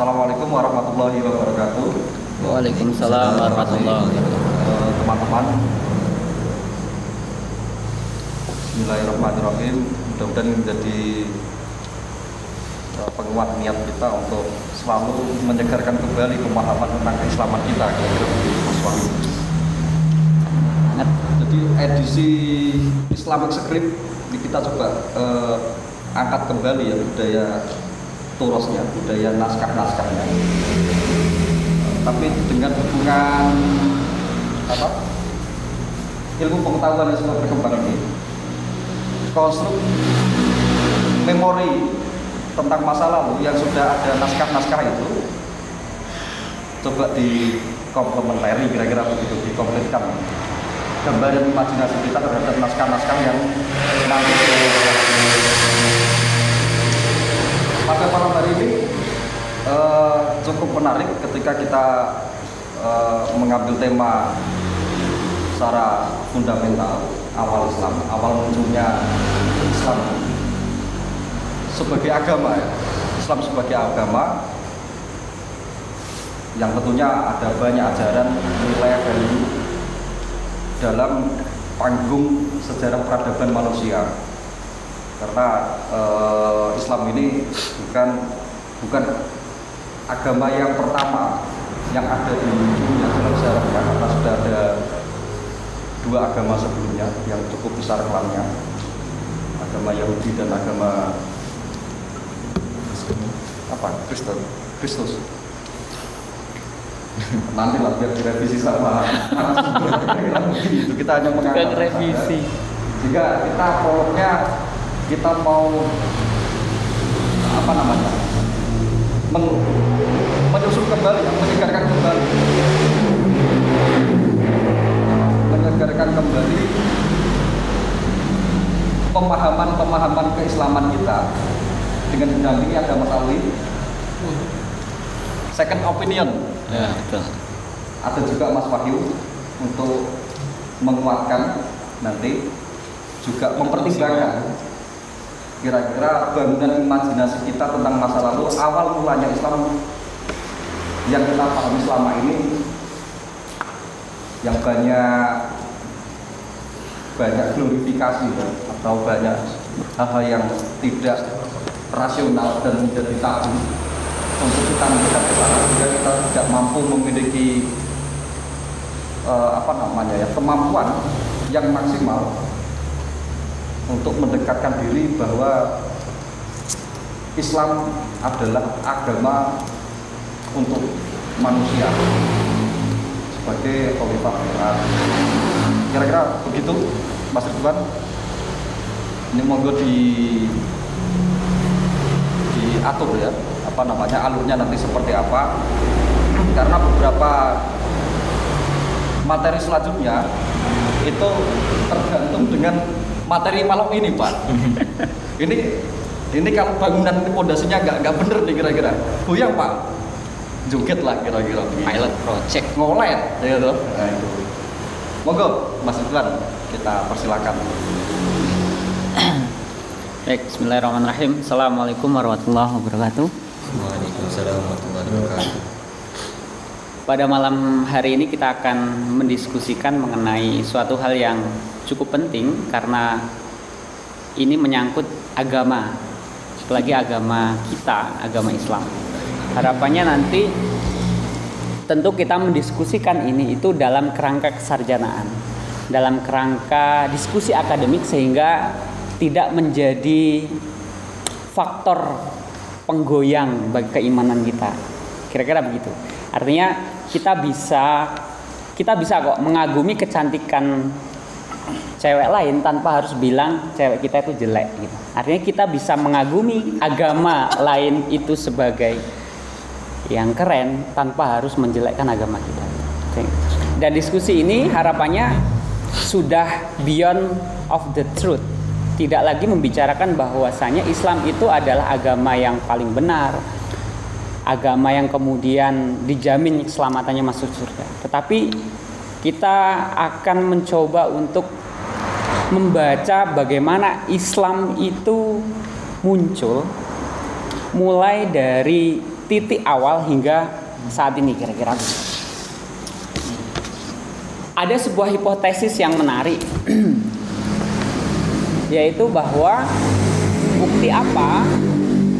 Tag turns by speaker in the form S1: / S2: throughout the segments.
S1: Assalamualaikum warahmatullahi wabarakatuh.
S2: Waalaikumsalam warahmatullahi wabarakatuh.
S1: Eh, Teman-teman, Bismillahirrahmanirrahim. Mudah-mudahan ini menjadi eh, penguat niat kita untuk selalu menyegarkan kembali pemahaman tentang keislaman kita. Kira-kira begitu, Mas Wahyu. Jadi edisi Islamic Script ini kita coba eh, angkat kembali ya budaya turosnya, budaya naskah-naskahnya. Tapi dengan dukungan apa? Ilmu pengetahuan yang sudah berkembang ini, konstruk memori tentang masa lalu yang sudah ada naskah-naskah itu coba dikomplementari kira-kira begitu dikompletkan gambaran imajinasi kita terhadap naskah-naskah yang nanti pada malam hari ini eh, cukup menarik ketika kita eh, mengambil tema secara fundamental awal Islam, awal munculnya Islam sebagai agama ya. Islam sebagai agama yang tentunya ada banyak ajaran nilai value dalam panggung sejarah peradaban manusia karena eh, Islam ini bukan bukan agama yang pertama yang ada di dunia. Dalam sejarahnya karena sudah ada dua agama sebelumnya yang cukup besar kelamnya. Agama Yahudi dan agama apa? Kristen Kristus. Nanti lah biar direvisi sama itu kita hanya
S2: Bukan
S1: mengangkat
S2: revisi.
S1: jika kita prolognya kita mau apa namanya men- menyusun kembali menyegarkan kembali. Menyegarkan kembali pemahaman-pemahaman keislaman kita dengan didampingi ada Mas Alwi second opinion.
S2: Ya, betul.
S1: ada juga Mas Wahyu untuk menguatkan nanti juga mempertimbangkan kira-kira bangunan imajinasi kita tentang masa lalu awal mulanya Islam yang kita pahami selama ini yang banyak banyak glorifikasi atau banyak hal-hal yang tidak rasional dan menjadi tabu untuk kita mendekat ke sana sehingga kita tidak mampu memiliki eh, apa namanya ya kemampuan yang maksimal untuk mendekatkan diri bahwa Islam adalah agama untuk manusia sebagai khalifah. Kira-kira begitu, Mas Ridwan. Ini monggo di diatur ya, apa namanya alurnya nanti seperti apa. Karena beberapa materi selanjutnya itu tergantung dengan materi malam ini Pak. ini ini kalau bangunan ini pondasinya nggak nggak bener nih kira-kira, goyang Pak, joget lah kira-kira.
S2: Pilot project.
S1: ngolet, ya tuh. Nah itu. Monggo Mas Ridwan kita persilakan.
S2: Baik, bismillahirrahmanirrahim. Assalamualaikum warahmatullahi wabarakatuh.
S3: Waalaikumsalam warahmatullahi wabarakatuh.
S2: Pada malam hari ini kita akan mendiskusikan mengenai suatu hal yang cukup penting karena ini menyangkut agama, apalagi agama kita, agama Islam. Harapannya nanti tentu kita mendiskusikan ini itu dalam kerangka kesarjanaan, dalam kerangka diskusi akademik sehingga tidak menjadi faktor penggoyang bagi keimanan kita. Kira-kira begitu. Artinya kita bisa kita bisa kok mengagumi kecantikan cewek lain tanpa harus bilang cewek kita itu jelek gitu. Artinya kita bisa mengagumi agama lain itu sebagai yang keren tanpa harus menjelekkan agama kita. Dan diskusi ini harapannya sudah beyond of the truth. Tidak lagi membicarakan bahwasanya Islam itu adalah agama yang paling benar, agama yang kemudian dijamin keselamatannya masuk surga. Tetapi kita akan mencoba untuk membaca bagaimana Islam itu muncul mulai dari titik awal hingga saat ini kira-kira. Ada sebuah hipotesis yang menarik yaitu bahwa bukti apa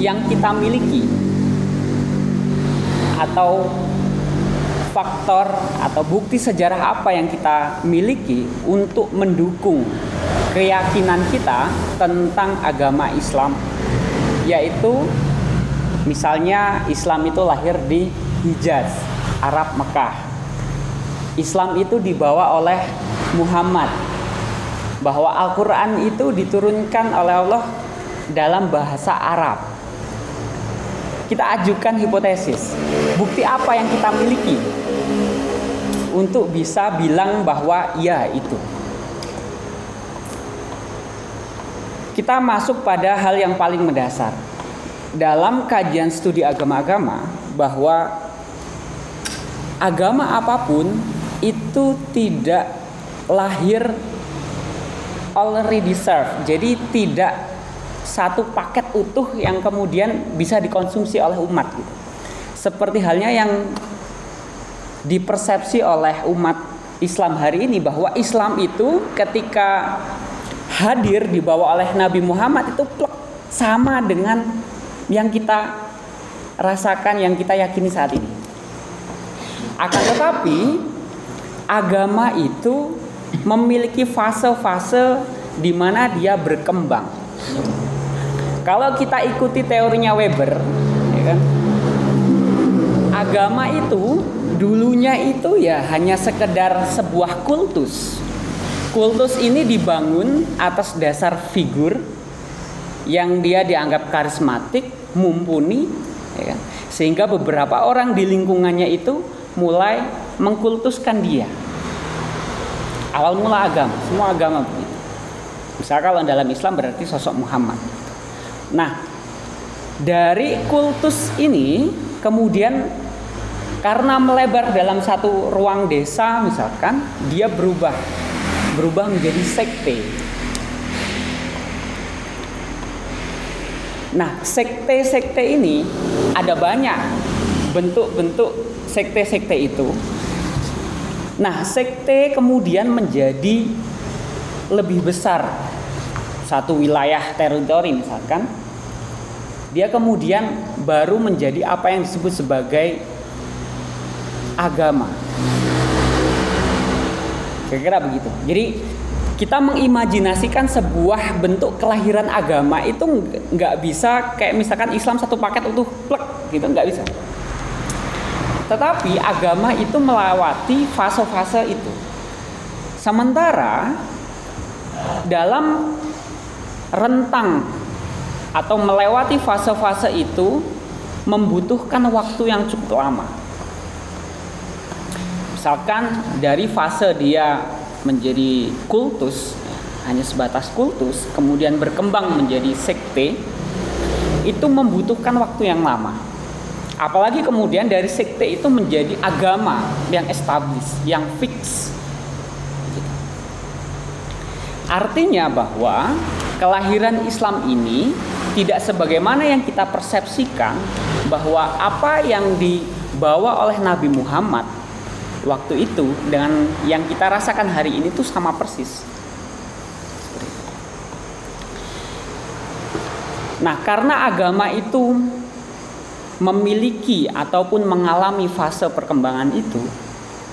S2: yang kita miliki atau faktor atau bukti sejarah apa yang kita miliki untuk mendukung keyakinan kita tentang agama Islam yaitu misalnya Islam itu lahir di Hijaz, Arab Mekah. Islam itu dibawa oleh Muhammad bahwa Al-Qur'an itu diturunkan oleh Allah dalam bahasa Arab. Kita ajukan hipotesis. Bukti apa yang kita miliki untuk bisa bilang bahwa ya itu. Kita masuk pada hal yang paling mendasar. Dalam kajian studi agama-agama bahwa agama apa pun itu tidak lahir already served. Jadi tidak satu paket utuh yang kemudian bisa dikonsumsi oleh umat gitu. Seperti halnya yang dipersepsi oleh umat Islam hari ini bahwa Islam itu ketika hadir dibawa oleh Nabi Muhammad itu plek sama dengan yang kita rasakan yang kita yakini saat ini. Akan tetapi agama itu memiliki fase-fase di mana dia berkembang. Kalau kita ikuti teorinya Weber, ya kan, agama itu dulunya itu ya hanya sekedar sebuah kultus. Kultus ini dibangun atas dasar figur yang dia dianggap karismatik, mumpuni, ya kan? sehingga beberapa orang di lingkungannya itu mulai mengkultuskan dia. Awal mula agama, semua agama begitu. Misalnya kalau dalam Islam berarti sosok Muhammad. Nah, dari kultus ini kemudian karena melebar dalam satu ruang desa misalkan, dia berubah berubah menjadi sekte. Nah, sekte-sekte ini ada banyak bentuk-bentuk sekte-sekte itu. Nah, sekte kemudian menjadi lebih besar satu wilayah teritori misalkan dia kemudian baru menjadi apa yang disebut sebagai agama. Kira-kira begitu. Jadi kita mengimajinasikan sebuah bentuk kelahiran agama itu nggak bisa kayak misalkan Islam satu paket utuh plek gitu nggak bisa. Tetapi agama itu melewati fase-fase itu. Sementara dalam rentang atau melewati fase-fase itu membutuhkan waktu yang cukup lama. Misalkan dari fase dia menjadi kultus, hanya sebatas kultus, kemudian berkembang menjadi sekte, itu membutuhkan waktu yang lama. Apalagi kemudian dari sekte itu menjadi agama yang established, yang fix. Artinya bahwa kelahiran Islam ini tidak sebagaimana yang kita persepsikan bahwa apa yang dibawa oleh Nabi Muhammad waktu itu dengan yang kita rasakan hari ini tuh sama persis. Nah, karena agama itu memiliki ataupun mengalami fase perkembangan itu,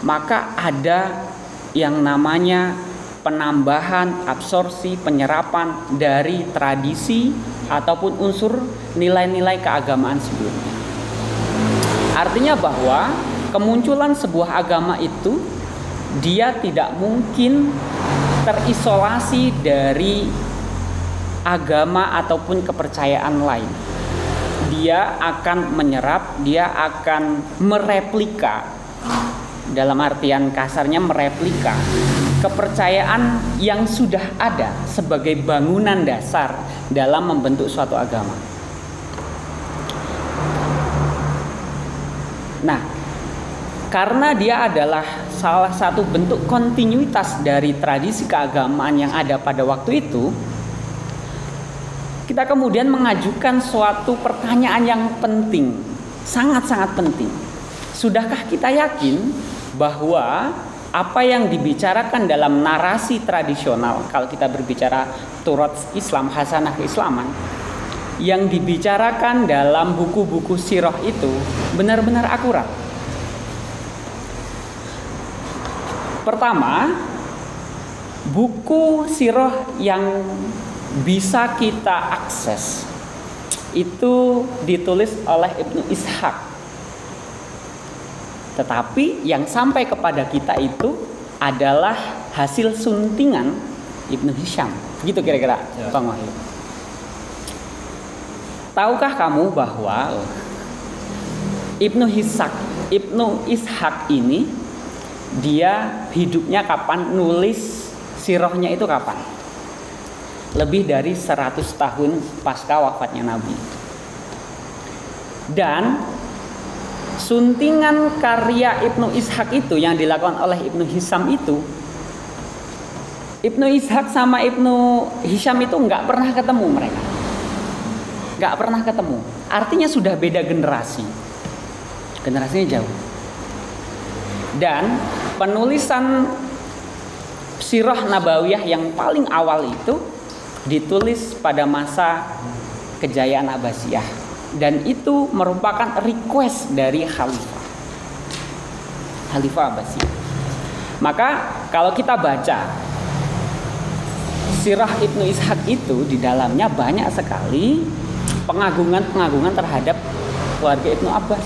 S2: maka ada yang namanya penambahan, absorpsi, penyerapan dari tradisi ataupun unsur nilai-nilai keagamaan sebelumnya. Artinya bahwa kemunculan sebuah agama itu dia tidak mungkin terisolasi dari agama ataupun kepercayaan lain dia akan menyerap, dia akan mereplika dalam artian kasarnya mereplika kepercayaan yang sudah ada sebagai bangunan dasar dalam membentuk suatu agama. Nah, karena dia adalah salah satu bentuk kontinuitas dari tradisi keagamaan yang ada pada waktu itu, kita kemudian mengajukan suatu pertanyaan yang penting sangat-sangat penting. Sudahkah kita yakin bahwa apa yang dibicarakan dalam narasi tradisional kalau kita berbicara turut Islam hasanah keislaman yang dibicarakan dalam buku-buku sirah itu benar-benar akurat. Pertama, buku sirah yang bisa kita akses itu ditulis oleh Ibnu Ishaq. Tetapi yang sampai kepada kita itu adalah hasil suntingan Ibnu Hisham. Gitu kira-kira, ya. Bang Wahyu. Tahukah kamu bahwa Ibnu Ishaq, Ibnu Ishaq ini dia hidupnya kapan nulis sirohnya itu kapan? lebih dari 100 tahun pasca wafatnya Nabi. Dan suntingan karya Ibnu Ishaq itu yang dilakukan oleh Ibnu Hisam itu Ibnu Ishaq sama Ibnu Hisham itu nggak pernah ketemu mereka. Nggak pernah ketemu. Artinya sudah beda generasi. Generasinya jauh. Dan penulisan sirah nabawiyah yang paling awal itu ditulis pada masa kejayaan Abbasiyah dan itu merupakan request dari khalifah. Khalifah Abbasiyah maka kalau kita baca sirah Ibnu Ishaq itu di dalamnya banyak sekali pengagungan-pengagungan terhadap keluarga Ibnu Abbas.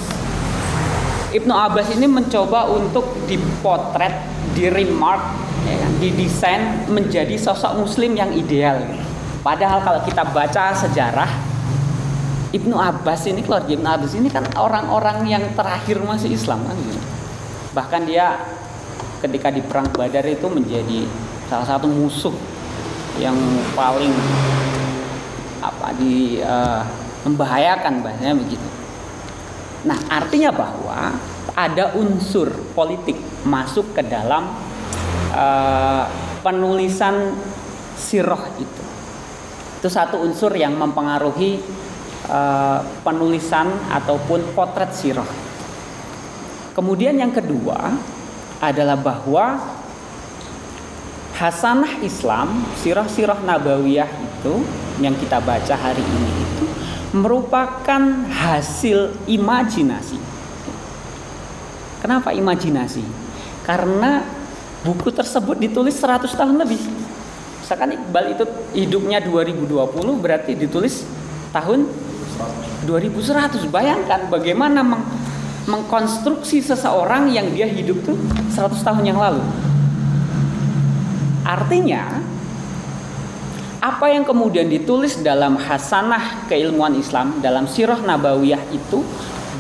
S2: Ibnu Abbas ini mencoba untuk dipotret, di remark, ya kan, didesain menjadi sosok Muslim yang ideal. Padahal kalau kita baca sejarah Ibnu Abbas ini keluarga Ibnu Abbas ini kan orang-orang yang terakhir masih Islam kan. Bahkan dia ketika di perang Badar itu menjadi salah satu musuh yang paling apa di uh, membahayakan bahasanya begitu. Nah, artinya bahwa ada unsur politik masuk ke dalam uh, penulisan sirah itu. Itu satu unsur yang mempengaruhi uh, penulisan ataupun potret sirah. Kemudian yang kedua adalah bahwa Hasanah Islam, sirah-sirah nabawiyah itu yang kita baca hari ini itu merupakan hasil imajinasi. Kenapa imajinasi? Karena buku tersebut ditulis 100 tahun lebih misalkan Iqbal itu hidupnya 2020 berarti ditulis tahun 2100 bayangkan bagaimana meng mengkonstruksi seseorang yang dia hidup tuh 100 tahun yang lalu. Artinya apa yang kemudian ditulis dalam hasanah keilmuan Islam dalam sirah nabawiyah itu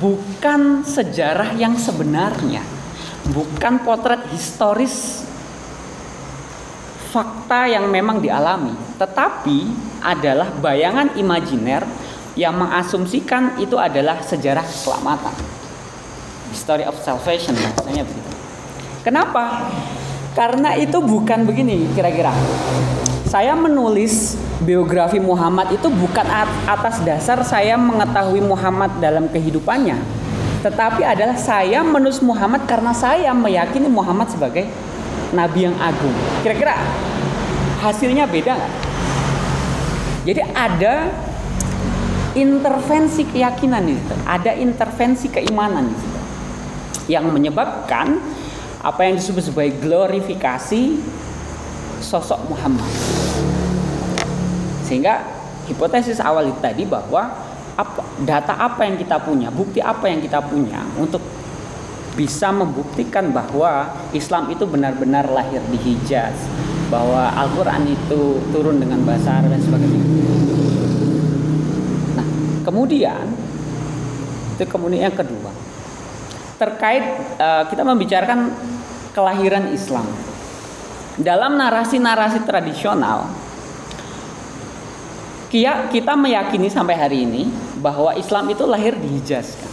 S2: bukan sejarah yang sebenarnya. Bukan potret historis fakta yang memang dialami, tetapi adalah bayangan imajiner yang mengasumsikan itu adalah sejarah keselamatan. Story of salvation maksudnya begitu. Kenapa? Karena itu bukan begini kira-kira. Saya menulis biografi Muhammad itu bukan atas dasar saya mengetahui Muhammad dalam kehidupannya, tetapi adalah saya menulis Muhammad karena saya meyakini Muhammad sebagai nabi yang agung. Kira-kira hasilnya beda nggak? Jadi ada intervensi keyakinan situ, ada intervensi keimanan situ, yang menyebabkan apa yang disebut sebagai glorifikasi sosok Muhammad. Sehingga hipotesis awal itu tadi bahwa apa, data apa yang kita punya, bukti apa yang kita punya untuk bisa membuktikan bahwa Islam itu benar-benar lahir di Hijaz, bahwa Al-Quran itu turun dengan bahasa Arab dan sebagainya. Kemudian itu kemudian yang kedua terkait uh, kita membicarakan kelahiran Islam dalam narasi-narasi tradisional kita meyakini sampai hari ini bahwa Islam itu lahir di Hijaz kan?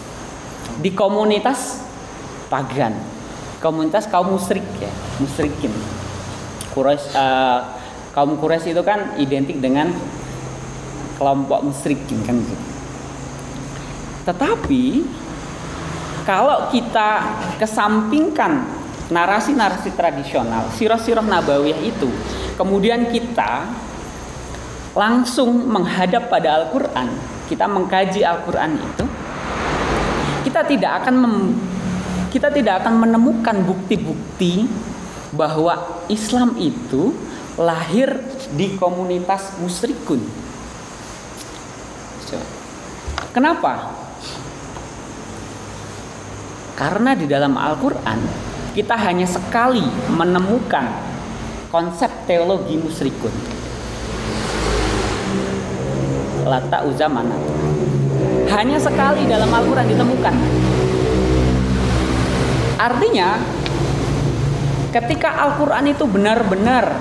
S2: di komunitas pagan, komunitas kaum musyrik ya, musyrikin. Quraisy uh, kaum Quraisy itu kan identik dengan kelompok musyrikin kan gitu. Tetapi kalau kita kesampingkan narasi-narasi tradisional, sirah-sirah nabawiyah itu, kemudian kita langsung menghadap pada Al-Qur'an, kita mengkaji Al-Qur'an itu, kita tidak akan mem, kita tidak akan menemukan bukti-bukti bahwa Islam itu lahir di komunitas musyrikun. Kenapa? Karena di dalam Al-Quran kita hanya sekali menemukan konsep teologi musyrikun. Lata uzamana. Hanya sekali dalam Al-Quran ditemukan. Artinya ketika Al-Quran itu benar-benar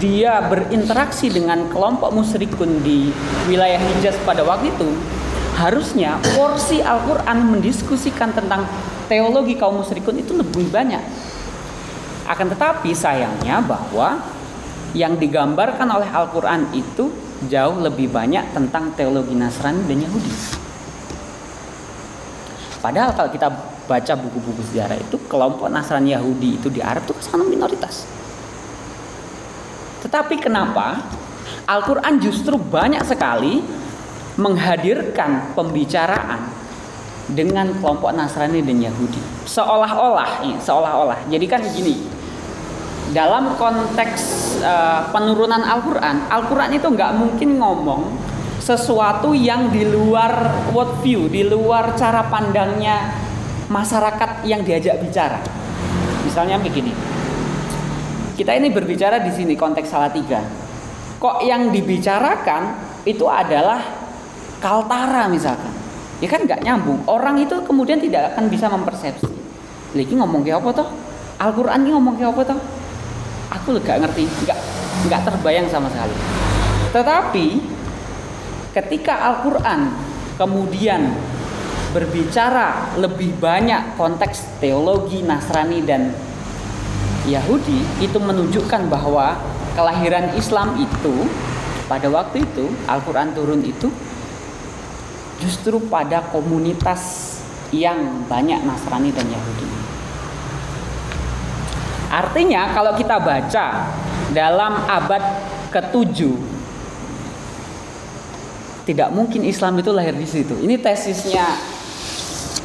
S2: dia berinteraksi dengan kelompok musyrikun di wilayah Hijaz pada waktu itu, harusnya porsi Al-Quran mendiskusikan tentang teologi kaum musyrikun itu lebih banyak. Akan tetapi sayangnya bahwa yang digambarkan oleh Al-Quran itu jauh lebih banyak tentang teologi Nasrani dan Yahudi. Padahal kalau kita baca buku-buku sejarah itu kelompok Nasrani Yahudi itu di Arab itu sangat minoritas. Tetapi kenapa Al-Quran justru banyak sekali menghadirkan pembicaraan dengan kelompok Nasrani dan Yahudi. Seolah-olah, seolah-olah. Jadi kan gini, dalam konteks uh, penurunan Al-Quran, Al-Quran itu nggak mungkin ngomong sesuatu yang di luar worldview, di luar cara pandangnya masyarakat yang diajak bicara. Misalnya begini, kita ini berbicara di sini konteks salah tiga. Kok yang dibicarakan itu adalah kaltara misalkan. Ya kan nggak nyambung. Orang itu kemudian tidak akan bisa mempersepsi. Lagi ngomong kayak apa toh? Al-Quran ini ngomong kayak apa toh? Aku nggak ngerti, nggak nggak terbayang sama sekali. Tetapi ketika Al-Quran kemudian berbicara lebih banyak konteks teologi Nasrani dan Yahudi itu menunjukkan bahwa kelahiran Islam itu pada waktu itu Al-Quran turun itu justru pada komunitas yang banyak Nasrani dan Yahudi. Artinya kalau kita baca dalam abad ke-7 tidak mungkin Islam itu lahir di situ. Ini tesisnya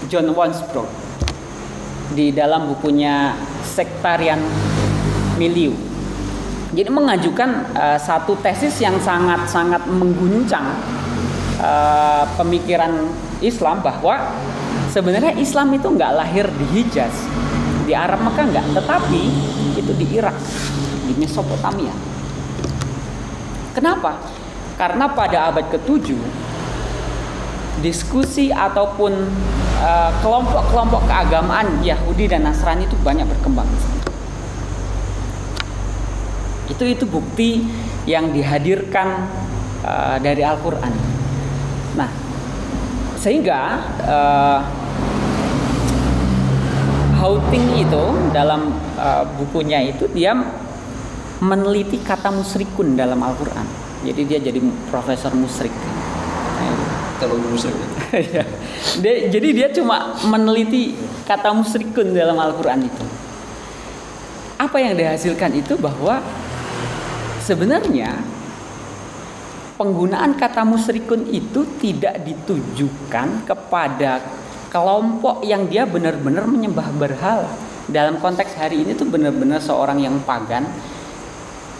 S2: John Wansbrough di dalam bukunya sektarian milieu. Jadi mengajukan uh, satu tesis yang sangat-sangat mengguncang uh, pemikiran Islam bahwa sebenarnya Islam itu nggak lahir di Hijaz, di Arab Mekah nggak, tetapi itu di Irak, di Mesopotamia. Kenapa? Karena pada abad ke-7 diskusi ataupun Eh, kelompok-kelompok keagamaan Yahudi dan Nasrani itu banyak berkembang. Itu itu bukti yang dihadirkan uh, dari Al-Qur'an. Nah, sehingga uh, Houting itu dalam uh, bukunya itu dia meneliti kata musrikun dalam Al-Qur'an. Jadi dia jadi profesor musrik.
S3: Kalau musrik.
S2: Ya. dia, jadi dia cuma meneliti kata musrikun dalam Al-Quran itu. Apa yang dihasilkan itu bahwa sebenarnya penggunaan kata musrikun itu tidak ditujukan kepada kelompok yang dia benar-benar menyembah berhala. Dalam konteks hari ini tuh benar-benar seorang yang pagan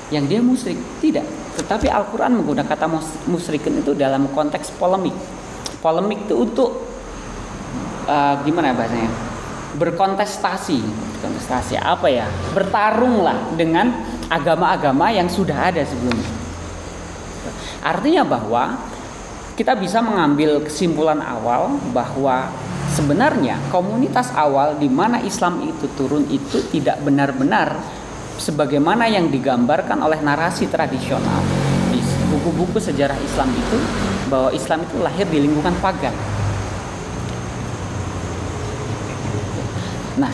S2: yang dia musyrik. Tidak. Tetapi Al-Quran menggunakan kata musyrikun itu dalam konteks polemik polemik itu untuk uh, gimana bahasanya berkontestasi kontestasi apa ya bertarunglah dengan agama-agama yang sudah ada sebelumnya artinya bahwa kita bisa mengambil kesimpulan awal bahwa sebenarnya komunitas awal di mana Islam itu turun itu tidak benar-benar sebagaimana yang digambarkan oleh narasi tradisional di buku-buku sejarah Islam itu bahwa Islam itu lahir di lingkungan pagan. Nah,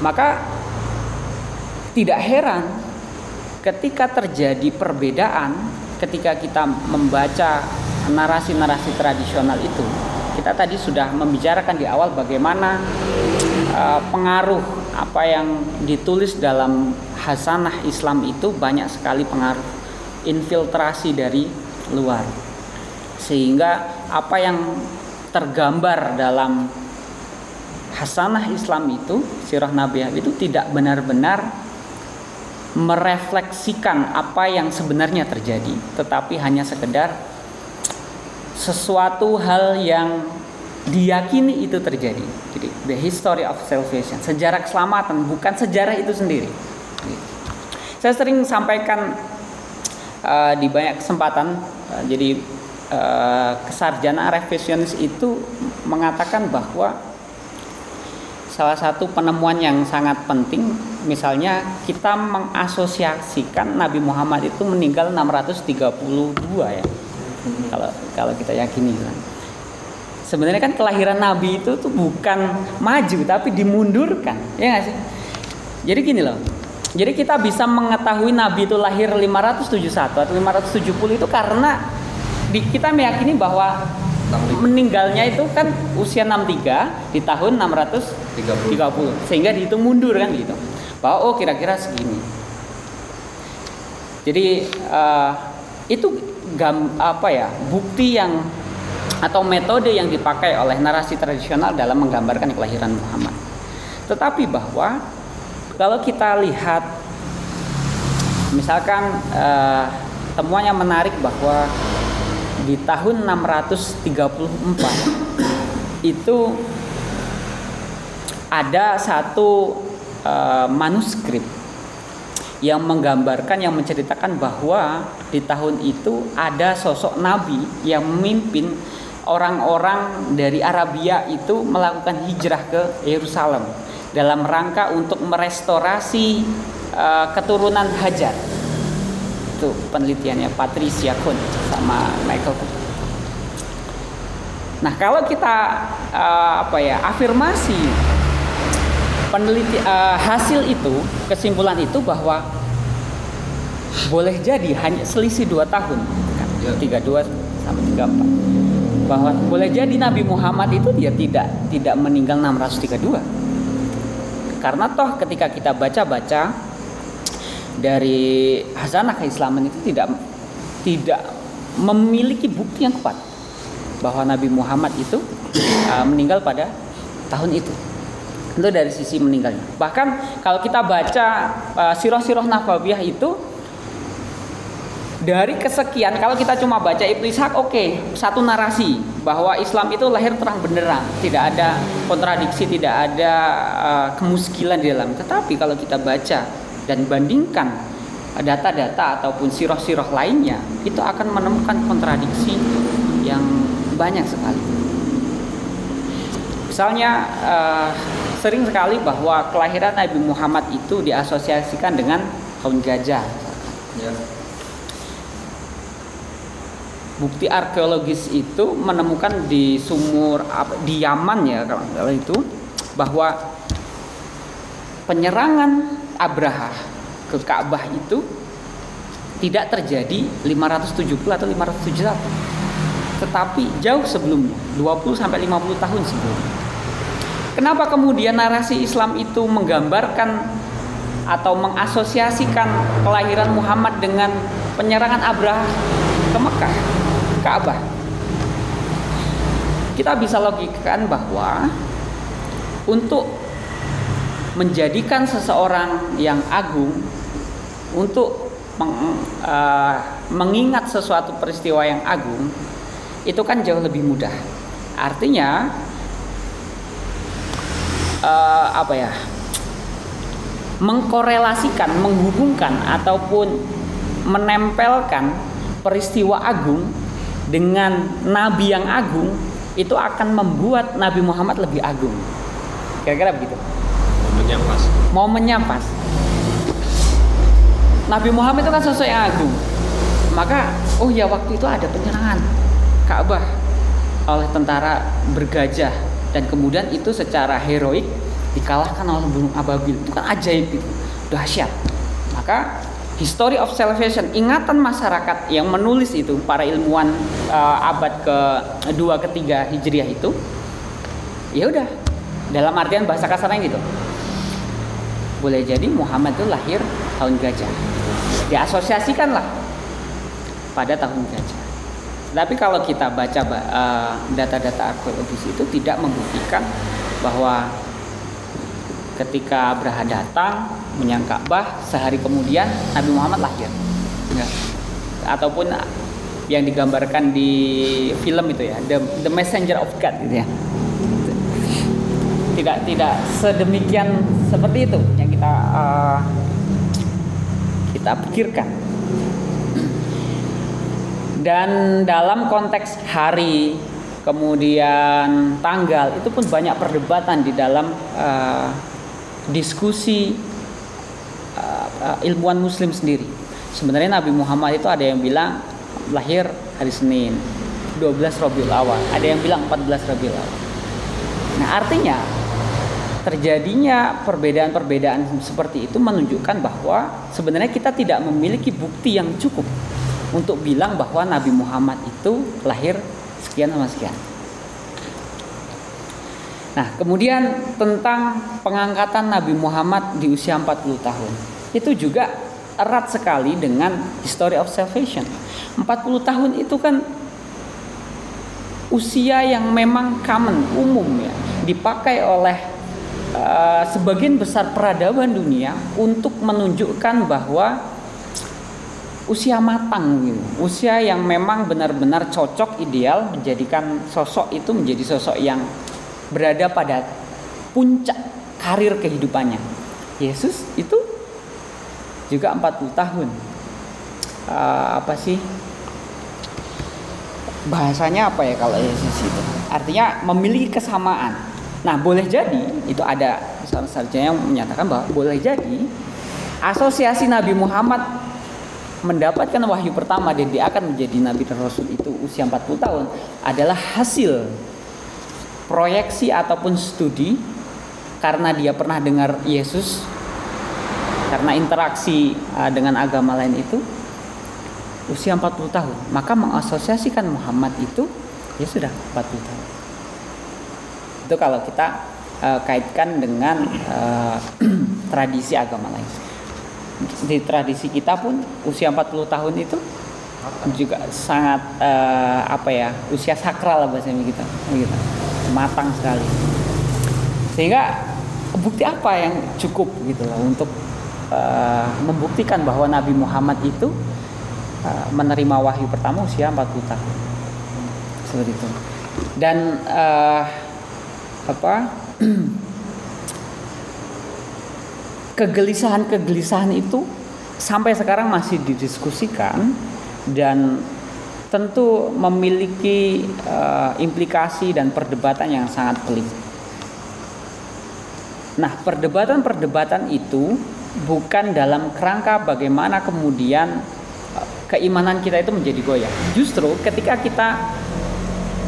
S2: maka tidak heran ketika terjadi perbedaan ketika kita membaca narasi-narasi tradisional itu, kita tadi sudah membicarakan di awal bagaimana uh, pengaruh apa yang ditulis dalam hasanah Islam itu banyak sekali pengaruh infiltrasi dari luar. Sehingga apa yang tergambar dalam hasanah Islam itu sirah Nabi itu tidak benar-benar merefleksikan apa yang sebenarnya terjadi tetapi hanya sekedar sesuatu hal yang diyakini itu terjadi. Jadi the history of salvation sejarah keselamatan bukan sejarah itu sendiri. Saya sering sampaikan uh, di banyak kesempatan uh, jadi uh, kesarjanaan revisionis itu mengatakan bahwa salah satu penemuan yang sangat penting misalnya kita mengasosiasikan Nabi Muhammad itu meninggal 632 ya. Kalau kalau kita yakini kan. Sebenarnya kan kelahiran Nabi itu tuh bukan maju tapi dimundurkan. Ya nggak sih? Jadi gini loh. Jadi kita bisa mengetahui Nabi itu lahir 571 atau 570 itu karena di, kita meyakini bahwa meninggalnya itu kan usia 63 di tahun 630 30. sehingga dihitung mundur kan gitu bahwa oh kira-kira segini. Jadi uh, itu gam, apa ya bukti yang atau metode yang dipakai oleh narasi tradisional dalam menggambarkan kelahiran Muhammad. Tetapi bahwa kalau kita lihat misalkan uh, temuan yang menarik bahwa di tahun 634 itu ada satu uh, manuskrip yang menggambarkan yang menceritakan bahwa di tahun itu ada sosok nabi yang memimpin orang-orang dari Arabia itu melakukan hijrah ke Yerusalem dalam rangka untuk merestorasi uh, keturunan Hajar itu penelitiannya Patricia Kuhn sama Michael Kuhn. Nah kalau kita uh, apa ya afirmasi peneliti uh, hasil itu kesimpulan itu bahwa boleh jadi hanya selisih dua tahun kan? Tiga dua sampai tiga empat bahwa boleh jadi Nabi Muhammad itu dia tidak tidak meninggal 632 karena toh ketika kita baca-baca dari hazanah keislaman itu tidak tidak memiliki bukti yang kuat bahwa Nabi Muhammad itu uh, meninggal pada tahun itu. Itu dari sisi meninggalnya. Bahkan kalau kita baca uh, sirah-sirah nafawiyah itu dari kesekian kalau kita cuma baca Ibnu Ishaq oke okay, satu narasi bahwa Islam itu lahir terang benderang tidak ada kontradiksi tidak ada uh, kemuskilan di dalam tetapi kalau kita baca dan bandingkan data-data ataupun siroh-siroh lainnya itu akan menemukan kontradiksi yang banyak sekali. Misalnya uh, sering sekali bahwa kelahiran Nabi Muhammad itu diasosiasikan dengan kaum gajah. Ya. Bukti arkeologis itu menemukan di sumur di Yaman ya kalau itu bahwa penyerangan Abraha ke Ka'bah itu tidak terjadi 570 atau 571 tetapi jauh sebelumnya 20 sampai 50 tahun sebelumnya kenapa kemudian narasi Islam itu menggambarkan atau mengasosiasikan kelahiran Muhammad dengan penyerangan Abraha ke Mekah Ka'bah kita bisa logikakan bahwa untuk menjadikan seseorang yang agung untuk meng, uh, mengingat sesuatu peristiwa yang agung itu kan jauh lebih mudah. Artinya uh, apa ya? mengkorelasikan, menghubungkan ataupun menempelkan peristiwa agung dengan nabi yang agung itu akan membuat Nabi Muhammad lebih agung. Kira-kira begitu momennya pas momennya pas Nabi Muhammad itu kan sosok yang agung maka oh ya waktu itu ada penyerangan Ka'bah oleh tentara bergajah dan kemudian itu secara heroik dikalahkan oleh burung ababil itu kan ajaib itu dahsyat maka history of salvation, ingatan masyarakat yang menulis itu para ilmuwan uh, abad ke-2 ketiga Hijriah itu ya udah dalam artian bahasa kasarnya gitu. Boleh jadi Muhammad itu lahir tahun gajah. Diasosiasikanlah pada tahun gajah. Tapi kalau kita baca uh, data-data arkeologis itu tidak membuktikan bahwa ketika Abraha datang menyang Ka'bah sehari kemudian Nabi Muhammad lahir. Ya. Ataupun yang digambarkan di film itu ya, The, The Messenger of God gitu ya. Tidak tidak sedemikian seperti itu yang kita uh, kita pikirkan. Dan dalam konteks hari, kemudian tanggal itu pun banyak perdebatan di dalam uh, diskusi uh, ilmuwan Muslim sendiri. Sebenarnya Nabi Muhammad itu ada yang bilang lahir hari Senin, 12 Rabiul Awal, ada yang bilang 14 Rabiul Awal. Nah artinya terjadinya perbedaan-perbedaan seperti itu menunjukkan bahwa sebenarnya kita tidak memiliki bukti yang cukup untuk bilang bahwa Nabi Muhammad itu lahir sekian sama sekian. Nah, kemudian tentang pengangkatan Nabi Muhammad di usia 40 tahun. Itu juga erat sekali dengan history of salvation. 40 tahun itu kan usia yang memang common, umum ya, dipakai oleh uh, sebagian besar peradaban dunia untuk menunjukkan bahwa usia matang gitu. Usia yang memang benar-benar cocok ideal menjadikan sosok itu menjadi sosok yang berada pada puncak karir kehidupannya. Yesus itu juga 40 tahun. Uh, apa sih? Bahasanya apa ya kalau Yesus itu? Artinya memiliki kesamaan. Nah, boleh jadi itu ada satunya yang menyatakan bahwa boleh jadi asosiasi Nabi Muhammad mendapatkan wahyu pertama dan dia akan menjadi nabi dan rasul itu usia 40 tahun adalah hasil proyeksi ataupun studi karena dia pernah dengar Yesus karena interaksi uh, dengan agama lain itu usia 40 tahun. Maka mengasosiasikan Muhammad itu ya sudah 40 tahun. Itu kalau kita uh, kaitkan dengan uh, tradisi agama lain di tradisi kita pun usia 40 tahun itu juga sangat uh, apa ya usia sakral bahasanya kita gitu. Matang sekali. Sehingga bukti apa yang cukup gitu loh untuk uh, membuktikan bahwa Nabi Muhammad itu uh, menerima wahyu pertama usia 40 tahun. Seperti itu. Dan uh, apa kegelisahan-kegelisahan itu sampai sekarang masih didiskusikan dan tentu memiliki uh, implikasi dan perdebatan yang sangat pelik. Nah, perdebatan-perdebatan itu bukan dalam kerangka bagaimana kemudian uh, keimanan kita itu menjadi goyah. Justru ketika kita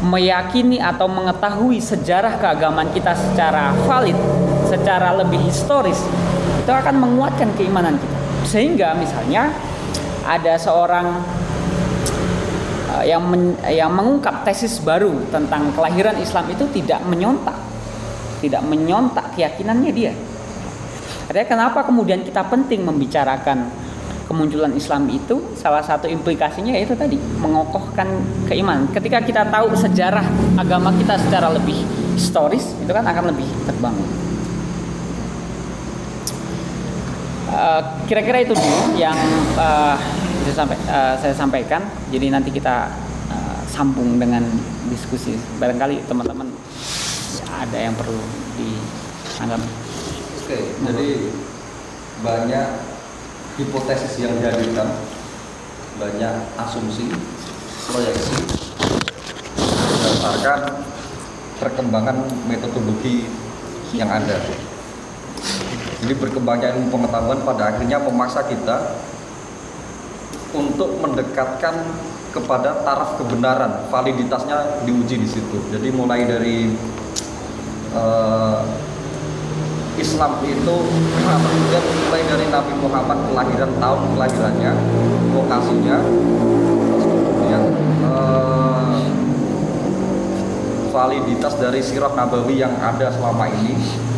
S2: meyakini atau mengetahui sejarah keagamaan kita secara valid, secara lebih historis, itu akan menguatkan keimanan kita. Sehingga misalnya ada seorang uh, yang men, yang mengungkap tesis baru tentang kelahiran Islam itu tidak menyontak, tidak menyontak keyakinannya dia. Artinya kenapa kemudian kita penting membicarakan kemunculan Islam itu salah satu implikasinya yaitu tadi mengokohkan keimanan. Ketika kita tahu sejarah agama kita secara lebih historis itu kan akan lebih terbangun. Eh, kira-kira itu dulu yang uh, saya, sampai, uh, saya sampaikan. Jadi nanti kita uh, sambung dengan diskusi. Barangkali teman-teman ada yang perlu dianggap.
S1: Oke, jadi banyak hipotesis yang dihadirkan, banyak asumsi, proyeksi berdasarkan perkembangan metodologi yang ada. Jadi berkembangnya ilmu pengetahuan pada akhirnya memaksa kita untuk mendekatkan kepada taraf kebenaran, validitasnya diuji di situ. Jadi mulai dari uh, Islam itu kemudian mulai dari Nabi Muhammad kelahiran tahun kelahirannya, lokasinya, kemudian eh, validitas dari sirah nabawi yang ada selama ini.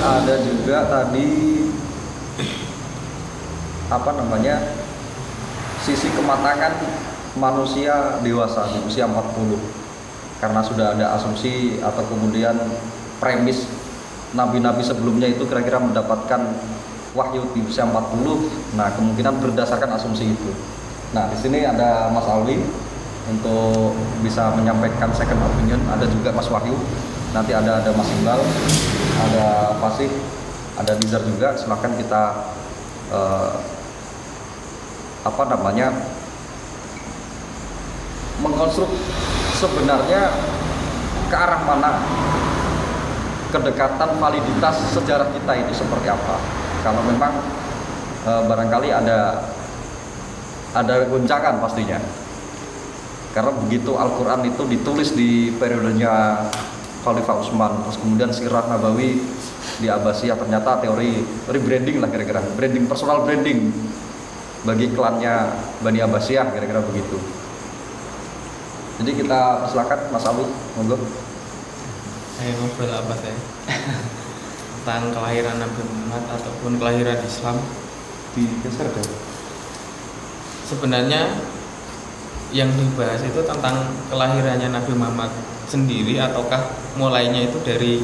S1: Ada juga tadi apa namanya sisi kematangan manusia dewasa di usia 40 karena sudah ada asumsi atau kemudian premis nabi-nabi sebelumnya itu kira-kira mendapatkan wahyu di usia 40 nah kemungkinan berdasarkan asumsi itu. Nah di sini ada Mas Alwi untuk bisa menyampaikan second opinion. Ada juga Mas Wahyu nanti ada ada Mas Iqbal ada Fasih ada Dizar juga. Silahkan kita eh, apa namanya mengkonstruk sebenarnya ke arah mana kedekatan validitas sejarah kita itu seperti apa. Kalau memang e, barangkali ada ada goncangan pastinya. Karena begitu Al-Quran itu ditulis di periodenya Khalifah Utsman terus kemudian sirah Nabawi di Abbasiyah ternyata teori rebranding lah kira-kira branding personal branding bagi klannya Bani Abbasiyah kira-kira begitu. Jadi kita silakan Mas Abu, monggo.
S4: Saya ngobrol apa saya? Tentang kelahiran Nabi Muhammad ataupun kelahiran Islam.
S1: Digeser deh.
S4: Sebenarnya yang dibahas itu tentang kelahirannya Nabi Muhammad sendiri ataukah mulainya itu dari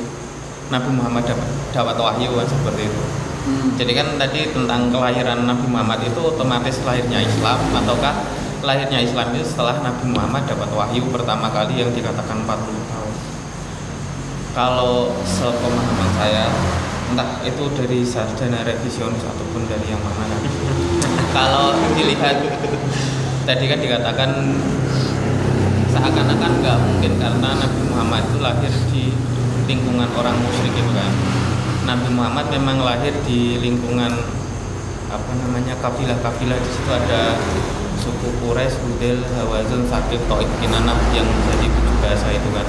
S4: Nabi Muhammad dapat dapat wahyu kan seperti itu.
S2: Hmm.
S4: Jadi kan tadi tentang kelahiran Nabi Muhammad itu otomatis lahirnya Islam ataukah lahirnya Islam itu setelah Nabi Muhammad dapat wahyu pertama kali yang dikatakan 40 tahun. Kalau sepemahaman saya entah itu dari sarjana revisionis ataupun dari yang mana. Kalau dilihat tadi kan dikatakan seakan-akan nggak mungkin karena Nabi Muhammad itu lahir di lingkungan orang musyrik itu kan Nabi Muhammad memang lahir di lingkungan apa namanya kafilah-kafilah di situ ada suku Quraisy, Hudel, Hawazin, Sakif, Taif, Kinanah yang menjadi tujuh bahasa itu kan.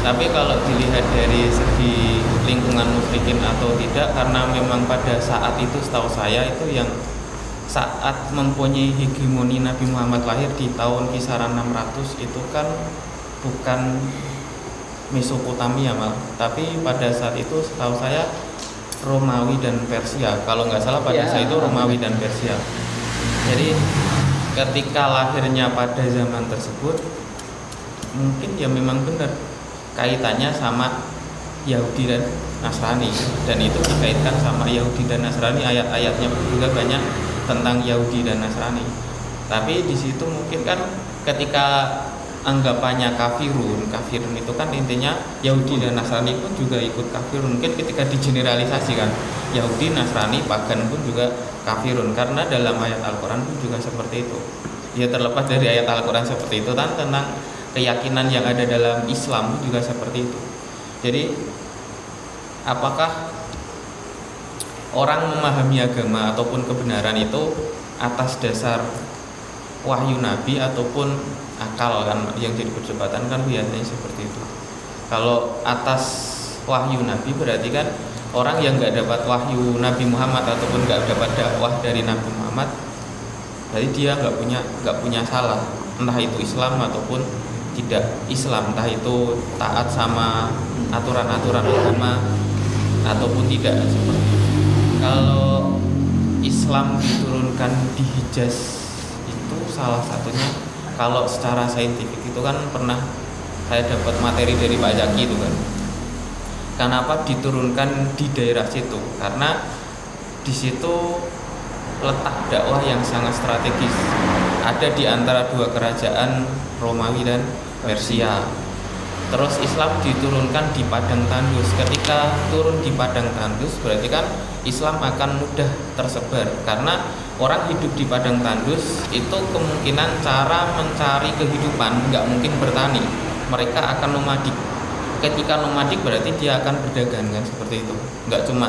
S4: Tapi kalau dilihat dari segi lingkungan musyrikin atau tidak karena memang pada saat itu setahu saya itu yang saat mempunyai hegemoni Nabi Muhammad lahir di tahun kisaran 600 itu kan bukan Mesopotamia mal, tapi pada saat itu setahu saya Romawi dan Persia. Kalau nggak salah pada
S2: Ya.
S4: saat itu Romawi dan Persia. Jadi ketika lahirnya pada zaman tersebut mungkin ya memang benar kaitannya sama Yahudi dan Nasrani dan itu dikaitkan sama Yahudi dan Nasrani ayat-ayatnya juga banyak tentang Yahudi dan Nasrani. Tapi di situ mungkin kan ketika anggapannya kafirun kafirun itu kan intinya Yahudi dan Nasrani pun juga ikut kafirun. Mungkin ketika digeneralisasi kan Yahudi Nasrani pagan pun juga kafirun. Karena dalam ayat Al-Quran pun juga seperti itu. Ya terlepas dari ayat Al-Quran seperti itu kan tentang keyakinan yang ada dalam Islam pun juga seperti itu. Jadi apakah orang memahami agama ataupun kebenaran itu atas dasar wahyu nabi ataupun akal kan yang jadi perdebatan kan biasanya seperti itu. Kalau atas wahyu nabi berarti kan orang yang nggak dapat wahyu Nabi Muhammad ataupun nggak dapat dakwah dari Nabi Muhammad, berarti dia nggak punya nggak punya salah entah itu Islam ataupun tidak Islam entah itu taat sama aturan-aturan agama ataupun tidak seperti. Kalau Islam diturunkan di Hijaz itu salah satunya kalau secara saintifik itu kan pernah saya dapat materi dari Pak Zaki itu kan. Kenapa diturunkan di daerah situ? Karena di situ letak dakwah yang sangat strategis. Ada di antara dua kerajaan Romawi dan Persia. Terus Islam diturunkan di padang tandus. Ketika turun di padang tandus berarti kan Islam akan mudah tersebar karena orang hidup di padang tandus itu kemungkinan cara mencari kehidupan nggak mungkin bertani. Mereka akan nomadik. Ketika nomadik berarti dia akan berdagang kan seperti itu. Nggak cuma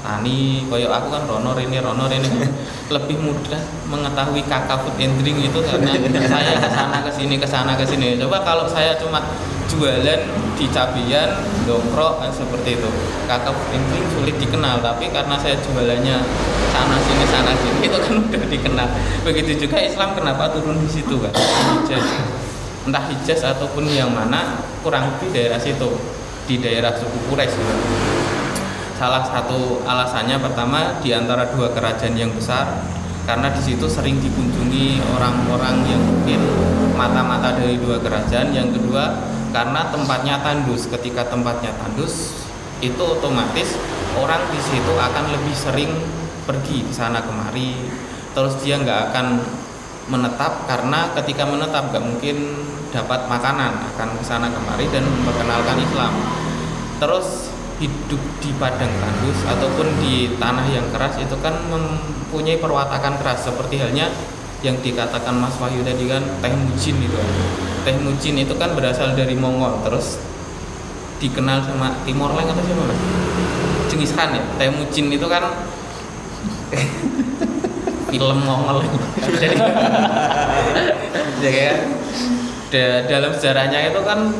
S4: tani koyo aku kan ronor ini ronor ini lebih mudah mengetahui kakak food and drink itu karena saya ke sana ke sini ke sana ke sini coba kalau saya cuma jualan di cabian dongkrok kan seperti itu and drink sulit dikenal tapi karena saya jualannya sana sini sana sini itu kan udah dikenal begitu juga Islam kenapa turun di situ kan Hijaz entah Hijaz ataupun yang mana kurang lebih daerah situ di daerah suku Quraisy gitu. Salah satu alasannya pertama di antara dua kerajaan yang besar karena di situ sering dikunjungi orang-orang yang mungkin mata-mata dari dua kerajaan. Yang kedua karena tempatnya tandus. Ketika tempatnya tandus itu otomatis orang di situ akan lebih sering pergi ke sana kemari. Terus dia nggak akan menetap karena ketika menetap nggak mungkin dapat makanan akan ke sana kemari dan memperkenalkan Islam. Terus hidup di padang tandus ataupun di tanah yang keras itu kan mempunyai perwatakan keras seperti halnya yang dikatakan Mas Wahyu tadi kan teh mujin itu. Teh mujin itu kan berasal dari Mongol terus dikenal sama Timor Leste atau siapa? Cengis Khan ya. Teh mujin itu kan film Mongol jadi ya kan Da- dalam sejarahnya itu kan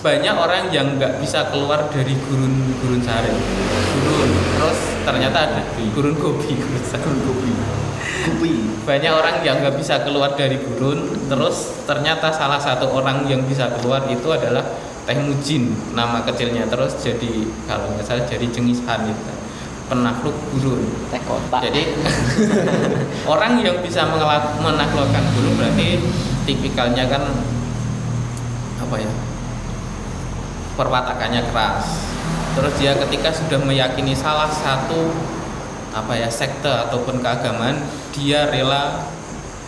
S4: banyak orang yang nggak bisa keluar dari gurun gurun sari gurun terus ternyata ada gurun gobi gurun sari
S3: Kopi.
S4: Banyak orang yang nggak bisa keluar dari gurun terus ternyata salah satu orang yang bisa keluar itu adalah Teh Mujin nama kecilnya. Terus jadi kalau nggak salah jadi Cengiz Han itu penakluk gurun.
S2: Teh kotak.
S4: Jadi orang yang bisa mengelak- menaklukkan gurun berarti tipikalnya kan apa ya perwatakannya keras. Terus dia ketika sudah meyakini salah satu apa ya sekte ataupun keagamaan dia rela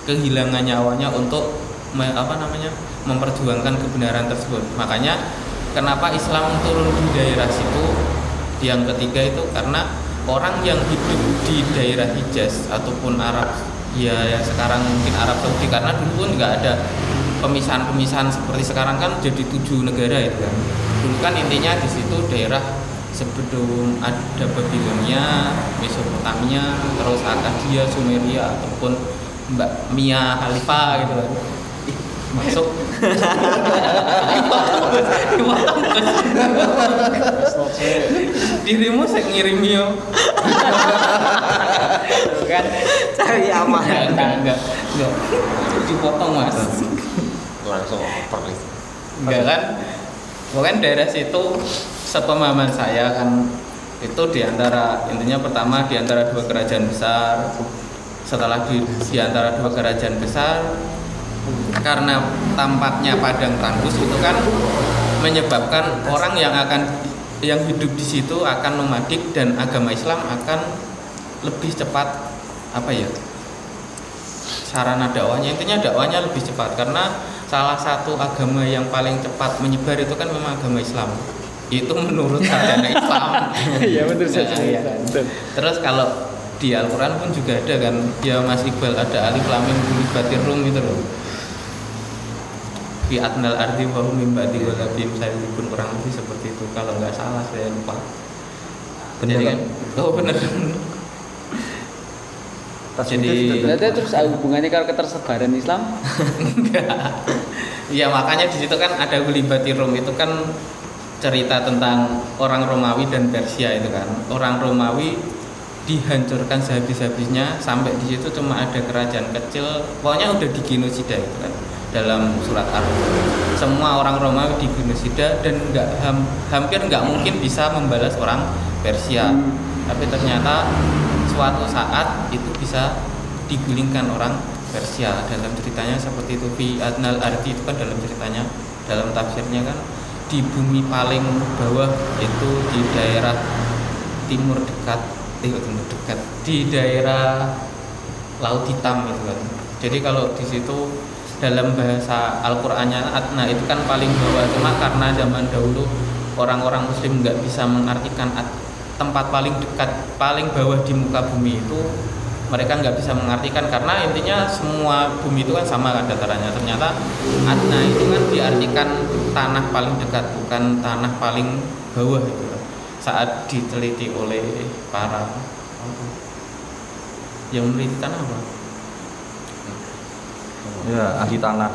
S4: kehilangan nyawanya untuk me- apa namanya memperjuangkan kebenaran tersebut. Makanya kenapa Islam turun di daerah situ? Yang ketiga itu karena orang yang hidup di daerah Hijaz ataupun Arab ya yang sekarang mungkin Arab Saudi karena dulu pun nggak ada pemisahan-pemisahan seperti sekarang kan jadi tujuh negara itu kan. Dulu kan intinya di situ daerah sebelum ada Babilonia, Mesopotamia, terus Akadia, Sumeria ataupun Mbak Mia Khalifa gitu kan. Ih, masuk. Dipotong, dirimu saya ngirim yo.
S2: Kan
S3: Cari aman.
S4: enggak enggak enggak. Enggak. Dipotong mas.
S3: Langsung oper nih.
S4: enggak kan? Bukan daerah situ sepemahaman saya kan itu di antara intinya pertama di antara dua kerajaan besar setelah di, di antara dua kerajaan besar karena tampaknya padang tandus itu kan menyebabkan orang yang akan yang hidup di situ akan nomadik dan agama Islam akan lebih cepat apa ya sarana dakwahnya. Intinya dakwahnya lebih cepat karena salah satu agama yang paling cepat menyebar itu kan memang agama Islam itu menurut sarjana Islam.
S2: Iya betul
S4: Nah, iya. terus kalau di Al-Quran pun juga ada kan ya Mas Iqbal ada alif lam mim gulib batir rum itu loh. Fi adnal ardi wa hum min ba'di ghalabihim saya pun kurang lebih seperti itu. Kalau nggak salah saya lupa.
S3: Bener,
S4: Jadi kan oh benar. Jadi-
S2: berarti terus hubungannya kalau ketersebaran Islam?
S4: Ya makanya di situ kan ada Gulibati Rum. Itu kan cerita tentang orang Romawi dan Persia itu kan. Orang Romawi dihancurkan sehabis-habisnya sampai di situ cuma ada kerajaan kecil. Pokoknya udah digenosida itu kan dalam surat Ar. Semua orang Romawi digenosida dan nggak ham- hampir nggak mungkin bisa membalas orang Persia. Tapi ternyata suatu saat itu bisa digulingkan orang Persia dalam ceritanya seperti itu fi adnal arti itu kan dalam ceritanya dalam tafsirnya kan di bumi paling bawah itu di daerah timur dekat eh timur dekat? Di daerah laut hitam itu kan jadi kalau di situ dalam bahasa Al-Qur'annya adna itu kan paling bawah. Cuma karena zaman dahulu orang-orang muslim nggak bisa mengartikan tempat paling dekat paling bawah di muka bumi itu mereka nggak bisa mengartikan. Karena intinya semua bumi itu kan sama kan datarannya. Ternyata adna itu kan diartikan tanah paling dekat bukan tanah paling bawah itu saat diteliti oleh para yang meneliti tanah apa?
S1: Ya, ahli tanah.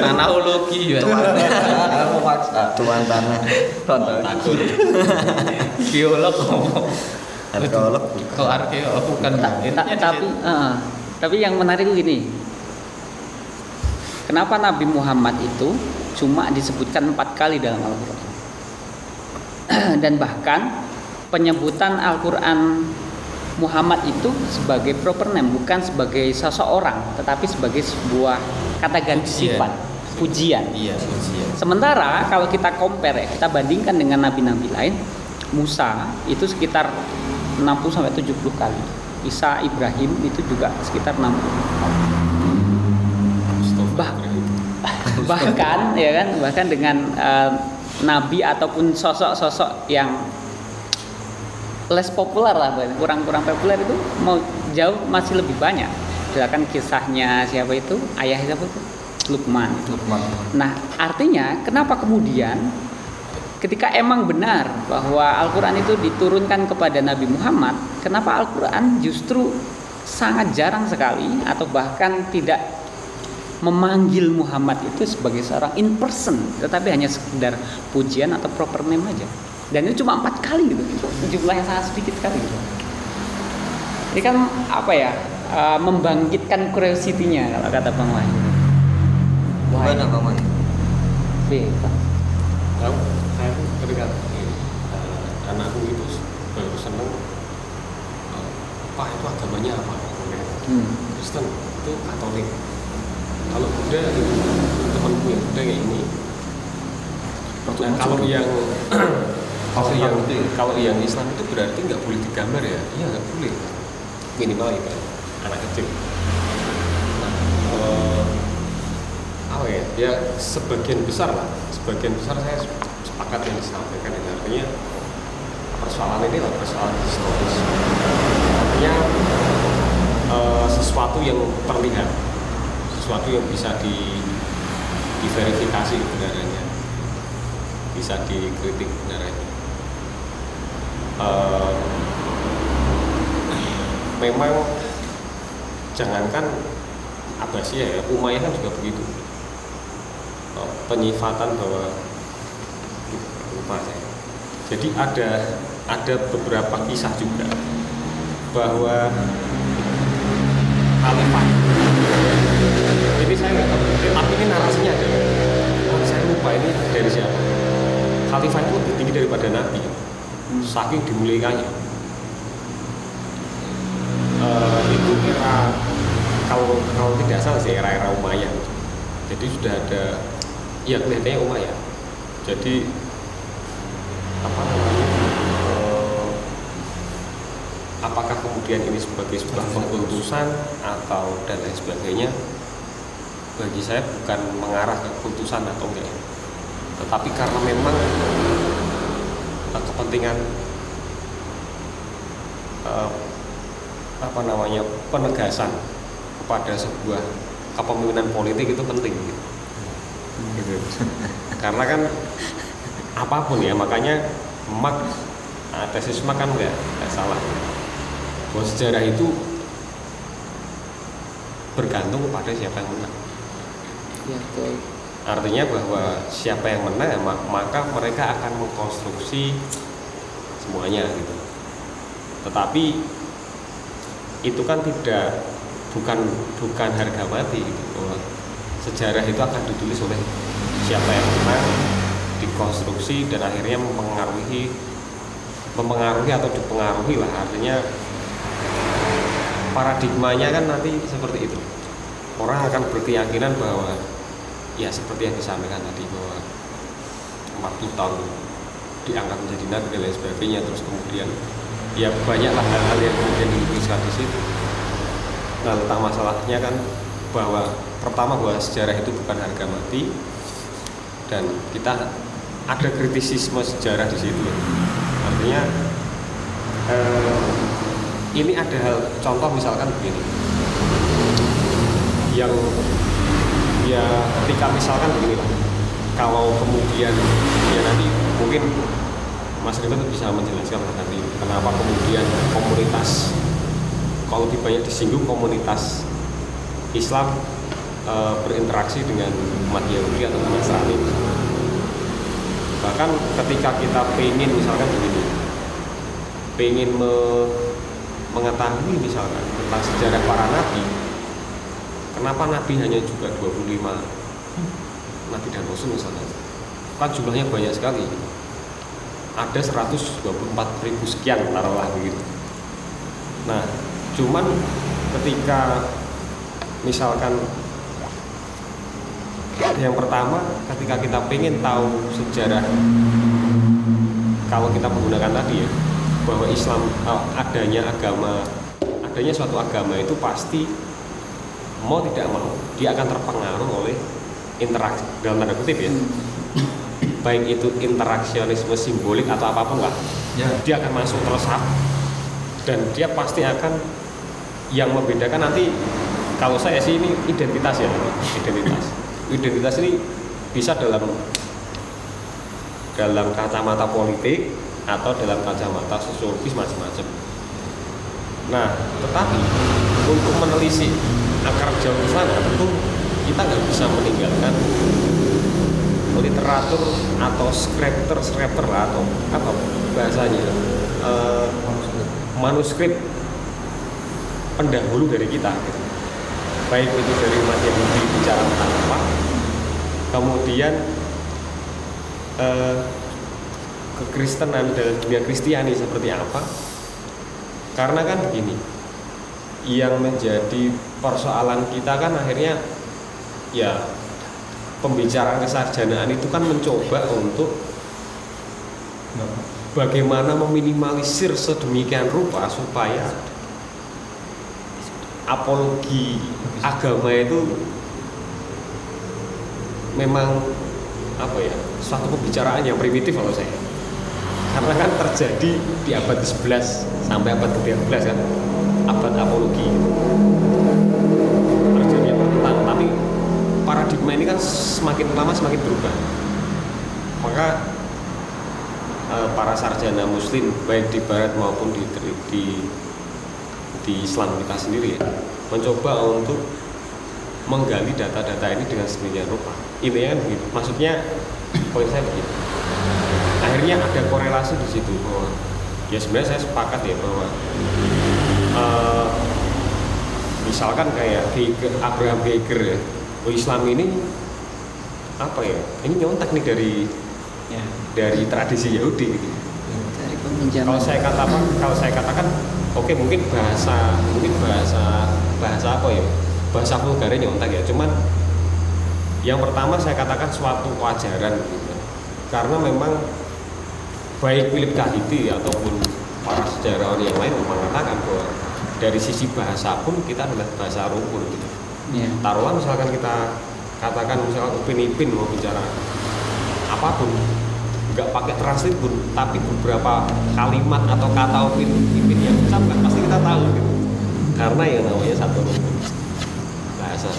S4: Nanahologi ya.
S1: Memaksa.
S3: Tuan tanah.
S1: Takut.
S4: Geolog ngomong.
S3: Arkeolog.
S4: Kok arkeolog bukan
S2: tapi eh, tapi yang menarik gini kenapa Nabi Muhammad itu cuma disebutkan empat kali dalam Al-Quran dan bahkan penyebutan Al-Quran Muhammad itu sebagai proper name bukan sebagai seseorang tetapi sebagai sebuah kata ganti sifat pujian
S4: Iya, pujian.
S2: Sementara kalau kita compare ya, kita bandingkan dengan nabi-nabi lain, Musa itu sekitar 60 sampai 70 kali. Isa Ibrahim itu juga sekitar 60. Bah- bahkan ya kan bahkan dengan eh, nabi ataupun sosok-sosok yang less populer lah kurang-kurang populer itu mau jauh masih lebih banyak. Misalkan kisahnya siapa itu ayah siapa itu? Lukman.
S1: Lukman.
S2: Nah, artinya kenapa kemudian ketika emang benar bahwa Al-Quran itu diturunkan kepada Nabi Muhammad, kenapa Al-Quran justru sangat jarang sekali atau bahkan tidak memanggil Muhammad itu sebagai seorang in person, tetapi hanya sekedar pujian atau proper name aja. Dan itu cuma empat kali gitu, jumlah yang sangat sedikit sekali gitu. Ini kan apa ya, eh, membangkitkan curiosity-nya kalau kata Bang Wahyu.
S3: Gimana paman?
S2: Bebas.
S5: tahu saya ketika eh, anakku itu baru seneng eh, pak itu agamanya apa
S2: Hmm.
S5: Kristen itu Katolik kalau itu temanku yang Buddha kayak ini nah, kalau yang kalau yang kalau yang Islam itu berarti nggak boleh digambar ya? Iya nggak boleh. Minimal itu anak kecil. Nah, eh, apa ya? Ya sebagian besar lah. Sebagian besar saya sepakat yang disampaikan ini. Artinya persoalan ini adalah persoalan historis. Artinya eh, sesuatu yang terlihat sesuatu yang bisa di diverifikasi kebenarannya. Bisa dikritik kebenarannya. Eh, memang jangankan Abbasiyah ya Umayyah kan juga begitu. Eh, penyifatan bahwa lupa saya jadi ada ada beberapa kisah juga bahwa khalifah ini saya nggak tahu. Tapi ini narasinya ada. Oh, saya lupa ini dari siapa. Khalifah itu lebih tinggi daripada nabi. Saking dimuliakannya Eh, itu era kalau kalau tidak salah sih era-era Umayyah. Jadi sudah ada ya kelihatannya Umayyah. Jadi apa namanya? Eh, apakah kemudian ini sebagai sebuah pengkultusan atau dan lain sebagainya bagi saya bukan mengarah ke kultusan atau enggak ya. tetapi karena memang eh, kepentingan eh, apa namanya penegasan kepada sebuah kepemimpinan politik itu penting gitu. Karena kan apa pun ya makanya mak nah, tesis mak kan nggak nggak salah bahwa sejarah itu bergantung kepada siapa yang menang
S2: Ya,
S5: artinya bahwa siapa yang menang ma- maka mereka akan mengkonstruksi semuanya gitu. Tetapi itu kan tidak bukan bukan harga mati gitu. Bahwa sejarah itu akan ditulis oleh siapa yang menang dikonstruksi dan akhirnya mempengaruhi mempengaruhi atau dipengaruhi lah. Artinya paradigmanya kan nanti seperti itu. Orang akan berkeyakinan bahwa ya seperti yang disampaikan tadi bahwa 40 tahun diangkat menjadi nabi dan lain sebagainya terus kemudian ya banyaklah hal-hal yang kemudian dilukiskan di situ. Nah tentang masalahnya kan bahwa pertama bahwa sejarah itu bukan harga mati dan kita ada kritisisme sejarah di situ. Artinya eh, ini ada hal contoh misalkan begini. Yang ya ketika misalkan begini lah kalau kemudian ya nanti mungkin Mas Rino bisa menjelaskan tadi kenapa kemudian komunitas kalau lebih banyak disinggung komunitas Islam e, berinteraksi dengan umat Yahudi atau Nasrani. Bahkan ketika kita pengen misalkan begini pengen me, mengetahui misalkan tentang sejarah para nabi kenapa nabi hanya juga 25 nabi dan rasul misalnya. Kan jumlahnya banyak sekali. Ada 124 ribu sekian taruhlah begitu. Nah cuman ketika misalkan yang pertama ketika kita pengen tahu sejarah kalau kita menggunakan tadi ya bahwa Islam oh, adanya agama adanya suatu agama itu pasti mau tidak mau dia akan terpengaruh oleh interaksi dalam tanda kutip ya. Baik itu interaksionisme simbolik atau apa pun lah
S1: Ya.
S5: dia akan masuk tersap dan dia pasti akan yang membedakan nanti kalau saya sih ini identitas ya. Identitas. Identitas ini bisa dalam dalam kacamata politik atau dalam kacamata sosiologis macam-macam. Nah tetapi untuk menelisik akar jauh sana tentu kita nggak bisa meninggalkan literatur atau scripter scripter lah atau apa bahasanya eh, manuskrip pendahulu dari kita gitu. baik itu dari umat Yahudi bicara tentang apa kemudian eh, kekristenan dan dunia Kristiani seperti apa karena kan begini yang menjadi persoalan kita kan akhirnya ya pembicaraan kesarjanaan itu kan mencoba untuk bagaimana meminimalisir sedemikian rupa supaya apologi agama itu memang apa ya suatu pembicaraan yang primitif kalau saya. Karena kan terjadi di abad ke-11 sampai abad ke-13 kan abad apologi terjadi yang tentang tapi paradigma ini kan semakin lama semakin berubah. Maka eh, para sarjana muslim baik di barat maupun di di di Islam kita sendiri ya mencoba untuk menggali data-data ini dengan sedemikian rupa. Intinya kan begitu. Maksudnya poin saya begitu akhirnya ada korelasi di situ bahwa ya sebenarnya saya sepakat ya bahwa eh, misalkan kayak Geiger, Abraham Geiger ya oh, Islam ini apa ya ini nyontek nih dari
S2: ya
S5: dari tradisi Yahudi gitu.
S2: dari peminjaman
S5: Kalau saya katakan, kalau saya katakan, oke mungkin bahasa, mungkin bahasa, bahasa apa ya, bahasa vulgarnya nyontek ya. Cuman yang pertama saya katakan suatu kewajaran, gitu. karena memang baik Philip Kahiti ataupun para sejarawan yang lain mengatakan bahwa dari sisi bahasa pun kita adalah bahasa rumpun. Gitu.
S2: Ya
S5: Taruhlah misalkan kita katakan misalkan Upin Ipin mau bicara apa pun nggak pakai translate pun tapi beberapa kalimat atau kata Upin Ipin yang ucapkan pasti kita tahu gitu karena yang namanya satu rumpun bahasa.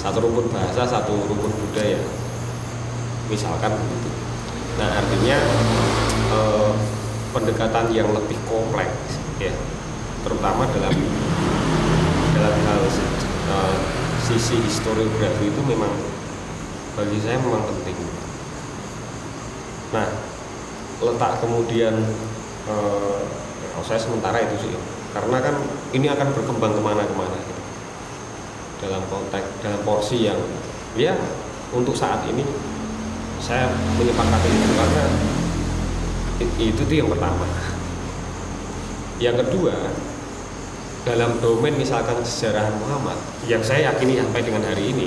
S5: Satu rumpun bahasa satu rumpun budaya. Misalkan begitu. Nah artinya eh, pendekatan yang lebih kompleks ya. Terutama dalam eh, sisi historiografi itu memang bagi saya memang penting nah letak kemudian saya sementara itu sih karena kan ini akan berkembang ke mana-kemana gitu. dalam konteks dalam porsi yang ya untuk saat ini saya menyepakati itu karena itu tuh yang pertama yang kedua dalam domain misalkan sejarah Muhammad yang saya yakini sampai dengan hari ini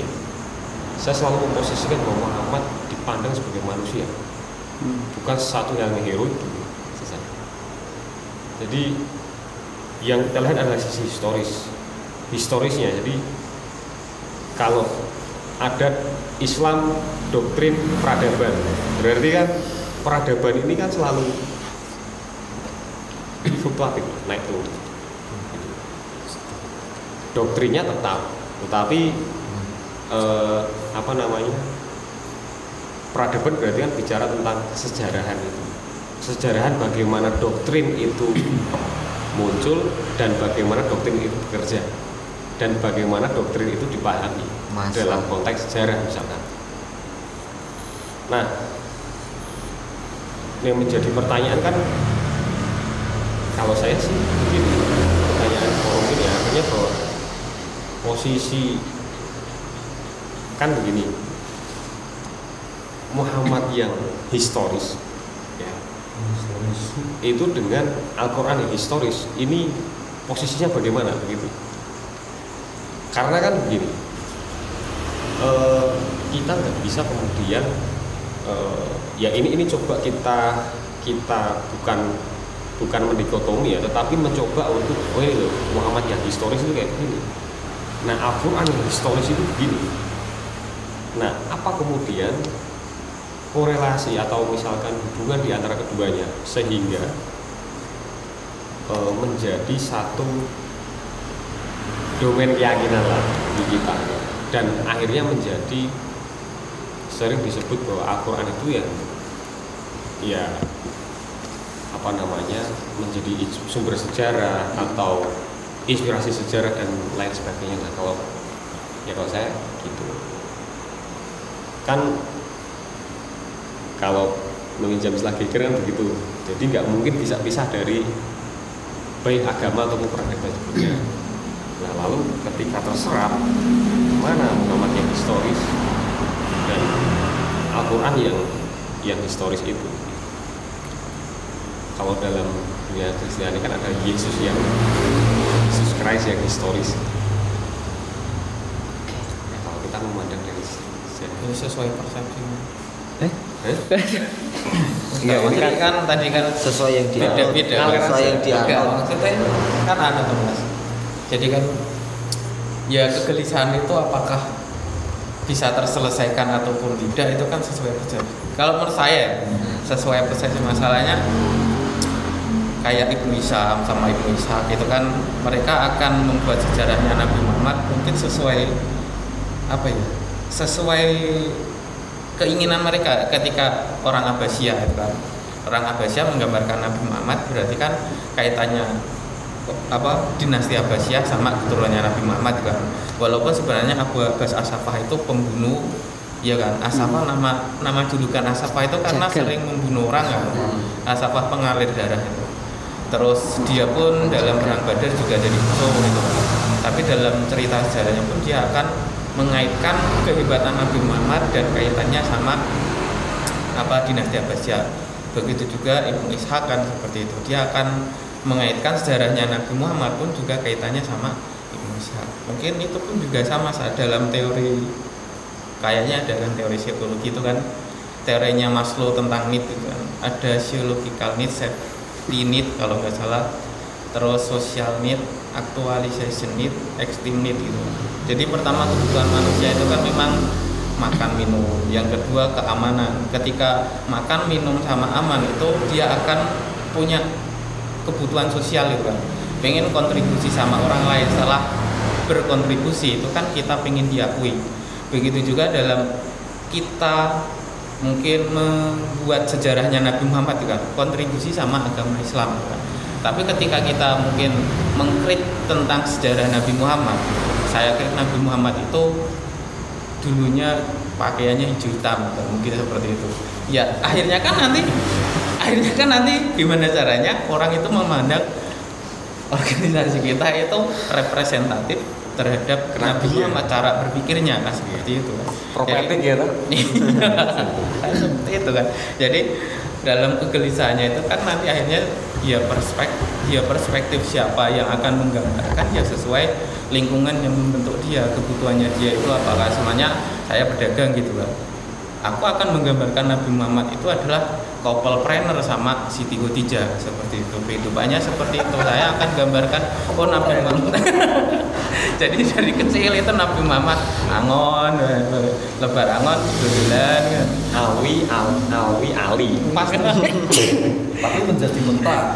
S5: saya selalu memposisikan bahwa Muhammad dipandang sebagai manusia. Bukan sesuatu yang heroik. Jadi yang kita lihat adalah sisi historis historisnya. Jadi kalau ada Islam doktrin peradaban berarti kan peradaban ini kan selalu fluktuatif naik turun doktrinnya tetap tetapi eh, apa namanya peradaban berarti kan bicara tentang kesejarahan itu sejarahan bagaimana doktrin itu muncul dan bagaimana doktrin itu bekerja dan bagaimana doktrin itu dipahami
S3: Masuk.
S5: dalam konteks sejarah misalkan. Nah, yang menjadi pertanyaan kan kalau saya sih begini pertanyaan forum ini akhirnya bahwa posisi. Kan begini. Muhammad yang historis ya, itu dengan Al-Quran yang historis. Ini posisinya bagaimana? Begitu. Karena kan begini eh, kita nggak bisa kemudian eh, ya ini ini coba kita kita bukan bukan mendikotomi ya tetapi mencoba untuk oh loh, Muhammad yang historis itu kayak begini nah Al-Quran yang historis itu begini. Nah apa kemudian korelasi atau misalkan hubungan di antara keduanya sehingga e, menjadi satu domain keyakinan lah di kita? Dan akhirnya menjadi sering disebut bahwa Al-Quran itu ya ya apa namanya menjadi sumber sejarah atau inspirasi sejarah dan lain sebagainya. Nah kalau ya kalau saya gitu. Kan kalau meminjam istilah geger kan begitu. Jadi nggak mungkin bisa pisah dari baik agama ataupun peradaban sebelumnya nah lalu ketika terserap mana Muhammad yang historis dan Al-Quran yang yang historis itu? Kalau dalam dunia Kristiani kan ada Yesus yang Yesus Christ yang historis. Nah, kalau kita memandang dari
S4: Ini sesuai persepsi.
S5: eh?
S4: Iya, kan, kan tadi kan
S3: sesuai yang dia
S4: beda-beda.
S3: Sesuai yang dia
S4: Enggak, maksudnya kan ada tuh mas. Jadi kan ya kegelisahan itu apakah bisa terselesaikan ataupun tidak itu kan sesuai persepsi kalau menurut saya sesuai persepsi masalahnya kayak Ibnu Isham sama Ibnu Ishaq itu kan mereka akan membuat sejarahnya Nabi Muhammad mungkin sesuai apa ya sesuai keinginan mereka ketika orang Abbasiyah itu kan. Orang Abbasiyah menggambarkan Nabi Muhammad berarti kan kaitannya apa dinasti Abbasiyah sama keturunannya Nabi Muhammad kan. Walaupun sebenarnya Abu Abbas Asafah itu pembunuh ya kan? Asafah nama nama julukan Asafah itu karena
S2: Jagal.
S4: sering membunuh orang kan. Asafah pengalir darah itu terus dia pun dalam perang Badar juga jadi musuh gitu kan tapi dalam cerita sejarahnya pun dia akan mengaitkan kehebatan Nabi Muhammad dan kaitannya sama apa dinasti Abbasiyah. Begitu juga Ibnu Ishaq kan seperti itu. Dia akan mengaitkan sejarahnya Nabi Muhammad pun juga kaitannya sama Ibnu Ishaq. Mungkin itu pun juga sama saat dalam teori kayaknya dalam teori psikologi itu kan teorinya Maslow tentang need itu kan ada physiological need, need kalau nggak salah terus social need, actualization need, extreme need gitu. Jadi pertama kebutuhan manusia itu kan memang makan minum. Yang kedua keamanan. Ketika makan minum sama aman itu dia akan punya kebutuhan sosial itu kan. Pengen kontribusi sama orang lain setelah berkontribusi itu kan kita pengen diakui. Begitu juga dalam kita mungkin membuat sejarahnya Nabi Muhammad juga kontribusi sama agama Islam. Tapi ketika kita mungkin mengkrit tentang sejarah Nabi Muhammad, saya kira Nabi Muhammad itu dulunya pakaiannya hijau hitam, mungkin seperti itu. Ya akhirnya kan nanti, akhirnya kan nanti gimana caranya orang itu memandang organisasi kita itu representatif terhadap Nabi
S5: Kenabian.
S4: Muhammad cara berpikirnya kan seperti itu.
S5: Prophetic ya, toh?
S4: seperti itu kan. Jadi dalam kegelisahannya itu kan nanti akhirnya ya perspektif ya perspektif siapa yang akan menggambarkan ya sesuai lingkungan yang membentuk dia kebutuhannya dia itu apakah semuanya saya berdagang gitu kan aku akan menggambarkan Nabi Muhammad itu adalah couple planner sama Siti Khotijah seperti itu. Kehidupannya seperti itu. Saya akan gambarkan oh Nabi Muhammad jadi dari kecil itu Nabi Muhammad angon lebar angon dodolan kan.
S5: Awi, Al, Awi, Ali.
S4: pas
S1: tapi menjadi mentah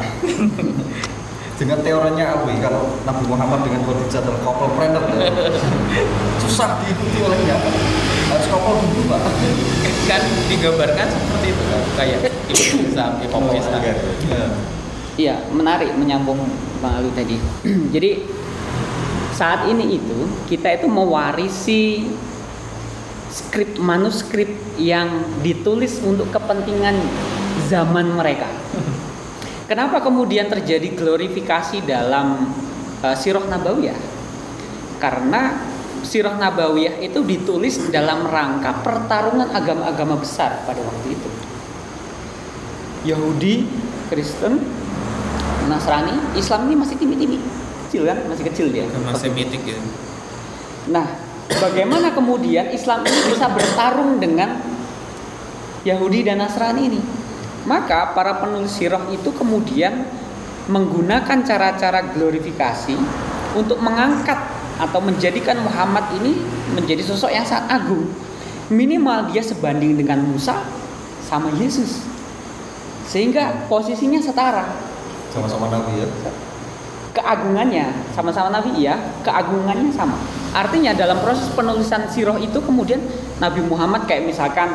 S1: dengan teorinya Alwi kalau Nabi Muhammad dengan Khadijah adalah couple planner ya. susah diikuti olehnya harus couple dulu pak
S4: kan digambarkan seperti itu kan kayak Islam, Islam, Islam.
S2: Iya, menarik menyambung Bang Alu tadi. Jadi saat ini itu kita itu mewarisi skrip manuskrip yang ditulis untuk kepentingan zaman mereka. Kenapa kemudian terjadi glorifikasi dalam uh, Sirah Nabawiyah? Karena Sirah Nabawiyah itu ditulis dalam rangka pertarungan agama-agama besar pada waktu itu. Yahudi, Kristen, Nasrani, Islam ini masih timid-timid, kecil kan, masih kecil dia.
S4: Agama Semitik ya.
S2: Nah, bagaimana kemudian Islam ini bisa bertarung dengan Yahudi dan Nasrani ini? Maka para penulis sirah itu kemudian menggunakan cara-cara glorifikasi untuk mengangkat atau menjadikan Muhammad ini menjadi sosok yang sangat agung. Minimal dia sebanding dengan Musa sama Yesus. Sehingga posisinya setara
S3: Sama-sama Nabi ya.
S2: Keagungannya sama-sama Nabi iya keagungannya sama. Artinya dalam proses penulisan sirah itu kemudian Nabi Muhammad kayak misalkan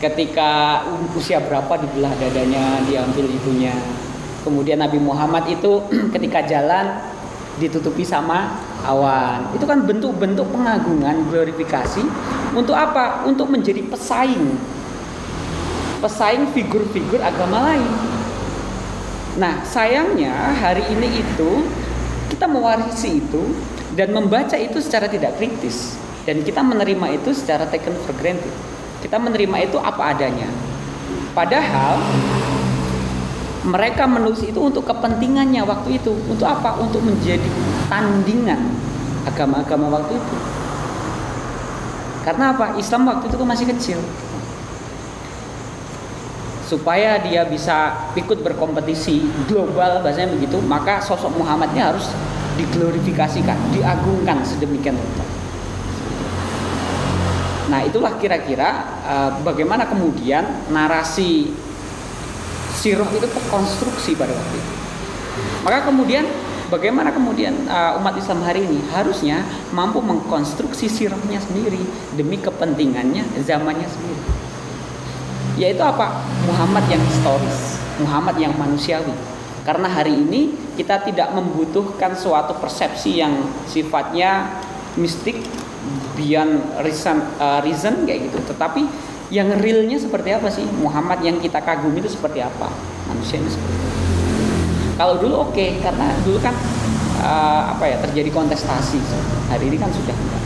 S2: ketika usia berapa dibelah dadanya diambil ibunya. Kemudian Nabi Muhammad itu ketika jalan ditutupi sama awan. Itu kan bentuk-bentuk pengagungan glorifikasi. Untuk apa? Untuk menjadi pesaing. Pesaing figur-figur agama lain Nah, sayangnya hari ini itu kita mewarisi itu dan membaca itu secara tidak kritis dan kita menerima itu secara taken for granted. Kita menerima itu apa adanya. Padahal mereka menulis itu untuk kepentingannya waktu itu. Untuk apa? Untuk menjadi tandingan agama-agama waktu itu. Karena apa? Islam waktu itu kan masih kecil supaya dia bisa ikut berkompetisi global bahasanya begitu maka sosok Muhammadnya harus diglorifikasikan diagungkan sedemikian rupa. Nah itulah kira-kira uh, bagaimana kemudian narasi sirah itu terkonstruksi pada waktu itu. Maka kemudian bagaimana kemudian uh, umat Islam hari ini harusnya mampu mengkonstruksi sirahnya sendiri demi kepentingannya zamannya sendiri yaitu apa? Muhammad yang historis, Muhammad yang manusiawi. Karena hari ini kita tidak membutuhkan suatu persepsi yang sifatnya mistik, beyond reason, uh, reason kayak gitu. Tetapi yang realnya seperti apa sih? Muhammad yang kita kagumi itu seperti apa? Manusianya seperti apa? Kalau dulu oke, okay, karena dulu kan uh, apa ya terjadi kontestasi. Hari ini kan sudah enggak.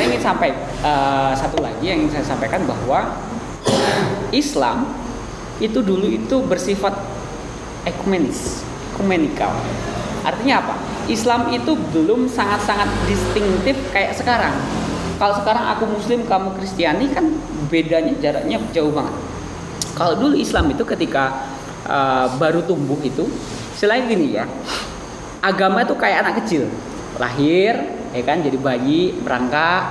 S2: Saya ingin sampai uh, satu lagi yang ingin saya sampaikan bahwa Islam itu dulu itu bersifat ekumenis, ekumenikal. Artinya apa? Islam itu belum sangat-sangat distintif kayak sekarang. Kalau sekarang aku Muslim, kamu Kristiani kan bedanya jaraknya jauh banget. Kalau dulu Islam itu ketika uh, baru tumbuh itu, selain gini ya, agama itu kayak anak kecil, lahir, ya kan, jadi bayi, berangkat,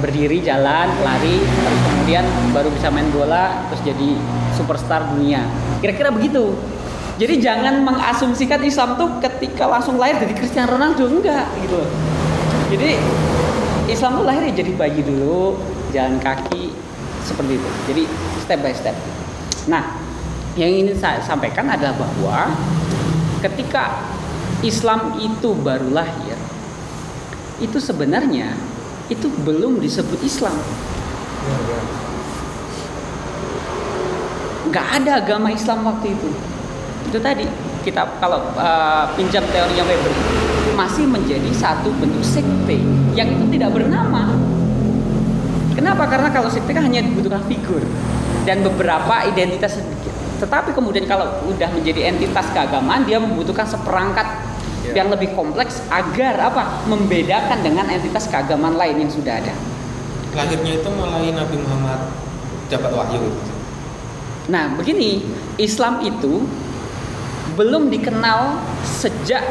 S2: berdiri jalan lari terus kemudian baru bisa main bola terus jadi superstar dunia. Kira-kira begitu. Jadi jangan mengasumsikan Islam tuh ketika langsung lahir jadi Cristiano Ronaldo enggak gitu jadi Islam tuh lahir ya jadi bayi dulu jalan kaki seperti itu. Jadi step by step. Nah yang ingin saya sampaikan adalah bahwa ketika Islam itu baru lahir itu sebenarnya itu belum disebut Islam. Gak ada agama Islam waktu itu. Itu tadi kita kalau uh, pinjam teorinya Weber masih menjadi satu bentuk sekte yang itu tidak bernama. Kenapa? Karena kalau sekte kan hanya dibutuhkan figur dan beberapa identitas sedikit. Tetapi kemudian kalau udah menjadi entitas keagamaan dia membutuhkan seperangkat yeah. yang lebih kompleks agar apa membedakan dengan entitas keagamaan lain yang sudah ada.
S4: Lahirnya itu mulai Nabi Muhammad dapat wahyu.
S2: Nah, begini, Islam itu belum dikenal sejak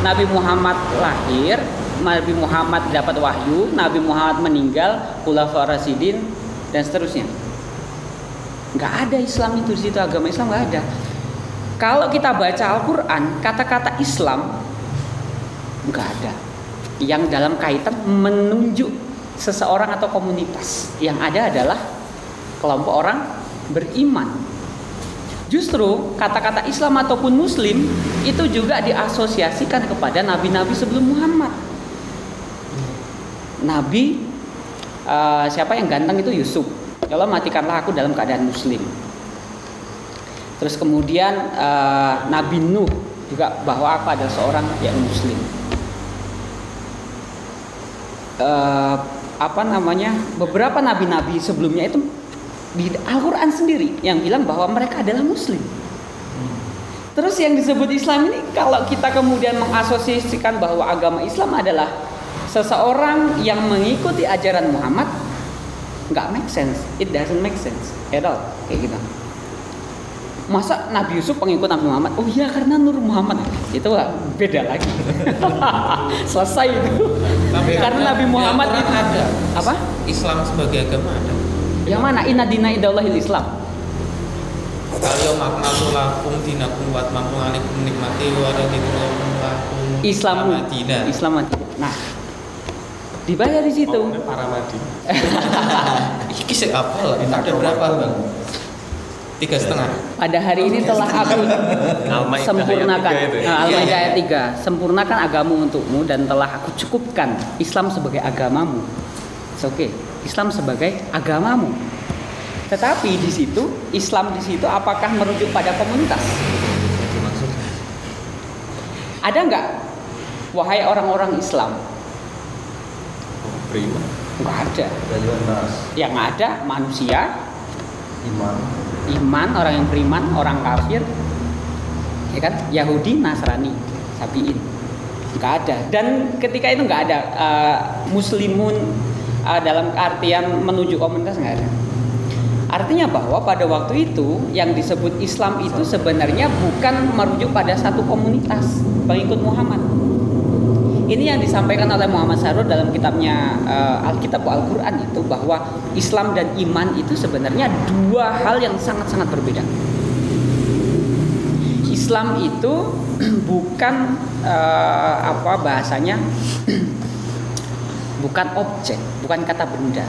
S2: Nabi Muhammad lahir, Nabi Muhammad dapat wahyu, Nabi Muhammad meninggal, Khulafaur Rasidin dan seterusnya. Nggak ada Islam itu di situ agama Islam nggak ada. Kalau kita baca Al-Quran, kata-kata Islam nggak ada yang dalam kaitan menunjuk seseorang atau komunitas. Yang ada adalah kelompok orang beriman. Justru kata-kata Islam ataupun Muslim itu juga diasosiasikan kepada nabi-nabi sebelum Muhammad. Nabi uh, siapa yang ganteng itu Yusuf. Ya Allah matikanlah aku dalam keadaan Muslim. Terus kemudian uh, Nabi Nuh juga bahwa aku adalah seorang yang Muslim. Uh, apa namanya beberapa nabi-nabi sebelumnya itu di Al-Quran sendiri yang bilang bahwa mereka adalah Muslim. Terus yang disebut Islam ini kalau kita kemudian mengasosiasikan bahwa agama Islam adalah seseorang yang mengikuti ajaran Muhammad, nggak make sense. It doesn't make sense at all kayak gitu. Masa Nabi Yusuf pengikut Nabi Muhammad? Oh iya karena Nur Muhammad itu beda lagi. Selesai itu.
S4: Tapi
S2: karena
S4: ada-
S2: Nabi Muhammad
S4: di
S2: itu
S4: ada
S2: apa?
S4: Islam sebagai agama ada.
S2: Yang mana? Inna dina idallahil Islam. Islam. Islam. Nah, dibayar di situ.
S5: Ngomongnya para madi.
S4: Iki sih apa? Ada berapa bang? Tiga setengah.
S2: Pada hari ini telah aku sempurnakan. Al-Maidah ayat 3 Sempurnakan agamu untukmu dan telah aku cukupkan Islam sebagai agamamu. Oke, Islam sebagai agamamu. Tetapi di situ Islam di situ apakah merujuk pada komunitas? Ada nggak? Wahai orang-orang Islam.
S5: Oh, Beriman.
S2: Nggak ada.
S1: Ya
S2: Yang ada manusia.
S1: Iman,
S2: iman orang yang beriman orang kafir ya kan? Yahudi Nasrani Sabiin. Nggak ada. Dan ketika itu nggak ada eh, Muslimun eh, dalam artian menuju komunitas nggak ada. Artinya bahwa pada waktu itu yang disebut Islam itu sebenarnya bukan merujuk pada satu komunitas pengikut Muhammad ini yang disampaikan oleh Muhammad Sarur dalam kitabnya eh, Alkitab Al-Quran itu bahwa Islam dan iman itu sebenarnya dua hal yang sangat-sangat berbeda. Islam itu bukan eh, apa bahasanya bukan objek, bukan kata benda.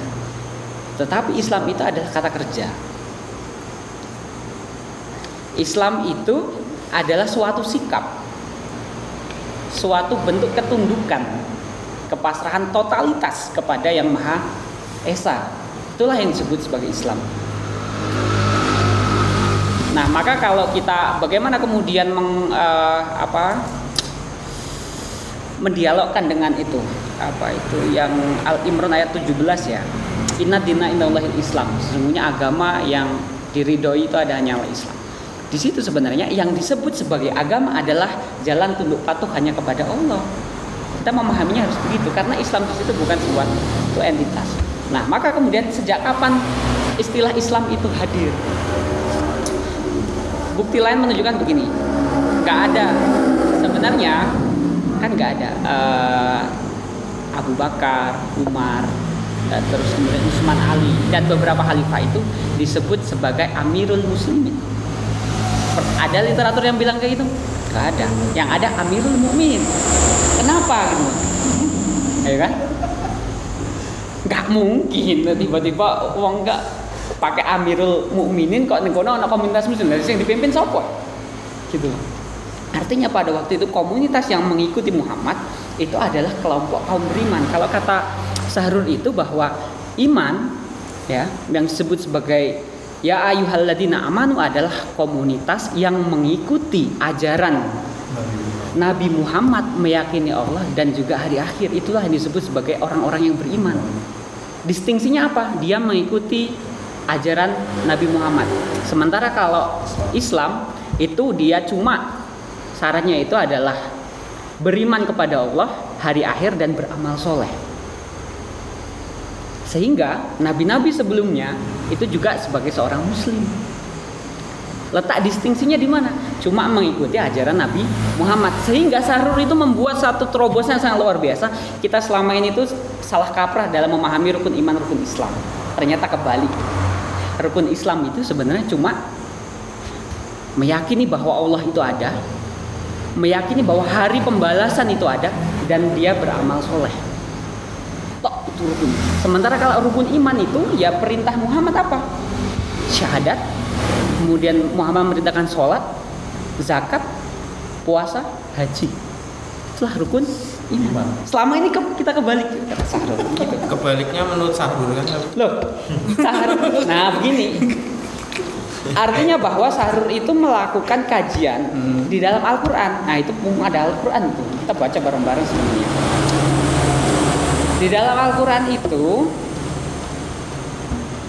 S2: Tetapi Islam itu adalah kata kerja. Islam itu adalah suatu sikap suatu bentuk ketundukan, kepasrahan totalitas kepada Yang Maha Esa. Itulah yang disebut sebagai Islam. Nah, maka kalau kita bagaimana kemudian meng, eh, apa mendialogkan dengan itu? Apa itu yang Al Imran ayat 17 ya. Inna dina indallahil Islam. Sesungguhnya agama yang diridhoi itu ada hanyalah Islam. Di situ sebenarnya yang disebut sebagai agama adalah jalan tunduk patuh hanya kepada Allah. Kita memahaminya harus begitu karena Islam di situ bukan suatu entitas. Nah, maka kemudian sejak kapan istilah Islam itu hadir? Bukti lain menunjukkan begini, nggak ada sebenarnya kan nggak ada eh, Abu Bakar, Umar, terus kemudian Utsman Ali dan beberapa khalifah itu disebut sebagai Amirul Muslimin. Ada literatur yang bilang kayak gitu? Gak ada. Yang ada Amirul Mukminin. Kenapa gitu? Ya kan? Gak mungkin tiba-tiba uang nggak pakai Amirul Mukminin kok ning kono ana komunitas muslim yang dipimpin sapa? Gitu. Artinya pada waktu itu komunitas yang mengikuti Muhammad itu adalah kelompok kaum beriman. Kalau kata Sahrul itu bahwa iman ya yang disebut sebagai ya ayyuhalladzina amanu adalah komunitas yang mengikuti ajaran Nabi Muhammad meyakini Allah dan juga hari akhir itulah yang disebut sebagai orang-orang yang beriman. Distingsinya apa? Dia mengikuti ajaran Nabi Muhammad. Sementara kalau Islam itu dia cuma syaratnya itu adalah beriman kepada Allah, hari akhir dan beramal soleh. Sehingga nabi-nabi sebelumnya itu juga sebagai seorang muslim. Letak distingsinya di mana? Cuma mengikuti ajaran Nabi Muhammad. Sehingga Sahrur itu membuat satu terobosan yang sangat luar biasa. Kita selama ini itu salah kaprah dalam memahami rukun iman rukun Islam. Ternyata kebalik. Rukun Islam itu sebenarnya cuma meyakini bahwa Allah itu ada, meyakini bahwa hari pembalasan itu ada dan dia beramal soleh. Itu rukun. Sementara kalau rukun iman itu ya perintah Muhammad apa? Syahadat. Kemudian Muhammad memerintahkan sholat, zakat, puasa, haji. Itulah rukun iman. Selama ini ke- kita kebalik kata Sahrul. Gitu.
S4: Kebaliknya menurut Sahrul kan
S2: Loh, Sahrul. Nah, begini. Artinya bahwa Sahrul itu melakukan kajian di dalam Al-Qur'an. Nah, itu ada Al-Qur'an. Kita baca bareng-bareng semuanya. Di dalam Al-Qur'an itu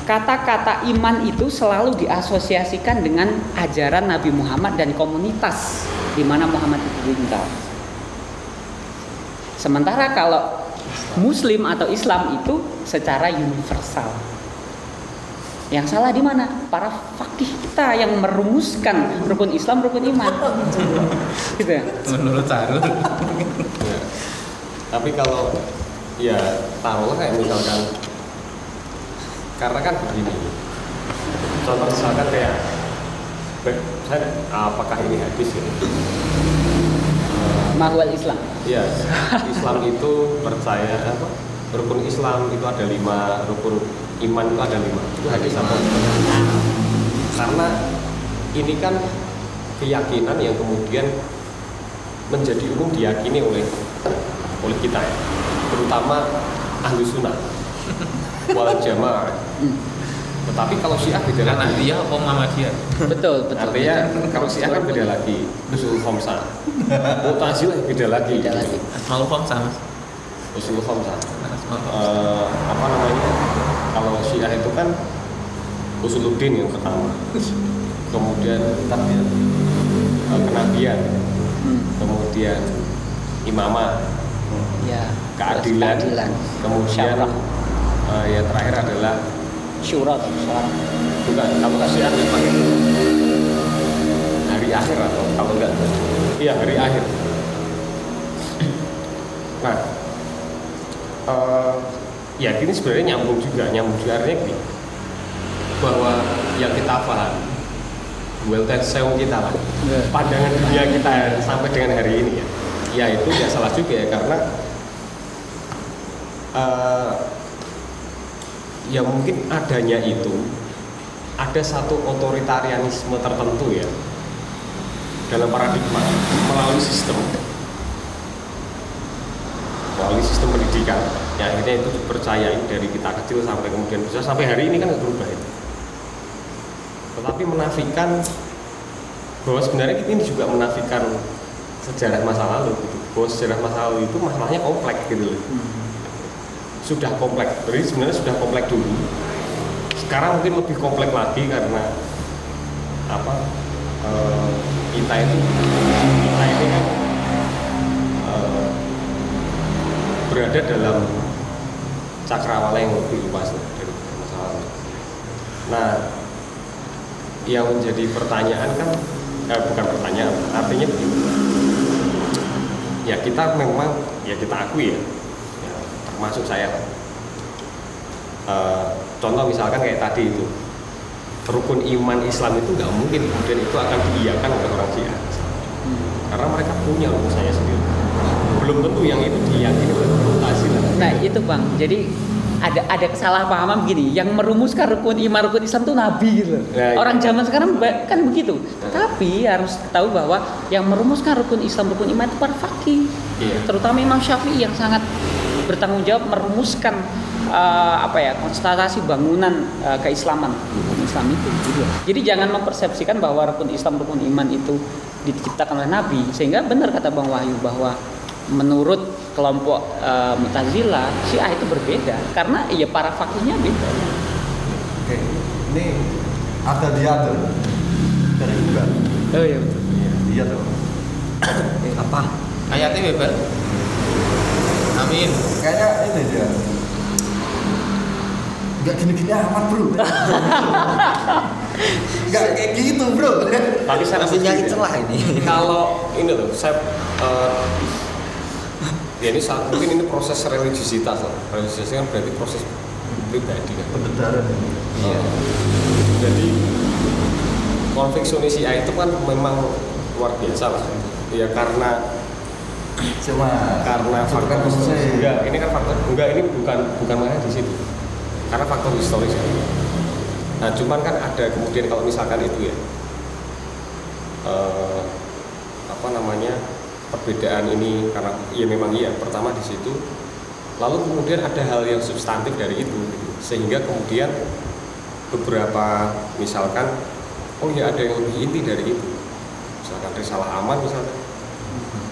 S2: kata-kata iman itu selalu diasosiasikan dengan ajaran Nabi Muhammad dan komunitas di mana Muhammad itu tinggal. Sementara kalau Muslim atau Islam itu secara universal. Yang salah di mana? Para fakih kita yang merumuskan rukun Islam, rukun iman. gitu ya.
S4: menurut.
S5: Ya. Tapi kalau ya taruhlah kayak misalkan karena kan begini. Contoh misalkan kayak saya apakah ini hadis ya?
S2: Mahwal Islam.
S5: Ya, Islam itu percaya apa? Rukun Islam itu ada lima, rukun iman itu ada lima. Itu hadis apa? Karena ini kan keyakinan yang kemudian menjadi umum diyakini oleh oleh kita ya, terutama ahlu sunnah wal jamaah. Tetapi kalau Syiah beda
S4: Kan
S5: lagi.
S4: dia apa Muhammadiyah?
S2: Betul, betul.
S5: Artinya
S2: betul.
S5: kalau Syiah kan beda lagi, usul khamsah. Mu'tazilah beda lagi.
S2: Beda lagi.
S4: Asmaul Khamsah Mas.
S5: Usul.
S4: Asmaul Khamsah.
S5: Eh, apa namanya? Kalau Syiah itu kan usuluddin yang pertama. Kemudian eh, kenabian,
S2: Hmm,
S5: kemudian imamah,
S2: ya.
S5: keadilan,
S2: Keadilan.
S5: kemudian eh, yang terakhir adalah
S2: Syura atau
S5: bukan nggak Syiah apa? hari akhir atau kalau enggak iya hari akhir nah eh, ya ini sebenarnya nyambung juga nyambung juga artinya gini bahwa yang kita paham well sewu kita lah
S2: Iya.
S5: pandangan dunia kita sampai dengan hari ini ya ya itu ya salah juga ya karena eh, ya mungkin adanya itu ada satu otoritarianisme tertentu ya dalam paradigma melalui sistem. Melalui sistem pendidikan. Yang akhirnya itu dipercayai dari kita kecil sampai kemudian bisa sampai hari ini kan nggak berubah itu tetapi menafikan bahwa sebenarnya ini juga menafikan sejarah masa lalu gitu. bahwa sejarah masa lalu itu masalahnya kompleks gitu loh sudah kompleks jadi sebenarnya sudah kompleks dulu sekarang mungkin lebih kompleks lagi karena apa eh, kita itu kita ini kan eh, berada dalam cakrawala yang lebih luas dari masa lalu. Nah, yang menjadi pertanyaan kan eh, bukan pertanyaan, artinya. Ya kita memang ya kita akui ya, ya termasuk saya. Eh, contoh misalkan kayak tadi itu rukun iman Islam itu nggak mungkin kemudian itu akan diiyakan oleh orang Syiah karena mereka punya rukun saya sendiri belum tentu yang itu diyakini oleh Mu'tazilah
S2: Nah itu bang, jadi ada ada kesalahpahaman begini, yang merumuskan rukun iman rukun Islam itu Nabi gitu.
S5: Ya.
S2: Orang zaman sekarang kan begitu. Tapi harus tahu bahwa yang merumuskan rukun Islam rukun iman itu para fakih,
S5: Iya.
S2: terutama Imam Syafi'i yang sangat bertanggung jawab merumuskan eh, apa ya konstatasi bangunan eh, keislaman rukun Islam itu. gitu. Jadi jangan mempersepsikan bahwa rukun Islam rukun iman itu diciptakan oleh Nabi, sehingga benar kata Bang Wahyu bahwa menurut kelompok uh, Mu'tazilah Syiah itu berbeda karena ya para fakihnya beda.
S6: Oke, ini ada diatur dari bukan?
S2: Oh iya betul.
S6: Iya dong.
S3: Eh, apa?
S4: Ayatnya bebas. Amin.
S6: Kayaknya ini dia. Gak gini-gini amat bro. Gak kayak gitu bro.
S5: tapi saya
S3: Masih
S5: rasa
S3: nyari
S5: gini,
S3: celah ini.
S5: kalau ini loh saya eh, ya ini saat mungkin ini proses religiositas lah religiositas kan berarti proses pribadi kan
S6: Pendedaran.
S5: Iya. Jadi konflik Indonesia itu kan memang luar biasa lah. Ya karena
S6: Cuma
S5: karena faktor
S6: kan saya
S5: enggak ini kan faktor enggak ini bukan bukan makanya di situ. Karena faktor historis. Ya. nah cuman kan ada kemudian kalau misalkan itu ya eh, apa namanya perbedaan ini karena ya memang iya pertama di situ. Lalu kemudian ada hal yang substantif dari itu gitu. sehingga kemudian beberapa misalkan oh ya ada yang lebih inti dari itu. Misalkan risalah aman misalkan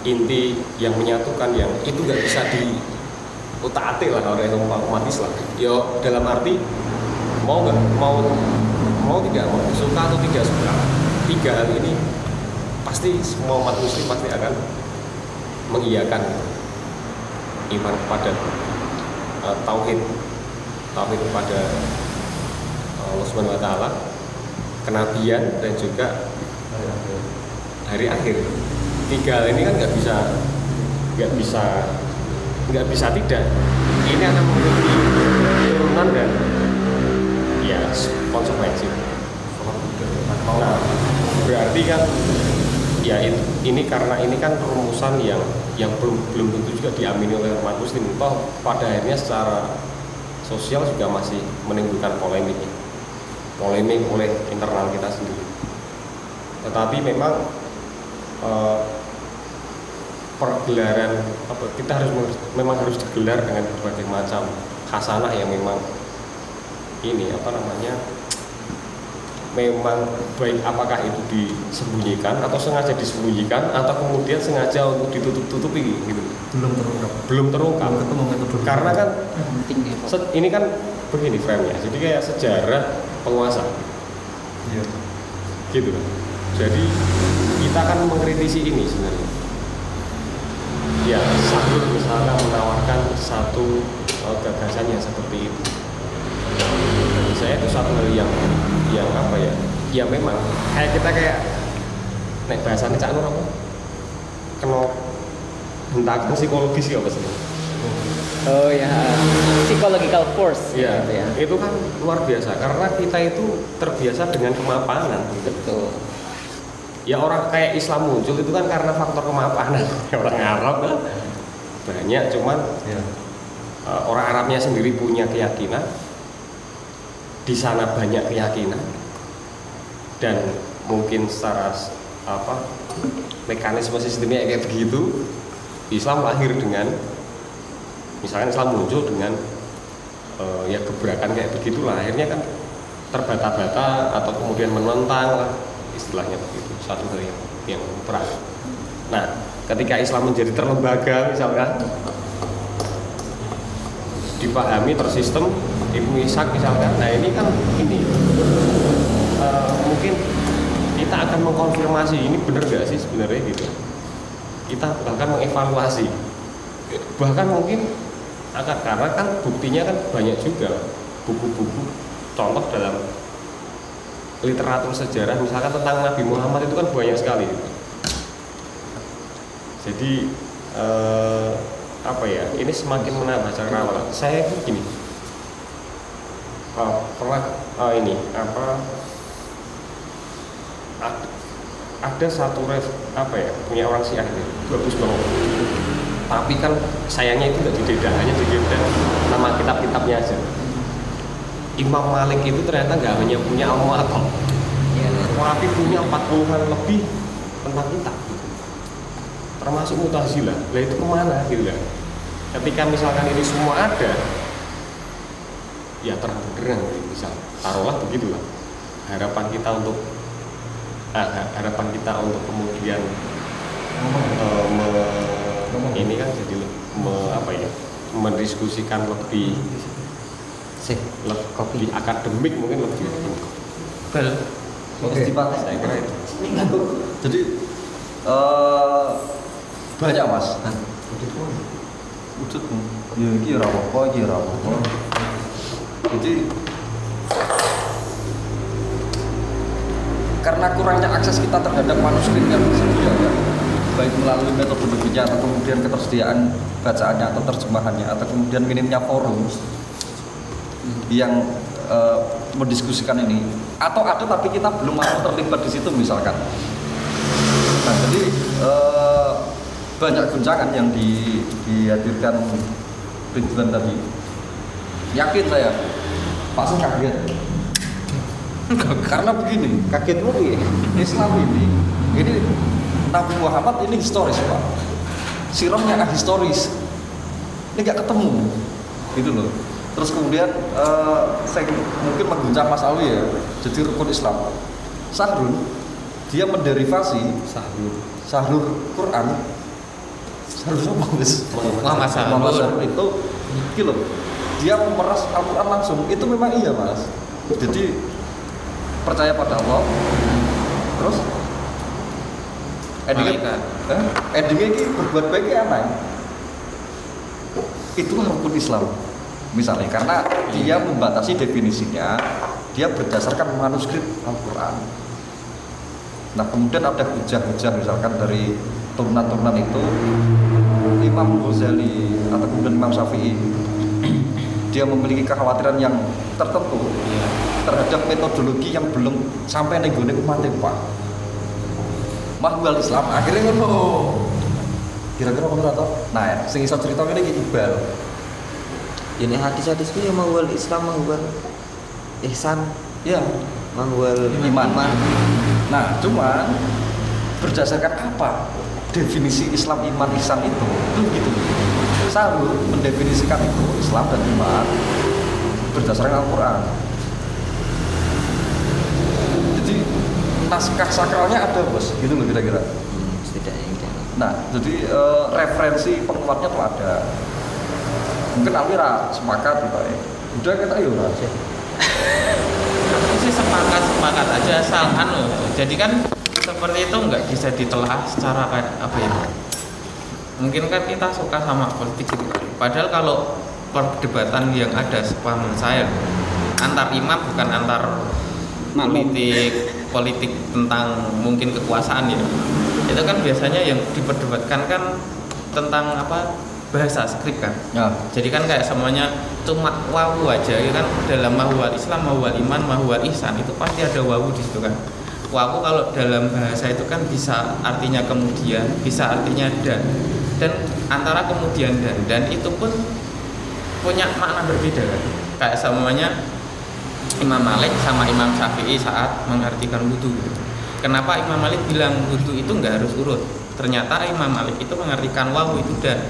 S5: inti yang menyatukan yang itu nggak bisa di utak atik lah kalau umat Islam yo dalam arti mau nggak mau mau tidak mau suka atau tidak suka tiga hal ini pasti semua umat muslim pasti akan mengiyakan iman kepada uh, tauhid tauhid kepada Allah Subhanahu wa taala kenabian dan juga hari akhir tiga ini kan nggak bisa nggak bisa nggak bisa tidak. Ini akan memiliki turunan dan ya konsekuensi. Nah berarti kan ya ini karena ini kan rumusan yang yang belum belum tentu juga diamini oleh umat muslim. Toh pada akhirnya secara sosial juga masih menimbulkan polemik polemik oleh internal kita sendiri. Tetapi memang eh, pergelaran apa kita harus memang harus digelar dengan berbagai macam khasanah yang memang ini apa namanya memang baik apakah itu disembunyikan atau sengaja disembunyikan atau kemudian sengaja untuk ditutup-tutupi gitu.
S6: Belum terungkap.
S5: belum terungkap.
S6: Belum ketemu metode.
S5: karena kan ini kan begini frame-nya. Jadi kayak sejarah penguasa.
S6: Iya.
S5: gitu. Kan jadi kita akan mengkritisi ini sebenarnya ya satu misalkan menawarkan satu gagasan yang seperti itu. Bagi saya itu satu hal yang yang apa ya ya memang kayak kita kayak naik bahasanya cak nur apa? Kena hentakan psikologis ya apa sih
S2: oh ya psychological force
S5: Iya,
S2: gitu ya.
S5: Itu kan luar biasa karena kita itu terbiasa dengan kemapanan.
S2: betul
S5: Ya orang kayak Islam muncul itu kan karena faktor kemapanan. orang Arab lah banyak, cuman
S6: Iya.
S5: eh, orang Arabnya sendiri punya keyakinan. Di sana banyak keyakinan dan mungkin secara apa mekanisme sistemnya kayak begitu. Islam lahir dengan misalkan Islam muncul dengan eh, ya gebrakan kayak begitulah akhirnya kan terbata-bata atau kemudian menentang lah istilahnya begitu satu hal yang yang berat nah ketika Islam menjadi terlembaga misalkan dipahami tersistem Ibnu Ishak misalkan nah ini kan ini. Eh, mungkin kita akan mengkonfirmasi ini benar gak sih sebenarnya gitu? Kita bahkan mengevaluasi. Bahkan mungkin akan karena kan buktinya kan banyak juga buku-buku contoh dalam literatur sejarah misalkan tentang Nabi Muhammad itu kan banyak sekali. Jadi eh, apa ya ini semakin menambah cakrawala saya itu gini. Pernah eh, ini apa ad- ada satu ref apa ya punya orang Syiah itu bagus banget. Tapi kan sayangnya itu nggak didedah hanya didedah nama kitab-kitabnya aja Imam Malik itu ternyata nggak hanya punya almatom tapi punya 40-an lebih tentang kitab gitu. termasuk mutazilah. Lah itu ke mana gitu kan? Ketika misalkan ini semua ada ya terang benderang gitu, misal taruhlah begitulah. Harapan kita untuk ah, ha- harapan kita untuk kemudian eh, me- ini kan jadi me- apa ya? Mendiskusikan lebih
S3: Sih,
S5: lebih kopi akademik mungkin lebih
S4: Bel.
S1: Oke.
S5: saya kira itu.
S1: Jadi eh banyak mas. Wujud ya apa iki ora apa. Jadi karena kurangnya akses kita terhadap manuskrip yang tersedia ya, baik melalui metodologinya atau kemudian ketersediaan bacaannya atau terjemahannya atau kemudian minimnya forum yang eh, mendiskusikan ini atau ada tapi kita belum mau terlibat di situ misalkan nah jadi eh, banyak guncangan yang di, dihadirkan Ridwan tadi. Yakin saya, Pak Sun kaget. Karena begini,
S3: Kagetmu piye?
S1: Islam ini, ini Nabi Muhammad ini historis Pak. Sirahnya historis. Ini nggak ketemu, gitu loh. Terus kemudian eh, saya mungkin mengguncang Mas Alwi ya, jadi rukun Islam. Sahrun, dia menderivasi
S3: Sahur.
S1: Sahrul Quran Sahrul?
S4: Muhammad.
S1: Muhammad Sahrul itu gitu loh. Dia memeras Al-Quran langsung Itu memang iya mas Jadi Percaya pada Allah Terus Endingnya eh, Endingnya ini berbuat baik ini aneh Itulah rukun Islam Misalnya Karena dia membatasi definisinya Dia berdasarkan manuskrip Al-Quran. Nah kemudian ada hujah-hujah misalkan dari turunan-turunan itu Imam Ghazali atau kemudian Imam Syafi'i dia memiliki kekhawatiran yang tertentu terhadap metodologi yang belum sampai gue umat pak. Mahwal Islam akhirnya ngono. Kira-kira atau nah sing iso cerita ini Iqbal
S3: Ini hadis-hadis ku yang mangwal Islam mangwal ihsan
S1: ya
S3: mangwal
S1: Iman. Nah, cuman berdasarkan apa definisi Islam iman ihsan itu? Itu gitu. Sahur mendefinisikan itu Islam dan iman berdasarkan Al-Qur'an. Jadi naskah sakralnya ada, Bos. Gitu loh kira-kira.
S3: Hmm, setidaknya.
S1: Nah, jadi eh, referensi penguatnya tuh ada. Mungkin Alwira sepakat gitu ya. Udah kita yuk lah.
S4: Aku sih sepakat sepakat aja asal anu. Jadi kan seperti itu nggak bisa ditelah secara kayak apa ya? Mungkin kan kita suka sama politik gitu. Padahal kalau perdebatan yang ada sepaman saya antar imam bukan antar politik politik tentang mungkin kekuasaan ya itu kan biasanya yang diperdebatkan kan tentang apa bahasa skrip kan
S1: Ya.
S4: jadi kan kayak semuanya cuma wawu aja ya kan dalam mahwal Islam, mahwal iman, mahwal ihsan itu pasti ada wawu di situ kan. Wawu kalau dalam bahasa itu kan bisa artinya kemudian, bisa artinya dan. Dan antara kemudian dan dan itu pun punya makna berbeda kan. Kayak semuanya Imam Malik sama Imam Syafi'i saat mengartikan wudhu. gitu. Kenapa Imam Malik bilang wudhu itu nggak harus urut? Ternyata Imam Malik itu mengartikan wawu itu dan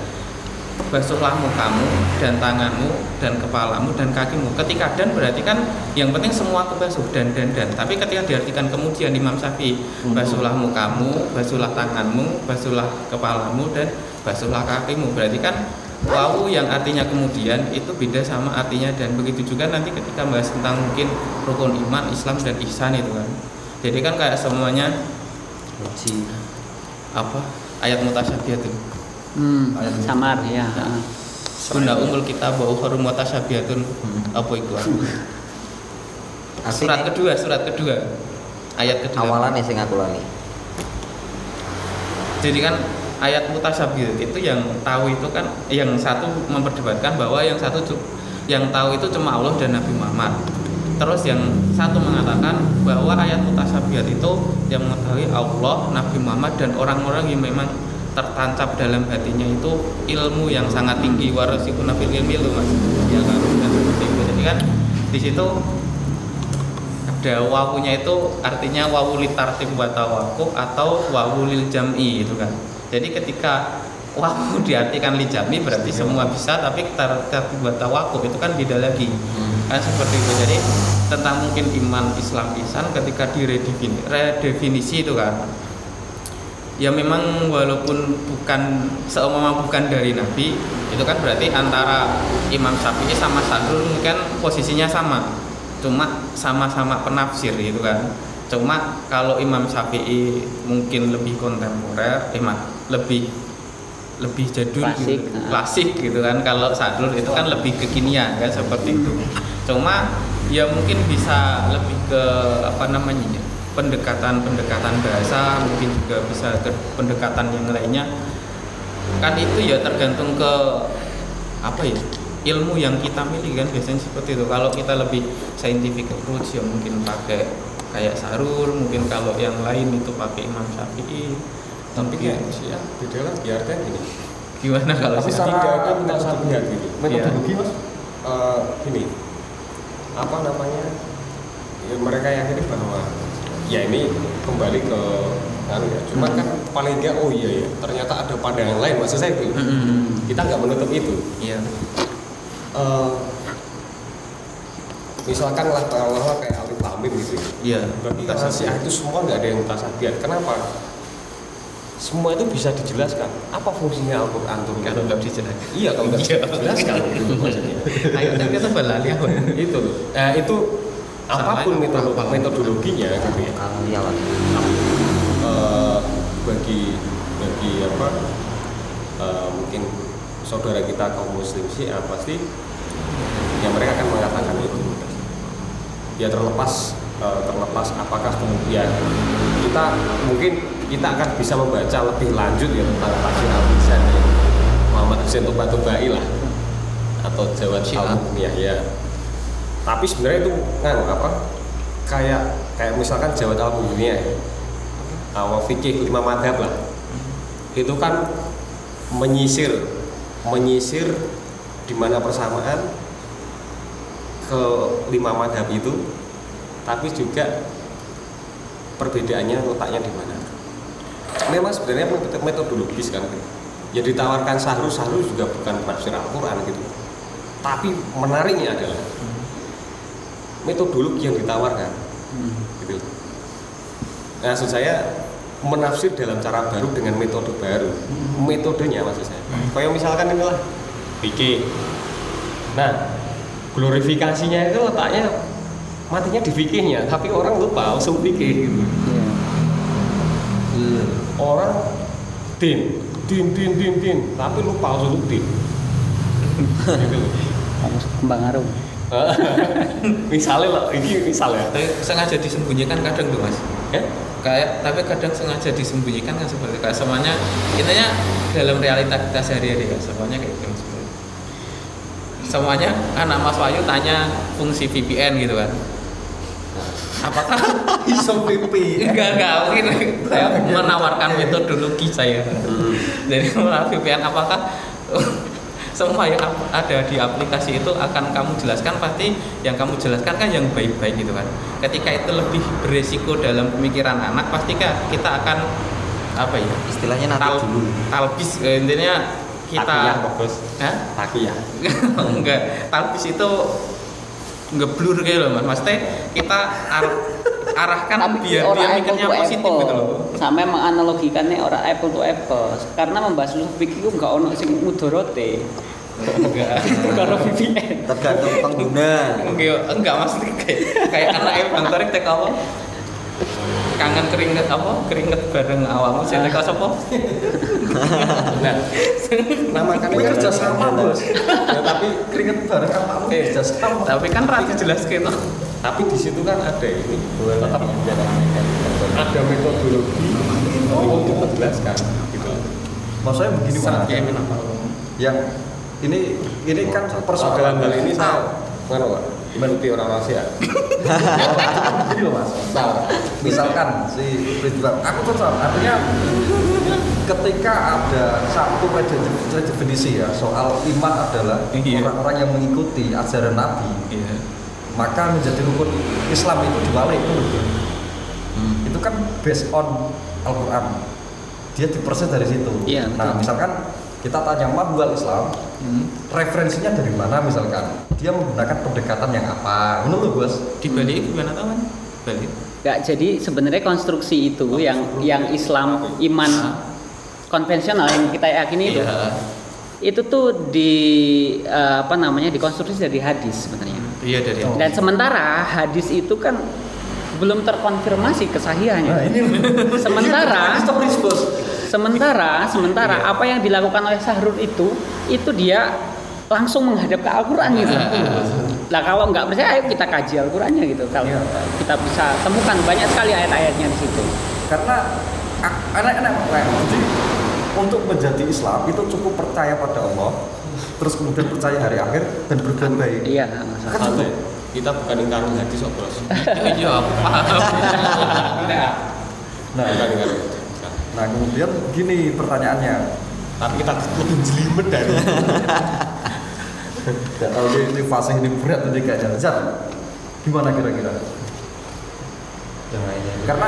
S4: basuhlah mukamu dan tanganmu dan kepalamu dan kakimu. Ketika dan berarti kan yang penting semua kebasuh dan dan dan. Tapi ketika diartikan kemudian Imam Syafi'i basuhlah mukamu basuhlah tanganmu basuhlah kepalamu dan basuhlah kakimu. Berarti kan wawu yang artinya kemudian itu beda sama artinya dan begitu juga nanti ketika bahas tentang mungkin rukun iman Islam dan ihsan itu kan. Jadi kan kayak semuanya apa? Ayat mutasyabihat itu
S2: Hmm, samar ya. heeh.
S4: Bunda umul kita bahwa harum mutasyabihatun apa itu? Surat kedua, surat kedua. Ayat kedua.
S3: awalan sing aku lali.
S4: Jadi kan ayat mutasyabihat itu yang tahu itu kan yang satu memperdebatkan bahwa yang satu yang tahu itu cuma Allah dan Nabi Muhammad. Terus yang satu mengatakan bahwa ayat mutasyabihat itu yang mengetahui Allah, Nabi Muhammad dan orang-orang yang memang tertancap dalam hatinya itu ilmu yang sangat tinggi. Warasikuna fil ilmi itu mas. Ya kan? Dan seperti itu. Jadi kan di situ ada wawunya itu artinya wawu litartib wa tawakkuf atau wawu lil jam'i itu kan. Jadi ketika wawu diartikan li jam'i berarti semua bisa tapi tartib wa tawakkuf itu kan beda lagi. Kan seperti itu. Jadi tentang mungkin iman Islam ihsan ketika diredefinisi redefinisi itu kan ya memang walaupun bukan seumpama bukan dari Nabi itu kan berarti antara Imam Syafi'i sama Sadrul kan posisinya sama. Cuma sama-sama penafsir gitu kan. Cuma kalau Imam Syafi'i mungkin lebih kontemporer eh ma- lebih lebih jadul
S2: Klasik,
S4: gitu, klasik gitu kan. Kalau Sadrul itu kan lebih kekinian kan seperti itu. Cuma ya mungkin bisa lebih ke apa namanya ya, pendekatan-pendekatan bahasa mungkin juga bisa ke pendekatan yang lainnya. Kan itu ya tergantung ke apa ya ilmu yang kita miliki kan biasanya seperti itu. Kalau kita lebih scientific approach ya mungkin pakai kayak sarur mungkin kalau yang lain itu pakai Imam Syafi'i
S5: Tapi sih ya. beda lagi artinya gini.
S4: Gimana kalau
S1: Tapi
S4: sih?
S1: secara-
S5: Tidak ada mutasabihat gitu.
S1: metodologi mas?
S5: Eh, gini. Apa namanya? Ya, mereka yakini bahwa ya ini kembali ke anu ya cuma kan paling enggak oh iya ya ternyata ada pandangan lain maksud saya itu
S4: Mm-mm.
S5: kita nggak menutup itu
S4: Iya.
S5: Eh, misalkan lah kalau kayak alif lamim gitu ya
S4: Iya.
S5: bagi orang Syiah itu semua nggak ada yang mutasabihat kenapa semua itu bisa dijelaskan apa fungsinya Al-Quran turun
S4: Kalau nggak dijelaskan.
S5: iya kalau nggak
S4: Iya.
S5: dijelaskan gitu maksudnya
S4: Ayo balali apa?
S5: itu itu apa
S4: pun
S5: metode-
S4: apa?
S5: metodologinya gitu ya
S3: Kalau ya lah.
S5: Eh, bagi bagi apa eh, mungkin saudara kita kaum muslim sih pasti ya mereka akan mengatakan itu ya terlepas eh, terlepas apakah kemudian kita mungkin kita akan bisa membaca lebih lanjut ya tentang tafsir al ya. Muhammad Hussein Tubatubai lah atau Jawad
S4: Syiah.
S5: al ya tapi sebenarnya itu nganu apa? Kayak kayak misalkan Jawad al ya. Awal fikih lima madhab lah. Itu kan menyisir menyisir di mana persamaan ke lima madhab itu tapi juga perbedaannya letaknya di mana. Memang sebenarnya metode- metodologis kan? Ya ditawarkan sahru sahru juga bukan tafsir Al-Quran gitu. Tapi menariknya adalah metodologi yang ditawarkan gitu loh. Nah, maksud saya menafsir dalam cara baru dengan metode baru. Metodenya maksud saya. Kayak misalkan inilah fikih. Nah, glorifikasinya itu letaknya matinya di fikihnya, tapi orang lupa usul fikih gitu.
S2: Iya.
S5: Orang din, din, din, din, din, tapi lupa usul din. gitu.
S2: arum.
S5: misalnya lah, ini misalnya.
S4: Tapi sengaja disembunyikan kadang tuh mas.
S5: Ya?
S4: Kayak tapi kadang sengaja disembunyikan kan seperti kayak semuanya intinya dalam realita kita sehari-hari ya semuanya kayak gitu. Semuanya anak Mas Wahyu tanya fungsi VPN gitu kan. Apakah
S1: iso pipi
S4: enggak enggak mungkin saya menawarkan metodologi saya jadi melalui VPN apakah semua yang ada di aplikasi itu akan kamu jelaskan pasti yang kamu jelaskan kan yang baik-baik gitu kan ketika itu lebih beresiko dalam pemikiran anak pasti kan kita akan apa ya
S3: Istilahnya nanti
S4: tal-
S3: dulu.
S4: talbis eh, intinya kita
S5: Bos.
S4: Hah?
S5: Takiyah.
S4: enggak talbis itu ngeblur gitu loh mas maksudnya kita arahkan
S2: Tapi
S4: biar dia
S2: orang
S4: mikirnya
S2: apple to
S4: positif
S2: apple.
S4: gitu loh
S2: Sampai menganalogikannya orang apple to apple. Karena membahas usul fikih itu nggak ono sing mudorote.
S4: enggak
S2: Karo VPN.
S3: Tergantung pengguna.
S4: enggak enggak mas kayak kayak anak yang bang Torik tek apa kangen keringet apa? Keringet bareng awalmu saya tek apa
S5: Nah, namakan
S1: Ini kerja sama bos
S5: Ya, tapi
S1: keringet bareng apa kamu
S5: Eh,
S1: kerja sama.
S4: tapi kan rati jelas gitu.
S5: Tapi di situ kan ada ini tetap ada metodologi untuk menjelaskan gitu.
S1: Maksudnya begini
S4: sangat
S1: yang ini ini kan
S5: dalam
S1: persoalan
S5: hal ini saya nganu Pak, mengikuti orang Asia
S1: Gini loh mas. Nah, misalkan si Ridwan, aku tuh artinya ketika ada satu definisi ya soal iman adalah
S4: Iya.
S1: orang-orang yang mengikuti ajaran Nabi,
S4: iya
S1: maka menjadi rukun Islam itu dibalik itu.
S4: Hmm.
S1: Itu kan based on Al-Quran. Dia diperses dari situ.
S2: Iya,
S1: nah,
S2: betul.
S1: misalkan kita tanya mahwal Islam,
S4: Hmm.
S1: referensinya dari mana misalkan? Dia menggunakan pendekatan yang apa? Menurut Bos?
S4: di Bali gimana tahu kan Bali
S2: Nggak, jadi sebenarnya konstruksi itu yang yang Islam iman konvensional yang kita yakini itu
S4: iya
S2: itu tuh di eh, apa namanya dikonstruksi dari hadis sebenarnya.
S4: iya dari
S1: Oh.
S2: Dan sementara hadis itu kan belum terkonfirmasi kesahihannya.
S1: Nah, ini
S2: Sementara. Sementara sementara
S4: Iya.
S2: apa yang dilakukan oleh Sahrul itu itu dia langsung menghadap ke Al-Qur'an gitu.
S4: Ah.
S2: Lah kalau nggak percaya ayo kita kaji Al-Qur'annya gitu. Kalau
S1: Iya.
S2: kita bisa temukan banyak sekali ayat-ayatnya di situ.
S1: Karena anak-anak nah, jadi untuk menjadi Islam itu cukup percaya pada Allah, terus kemudian percaya hari akhir dan berbuat baik.
S2: Iya.
S1: Kan
S5: kita bukan ingkar hadis kok bos
S4: iya paham
S1: Nah,
S5: bukan ingkar hadis
S1: Nah kemudian gini pertanyaannya,
S5: tapi kita lebih jelimet dari itu.
S1: Gak tahu ini, ini fase ini berat ini kayaknya. Zat, gimana kira-kira?
S3: yang lainnya
S1: Karena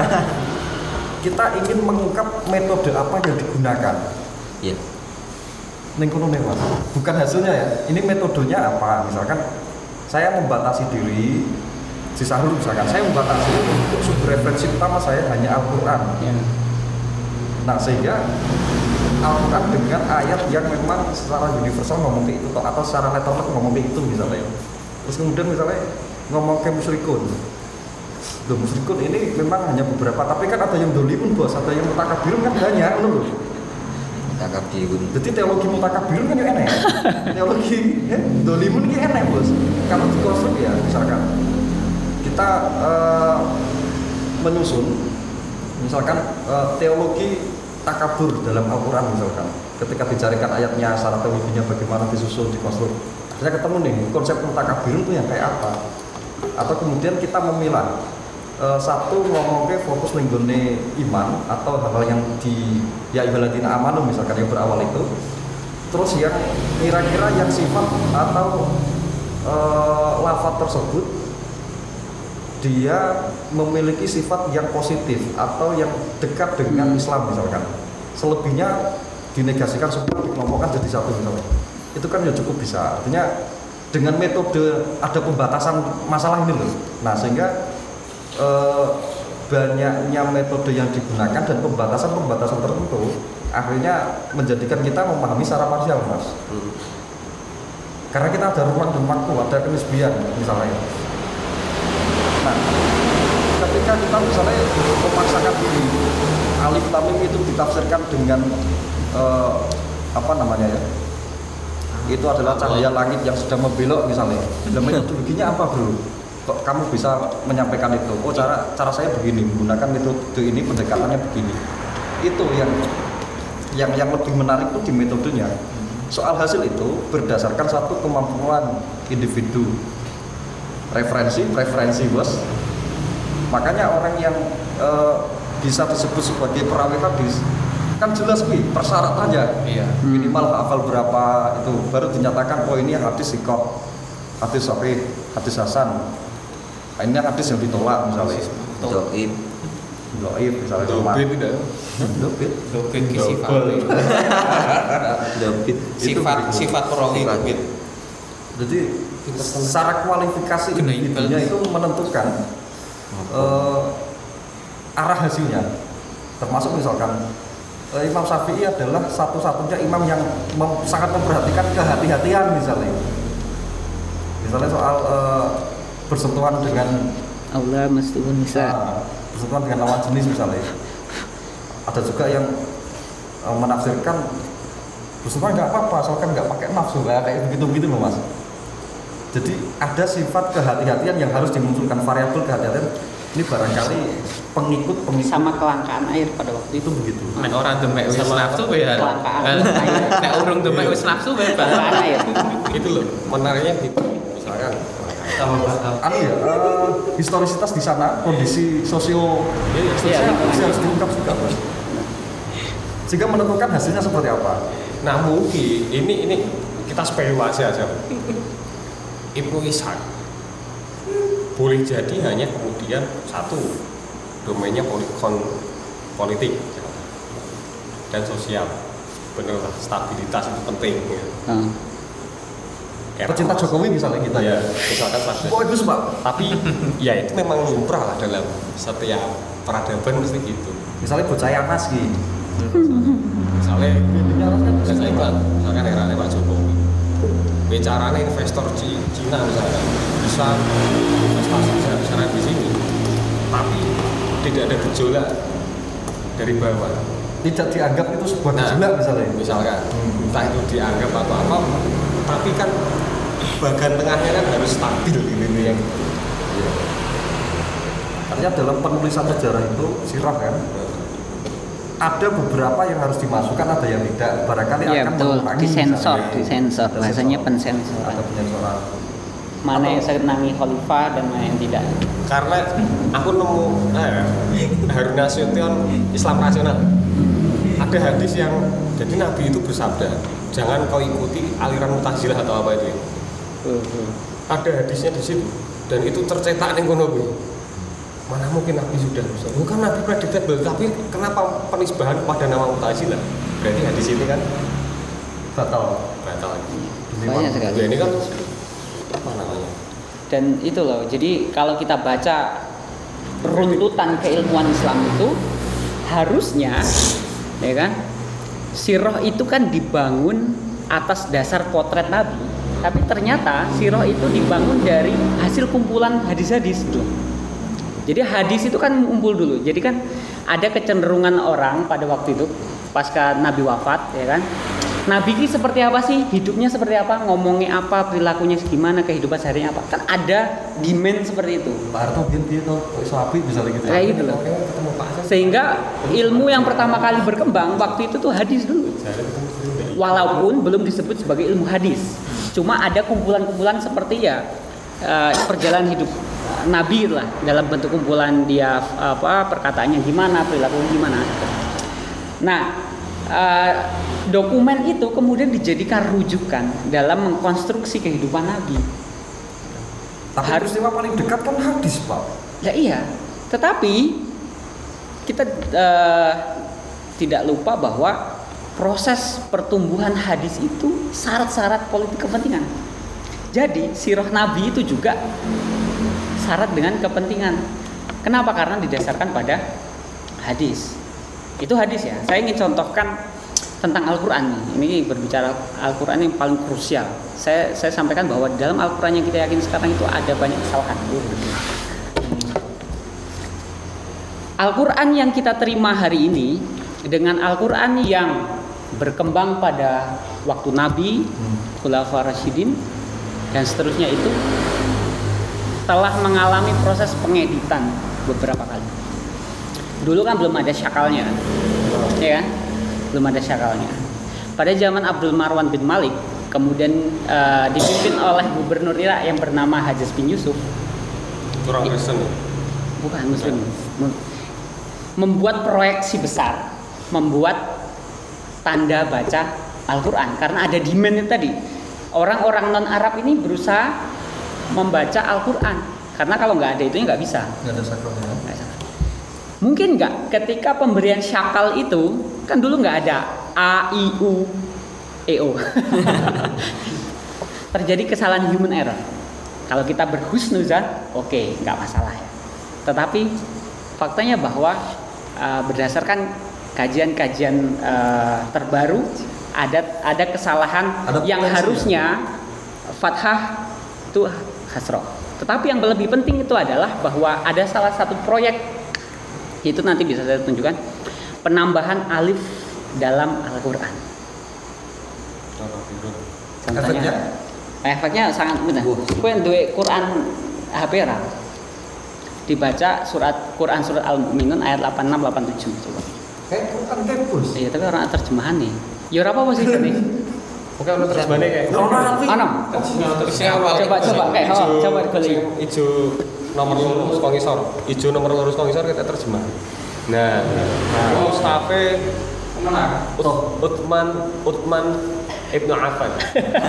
S1: kita ingin mengungkap metode apa yang digunakan.
S3: iya
S1: Ning kono nih, Mas. Bukan hasilnya ya. Ini metodenya apa? Misalkan saya membatasi diri si Sahrul misalkan saya membatasi untuk sumber referensi utama saya hanya Al-Qur'an.
S2: Ya.
S1: Nah, sehingga Al-Quran dengan ayat yang memang secara universal ngomong kayak itu toh, atau secara letterlek ngomong kayak itu misalnya. Terus kemudian misalnya ngomong ke musyrikun. Loh, musyrikun ini memang hanya beberapa tapi kan ada yang dolimun bos. Ada yang mutakabirun kan banyak loh.
S3: Takabirun
S1: jadi teologi mutakabirun kan ya enak. Teologi ya, dolimun ini enak bos. Kalau dikonstruk ya misalkan kita eh, menyusun misalkan eh, teologi takabur dalam Al-Quran misalkan. Ketika dicarikan ayatnya syarat teologinya bagaimana disusun dikonstruk. Akhirnya ketemu nih konsep mutakabirun itu yang kayak apa? Atau kemudian kita memilah eh, satu ngomong ke fokus linggone iman atau hal-hal yang di ya ibaladina amanu misalkan yang berawal itu. Terus yang kira-kira yang sifat atau eh, lafaz tersebut dia memiliki sifat yang positif atau yang dekat dengan Islam misalkan. Selebihnya dinegasikan semua dikelompokkan jadi satu misalnya. Itu kan ya cukup bisa. Artinya dengan metode ada pembatasan masalah ini loh. Nah sehingga eh, banyaknya metode yang digunakan dan pembatasan-pembatasan tertentu akhirnya menjadikan kita memahami secara parsial mas. Karena kita ada ruang dan waktu ada kenisbian misalnya nah ketika kita misalnya memaksakan diri alif lam mim itu ditafsirkan dengan eh, apa namanya ya? Itu adalah cahaya langit yang sedang membelok misalnya. Dan metodologinya apa bro? Kok kamu bisa menyampaikan itu? Oh cara cara saya begini menggunakan metode ini pendekatannya begini. Itu yang yang yang lebih menarik itu di metodenya. Soal hasil itu berdasarkan satu kemampuan individu referensi preferensi bos. Makanya orang yang eh, bisa disebut sebagai perawi hadis kan jelas nih persyaratannya
S4: Iya.
S1: minimal hafal berapa itu baru dinyatakan oh ini hadis sikot hadis sahih hadis hasan. Nah, ini hadis yang ditolak misalnya.
S3: Doib.
S1: Doib misalnya.
S5: Dobit tidak.
S1: dobit
S4: Dobit ki sifat.
S3: dobit
S4: Sifat sifat perawi
S3: Sifat.
S4: dobit.
S1: Secara kualifikasi individunya itu menentukan eh, arah hasilnya. Termasuk misalkan eh, Imam Syafi'i adalah satu-satunya imam yang mem- sangat memperhatikan kehati-hatian misalnya. Misalnya soal eh, bersentuhan dengan
S2: Allah mesti nisa.
S1: ah, bersentuhan dengan lawan jenis misalnya. Ada juga yang eh, menafsirkan bersentuhan nggak apa-apa asalkan nggak pakai nafsu. Kayak kayak begitu begitu loh mas jadi ada sifat kehati-hatian yang harus dimunculkan variabel kehati-hatian ini barangkali pengikut pengikut
S2: Sama kelangkaan air pada waktu itu.
S1: itu begitu
S4: Nek orang demek wis nafsu ya.
S2: kelangkaan.
S4: Nek urung demek wis nafsu ya
S2: Kelangkaan air.
S5: Itu loh menariknya gitu. Misalkan
S1: anu ya eh, historisitas di sana kondisi sosio sosial
S2: lingkungan.
S1: masih harus diungkap juga Mas. sehingga menentukan hasilnya seperti apa
S5: Nah mungkin ini ini kita spekulasi aja. Ibnu Ishaq boleh jadi hanya kemudian satu domainnya polikon politik dan sosial. Benar lah, stabilitas itu penting. Ya.
S2: Hmm.
S5: Era
S1: pecinta. Jokowi misalnya kita
S5: Ya,
S1: ya
S5: misalkan pada
S1: oh itu pak
S5: tapi ya itu memang lumrah lah dalam setiap peradaban mesti gitu.
S1: misalnya bocah Yanas gitu
S5: Misalnya
S1: Yanas kan
S5: Misalnya iklan, misalkan era Pak Jokowi bicaranya investor Ci- Cina misalnya bisa investasi besar-besaran di sini. Tapi tidak ada gejolak dari bawah.
S1: Tidak dianggap itu sebuah
S5: Nah.
S1: gejolak misalnya?
S5: misalkan.
S1: Hmm.
S5: entah itu dianggap atau apa tapi kan bagian tengahnya kan harus stabil ini yang
S1: artinya dalam penulisan sejarah itu sirah kan ada beberapa yang harus dimasukkan ada yang tidak barangkali
S2: Iya
S1: akan
S2: betul.
S1: mengurangi
S2: Disensor,
S1: misalnya.
S2: disensor.
S1: Ada
S2: Bahasanya
S1: sensor.
S2: pensensoran.
S1: ada pensensoran
S2: Mana yang senangi khalifah dan mana yang tidak.
S5: karena aku nemu eh, Harun Nasution Islam rasional ada hadis yang jadi Nabi itu bersabda jangan kau ikuti aliran mutazilah atau apa itu ya. ada hadisnya di situ dan itu tercetak di kono. Mana mungkin Nabi sudah bisa bukan Nabi predictable tapi kenapa penisbahan pada nama mutazilah berarti hadis ini kan? Batal. Batal.
S2: Banyak sekali.
S5: ya ini kan apa namanya?
S2: Dan itu loh, jadi kalau kita baca runtutan keilmuan Islam itu harusnya ya kan sirah itu kan dibangun atas dasar potret Nabi tapi ternyata sirah itu dibangun dari hasil kumpulan hadis-hadis gitu. Jadi hadis itu kan ngumpul dulu. Jadi kan ada kecenderungan orang pada waktu itu pasca Nabi wafat ya kan. Nabi ini seperti apa sih? Hidupnya seperti apa? Ngomongnya apa? Perilakunya gimana? Kehidupan seharinya apa? Kan ada demand seperti itu.
S6: Pak dia tau sapi bisa gitu.
S2: Kayak gitu loh. Sehingga ilmu yang pertama kali berkembang waktu itu tuh hadis dulu. Walaupun belum disebut sebagai ilmu hadis. Cuma ada kumpulan-kumpulan seperti ya eh, perjalanan hidup Nabi lah dalam bentuk kumpulan dia apa perkataannya gimana, perilakunya gimana. Nah, eh, dokumen itu kemudian dijadikan rujukan dalam mengkonstruksi kehidupan Nabi.
S1: Tapi
S2: Harus-
S1: peristiwa paling dekat kan hadis, Pak.
S2: Ya iya, tetapi kita eh, tidak lupa bahwa proses pertumbuhan hadis itu syarat-syarat politik kepentingan. Jadi sirah Nabi itu juga syarat dengan kepentingan. Kenapa? Karena didasarkan pada hadis. Itu hadis ya. Saya ingin contohkan tentang Al-Quran nih. Ini berbicara Al-Quran yang paling krusial. Saya saya sampaikan bahwa dalam Al-Quran yang kita yakin sekarang itu ada banyak kesalahan. Al-Quran yang kita terima hari ini dengan Al-Quran yang berkembang pada waktu Nabi, Khulafa Rasyidin, dan seterusnya itu telah mengalami proses pengeditan beberapa kali. Dulu kan belum ada syakalnya, kan? ya kan? Belum ada syakalnya. Pada zaman Abdul Marwan bin Malik, kemudian eh, dipimpin oleh gubernur Irak yang bernama Hajjaj bin Yusuf,
S5: kurang Kristen ya.
S2: bukan muslim Mem- membuat proyeksi besar membuat tanda baca Al-Quran karena ada demand itu tadi orang-orang non Arab ini berusaha membaca Al-Quran karena kalau nggak ada itu nggak bisa
S6: Nggak ada sakralnya.
S2: Nggak bisa. mungkin nggak ketika pemberian syakal itu kan dulu nggak ada A I U E O terjadi kesalahan human error kalau kita berhusnuzan oke nggak masalah ya tetapi faktanya bahwa uh, berdasarkan kajian-kajian uh, terbaru ada ada kesalahan
S6: Ada
S2: yang
S6: potensi.
S2: harusnya fathah itu hasroh tetapi yang lebih penting itu adalah bahwa ada salah satu proyek. Itu nanti bisa saya tunjukkan. Penambahan alif dalam Al-Quran.
S1: Efeknya?
S2: efeknya sangat mudah. Kowe duwe Quran HP ra dibaca surat Quran surat Al-Mu'minun ayat 86 87 coba
S1: Kayak kan kampus.
S2: iya tapi orang terjemahan nih. Ya ora apa sih ini
S5: Oke, ono terjemahannya kayak
S2: ana
S5: Sing awal.
S2: Coba, coba, kayak, oh, coba
S5: sing Ijo nomor lurus kok ngisor. Ijo nomor lurus kok ngisor kita terjemah. Nah, nah Mustafa Ut- Utman Utman Ibnu Affan.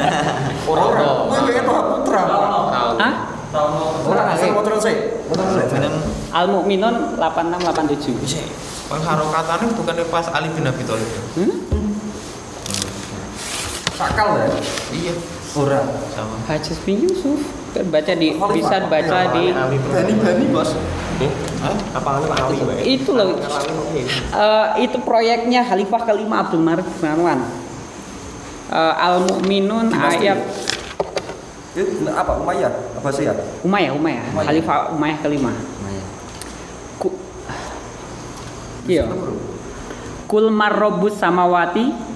S5: Orang orang.
S1: Kowe kayak Toha Putra.
S2: Hah?
S1: Orang asal mau terus sih.
S2: Al-Mu'minun 86 87
S4: Kan harokatane bukan pas Ali bin Abi Thalib.
S2: hmm?
S1: Sakal ya.
S4: Iya,
S1: Orang.
S4: sama.
S2: Hajjaj bin Yusuf kan baca di bisa baca di
S1: Bani-bani, Bos.
S5: Nih, apa Pak? Mbak?
S2: itu loh Eh, itu proyeknya Khalifah kelima Abdul Malik bin Marwan Eh, Al-Mu'minun
S1: Dinasti.
S2: ayat
S1: Itu apa? Umayyah? Apa sih ya?
S2: Umayyah Umayyah. Khalifah Umayyah kelima Ku- iya Kul marrobus samawati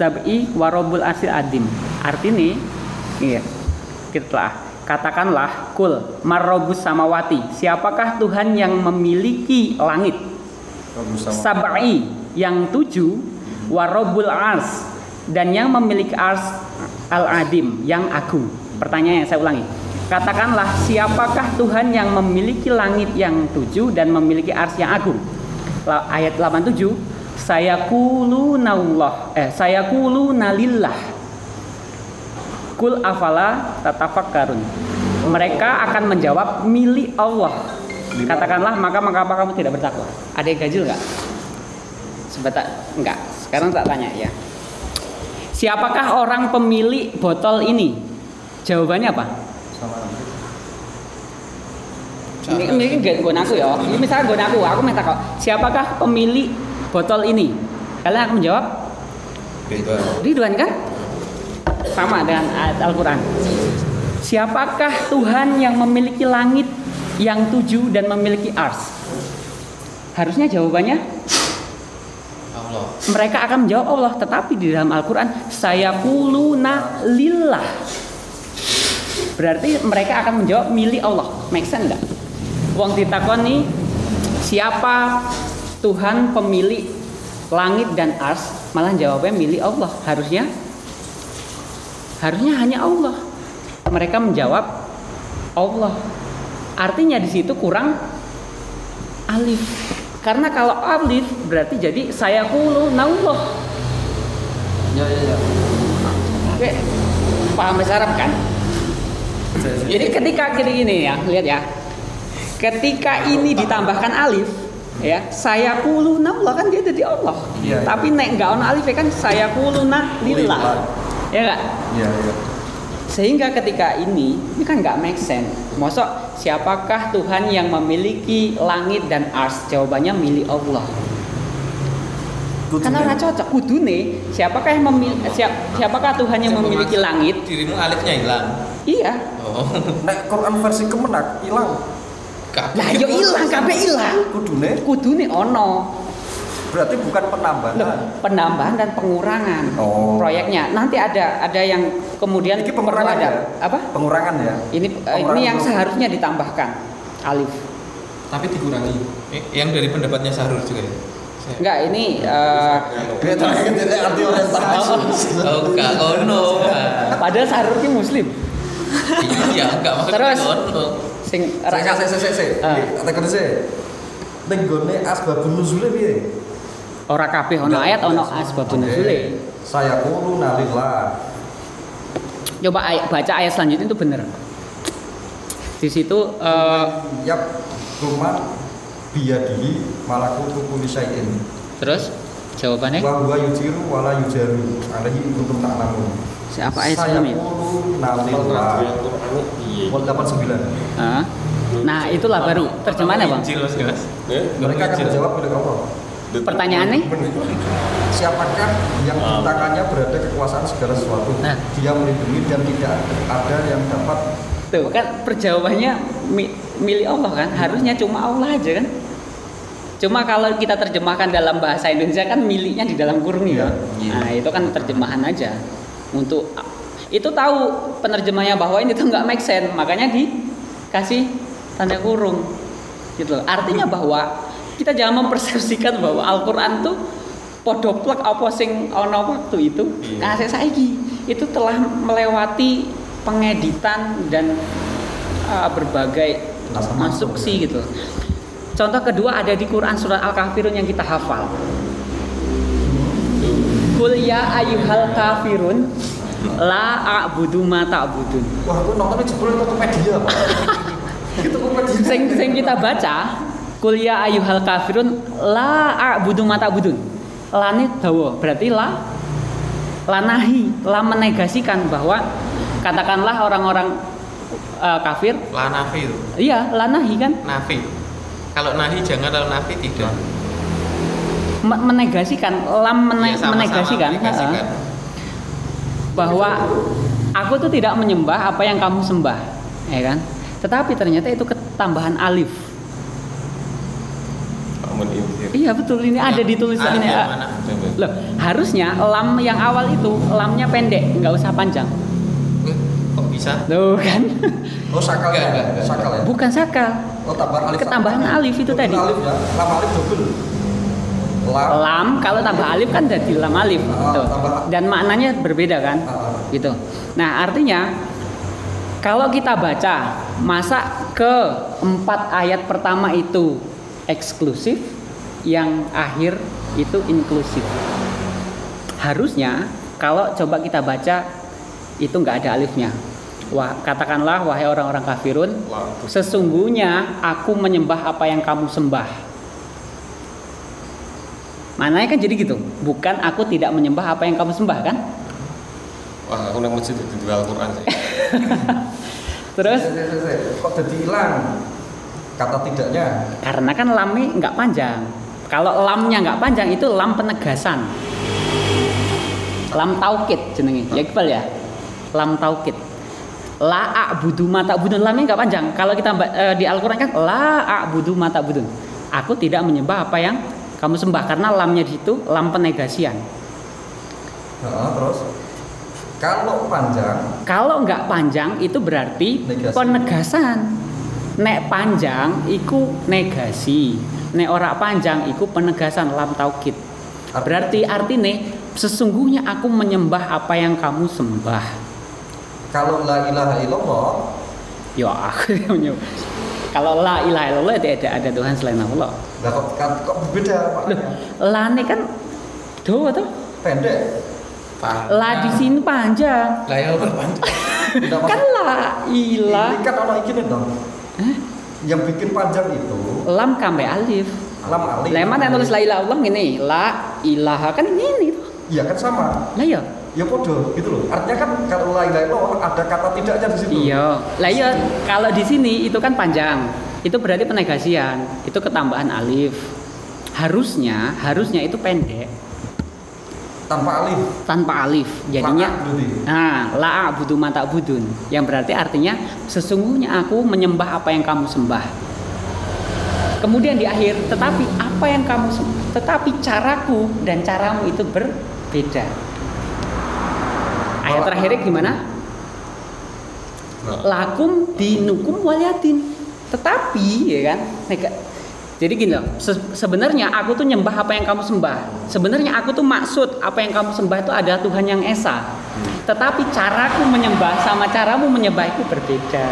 S2: sab'i warobul asil adim artinya iya kita telah katakanlah kul marrobus samawati. Siapakah Tuhan yang memiliki langit? Sab'i yang tujuh warobul ars dan yang memiliki ars al adim yang agung. Pertanyaan saya ulangi. Katakanlah siapakah Tuhan yang memiliki langit yang tujuh dan memiliki ars yang agung? Ayat 87 saya kulunallah eh saya kulunalillah kul afala tatafakkarun. Mereka akan menjawab milik Allah. Katakanlah maka mengapa kamu tidak bertakwa? Ada yang ganjil nggak? Sebentar enggak sekarang tak tanya ya. Siapakah orang pemilik botol ini? Jawabannya apa? Ini, ini gue aku ya. Ini misalnya gue aku, aku minta kok. Siapakah pemilik botol ini? Kalian akan menjawab
S3: Ridwan.
S2: Ridwan kan? Sama dengan ayat Al-Quran. Siapakah Tuhan yang memiliki langit yang tujuh dan memiliki ars? Harusnya jawabannya
S4: Allah
S2: mereka akan menjawab Allah. Tetapi di dalam Al-Quran saya kuluna lillah. Berarti mereka akan menjawab milik Allah. Make sense nggak? Wong ditakoni siapa Tuhan pemilik langit dan ars malah jawabnya milik Allah. Harusnya harusnya hanya Allah. Mereka menjawab Allah. Artinya di situ kurang alif. Karena kalau alif berarti jadi saya kulu Allah.
S1: ya ya ya
S2: Oke, paham bahasa Arab kan? Jadi ketika gini gini ya, lihat ya. Ketika ini ditambahkan alif, ya, saya kuluna Allah kan dia jadi Allah.
S1: Iya.
S2: Tapi nek nggak ono alif ya kan saya kuluna lillah.
S1: Lillah.
S2: Ya enggak?
S1: ya ya
S2: Sehingga ketika ini, ini kan nggak make sense. Mosok siapakah Tuhan yang memiliki langit dan ars? Jawabannya milik Allah. Karena ora cocok kudune siapakah yang memiliki siapakah Tuhan yang memiliki langit?
S4: dirimu alifnya hilang
S2: Iya.
S4: oh
S1: nek Quran versi kemenak hilang
S2: Lah yo ilang kabeh ilang.
S1: kudune
S2: Kudune ono
S1: berarti bukan
S2: Loh,
S1: penambahan
S2: penambahan dan pengurangan
S1: Oh.
S2: proyeknya. Nanti ada ada yang kemudian
S1: ini
S2: perlu
S1: pengurangan
S2: ada
S1: ya
S2: apa?
S1: pengurangan ya
S2: Ini eh,
S1: Pengurangan
S2: ini yang
S1: huruf.
S2: seharusnya ditambahkan alif.
S5: Tapi dikurangi.
S4: Eh, yang dari pendapatnya Sahrul juga ya
S2: Enggak, ini eh,
S4: oh ono Pak.
S2: padahal Sahrul ki muslim.
S4: iya gak maksudnya
S2: Terus? Sing
S1: kasih saya saya saya
S2: Ah.
S1: katakan saya nenggone asbabun nuzule piye?
S2: Ora kabeh ono ayat ono asbabun nuzule.
S1: saya kulu nalillah.
S2: Coba ayat, baca ayat selanjutnya itu benar. Di situ eh,
S1: yap rumah biyadihi malakutu kulli syai'in.
S2: Terus jawabannya?
S1: Wa huwa yujiru wala yujaru. Alaihi kuntum ta'lamun
S2: siapa ayat
S1: saya
S2: sebelumnya?
S1: kulu nalillah wal 89
S2: Ah. Nah, itulah baru terjemahannya, Bang.
S1: Mereka akan menjawab milik Allah
S2: Pertanyaannya?
S1: siapakah yang di tangannya berada kekuasaan segala sesuatu
S2: Nah.
S1: dia melindungi dan tidak ada yang dapat
S2: Tuh kan perjawabannya mi- milik Allah kan, harusnya cuma Allah aja kan. Cuma kalau kita terjemahkan dalam bahasa Indonesia kan miliknya di dalam kurung ya.
S3: Iya.
S2: Nah, itu kan terjemahan aja. Untuk itu tahu penerjemahnya bahwa ini tuh nggak make sense, makanya dikasih tanda kurung. Gitu. loh. Artinya bahwa kita jangan mempersepsikan bahwa Al-Qur'an tuh podoplek apa sing ono waktu itu. Nah, saya saiki itu telah melewati pengeditan dan uh, berbagai konstruksi gitu. Contoh kedua ada di Quran surat Al-Kafirun yang kita hafal. Kul ya ayyuhal kafirun la a'budu ma ta'budun.
S1: wah aku nontonnya jebol Tokopedia Pak. itu Tokopedia
S2: Sing sing kita baca Kul ya ayyuhal kafirun la a'budu ma ta'budun. Lane dawa berarti la lanahi, la menegasikan bahwa katakanlah orang-orang uh, kafir
S4: la nafi itu
S2: iya lanahi kan
S4: nafi kalau nahi jangan kalau nafi tidak
S2: menegasikan lam mene-
S4: Ya, sama-sama
S2: menegasikan,
S4: menegasikan.
S2: ha-ha, bahwa aku tuh tidak menyembah apa yang kamu sembah ya kan? Tetapi ternyata itu ketambahan alif. Iya betul. Ini ada di tulisannya
S4: yang
S2: ah. loh harusnya lam yang awal itu lamnya pendek nggak usah panjang.
S4: Eh, kok bisa?
S2: Loh kan?
S1: Oh sakal
S4: Enggak,
S1: ya sakal ya?
S2: Bukan sakal.
S1: Oh tambahan alif.
S2: Ketambahan alif itu tadi.
S1: alif ya? Lam alif double lam
S2: lam kalau tambah alif kan jadi lam alif
S1: Ah, tambah-
S2: dan maknanya berbeda kan
S1: Ah, ah.
S2: gitu nah artinya kalau kita baca masa ke empat ayat pertama itu eksklusif yang akhir itu inklusif. Harusnya kalau coba kita baca itu nggak ada alifnya. Wah, katakanlah wahai orang-orang kafirun, sesungguhnya aku menyembah apa yang kamu sembah. Mananya kan jadi gitu, bukan aku tidak menyembah apa yang kamu sembah kan?
S5: Wah, aku nang masjid di Al-Qur'an sih.
S2: Terus
S1: kok jadi hilang kata tidaknya
S2: karena kan lamnya nggak panjang. Kalau lamnya nggak panjang itu lam penegasan. Lam taukid jenenge. Ya Iqbal ya. Lam taukid. La a'budu ma ta'budun lamnya nggak panjang. Kalau kita eh, di Al-Qur'an kan la a'budu ma ta'budun. Aku tidak menyembah apa yang kamu sembah karena lamnya di situ lam penegasian.
S1: Nah, terus kalau panjang
S2: Kalau nggak panjang itu berarti
S1: Negasi.
S2: penegasan. Nek panjang iku negasi. Nek ora panjang iku penegasan lam taukid. Berarti artinya sesungguhnya aku menyembah apa yang kamu sembah.
S1: kalau la ilaha illallah
S2: Ya aku menyembah. Kalau la ilaha illallah tidak ada, ada Tuhan selain Allah.
S1: lah kok, kan, kok berbeda maknanya
S2: La ini kan do atau
S1: pendek
S2: la di sini panjang.
S6: Lah ya apa panjang?
S2: Kan la ilah
S1: ini kan orang ini dong yang bikin panjang itu
S2: lam kambe alif.
S1: lam alif
S2: Leman yang tulis la ilaha illallah gini, la ilaha kan ini tuh.
S1: iya kan sama
S2: Lah ya.
S1: Ya podo gitu loh artinya kan kalau la ilaha illallah ada kata tidaknya di situ
S2: Iya. Lah iya kalau di sini itu kan panjang. Itu berarti penegasian. Itu ketambahan alif. Harusnya harusnya itu pendek
S1: tanpa alif
S2: tanpa alif. Jadinya. Nah, la budu mata budun yang berarti artinya sesungguhnya aku menyembah apa yang kamu sembah. Kemudian di akhir, tetapi apa yang kamu sembah, tetapi caraku dan caramu itu berbeda. Ayat terakhirnya gimana?
S5: Nah,
S2: lakum dinukum waliyatin. Tetapi ya kan? Jadi gini loh se- sebenarnya aku tuh nyembah apa yang kamu sembah. Sebenarnya aku tuh maksud apa yang kamu sembah itu adalah Tuhan yang esa. Tetapi caraku menyembah sama caramu menyembah itu berbeda.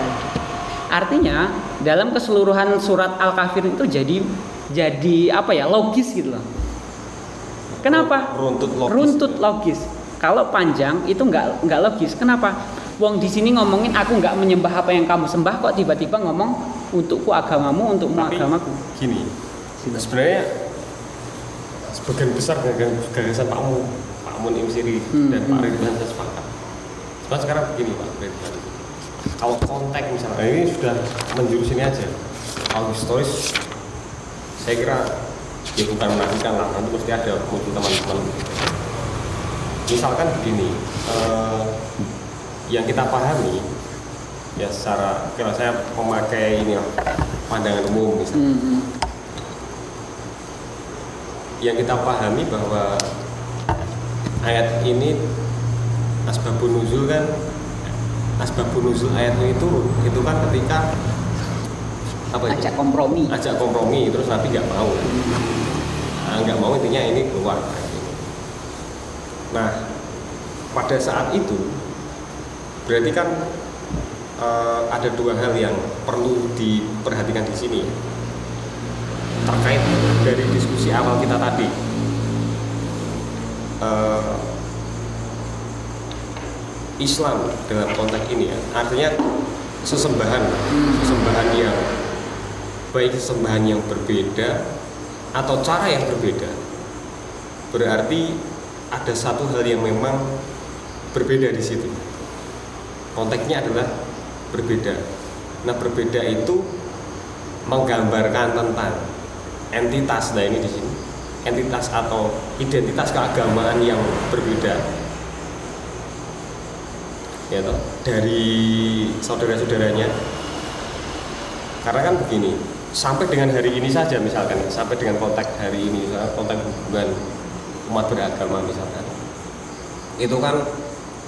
S2: Artinya dalam keseluruhan surat al-kafir itu jadi jadi apa ya logis gitu loh. Kenapa?
S5: Runtut logis.
S2: runtut logis kalau panjang itu nggak nggak logis kenapa Wong di sini ngomongin aku nggak menyembah apa yang kamu sembah kok tiba-tiba ngomong untukku agamamu untukmu
S5: Tapi
S2: agamaku
S5: gini, sebenarnya sebagian besar gagasan Pak Mun, Pak Mun
S2: Hmm,
S5: dan Pak
S2: hmm.
S5: Ridwan saya sepakat. Cuma sekarang begini Pak Ridwan, kalau konteks misalnya ini sudah menjurus ini aja, kalau historis saya kira ya bukan menafikan lah, nanti mesti ada muncul teman-teman. Misalkan begini, eh, yang kita pahami ya secara kalau saya memakai ini lah, pandangan umum misalnya.
S2: Hmm, hmm.
S5: yang kita pahami bahwa ayat ini asbabun nuzul kan asbabun nuzul ayat ini turun itu kan ketika apa itu?
S2: Ajak kompromi.
S5: Ajak kompromi terus Nabi nggak mau. Nah, nggak mau intinya ini keluar nah pada saat itu berarti kan eh, ada dua hal yang perlu diperhatikan di sini. Terkait dari diskusi awal kita tadi. Eh, Islam dalam konteks ini ya artinya sesembahan sesembahan yang baik sesembahan yang berbeda atau cara yang berbeda. Berarti ada satu hal yang memang berbeda di situ. Konteksnya adalah berbeda. Nah berbeda itu menggambarkan tentang entitas nah ini di sini. Entitas atau identitas keagamaan yang berbeda. Ya toh, dari saudara-saudaranya. Karena kan begini sampai dengan hari ini saja misalkan sampai dengan konteks hari ini konteks hubungan umat beragama misalkan. Itu kan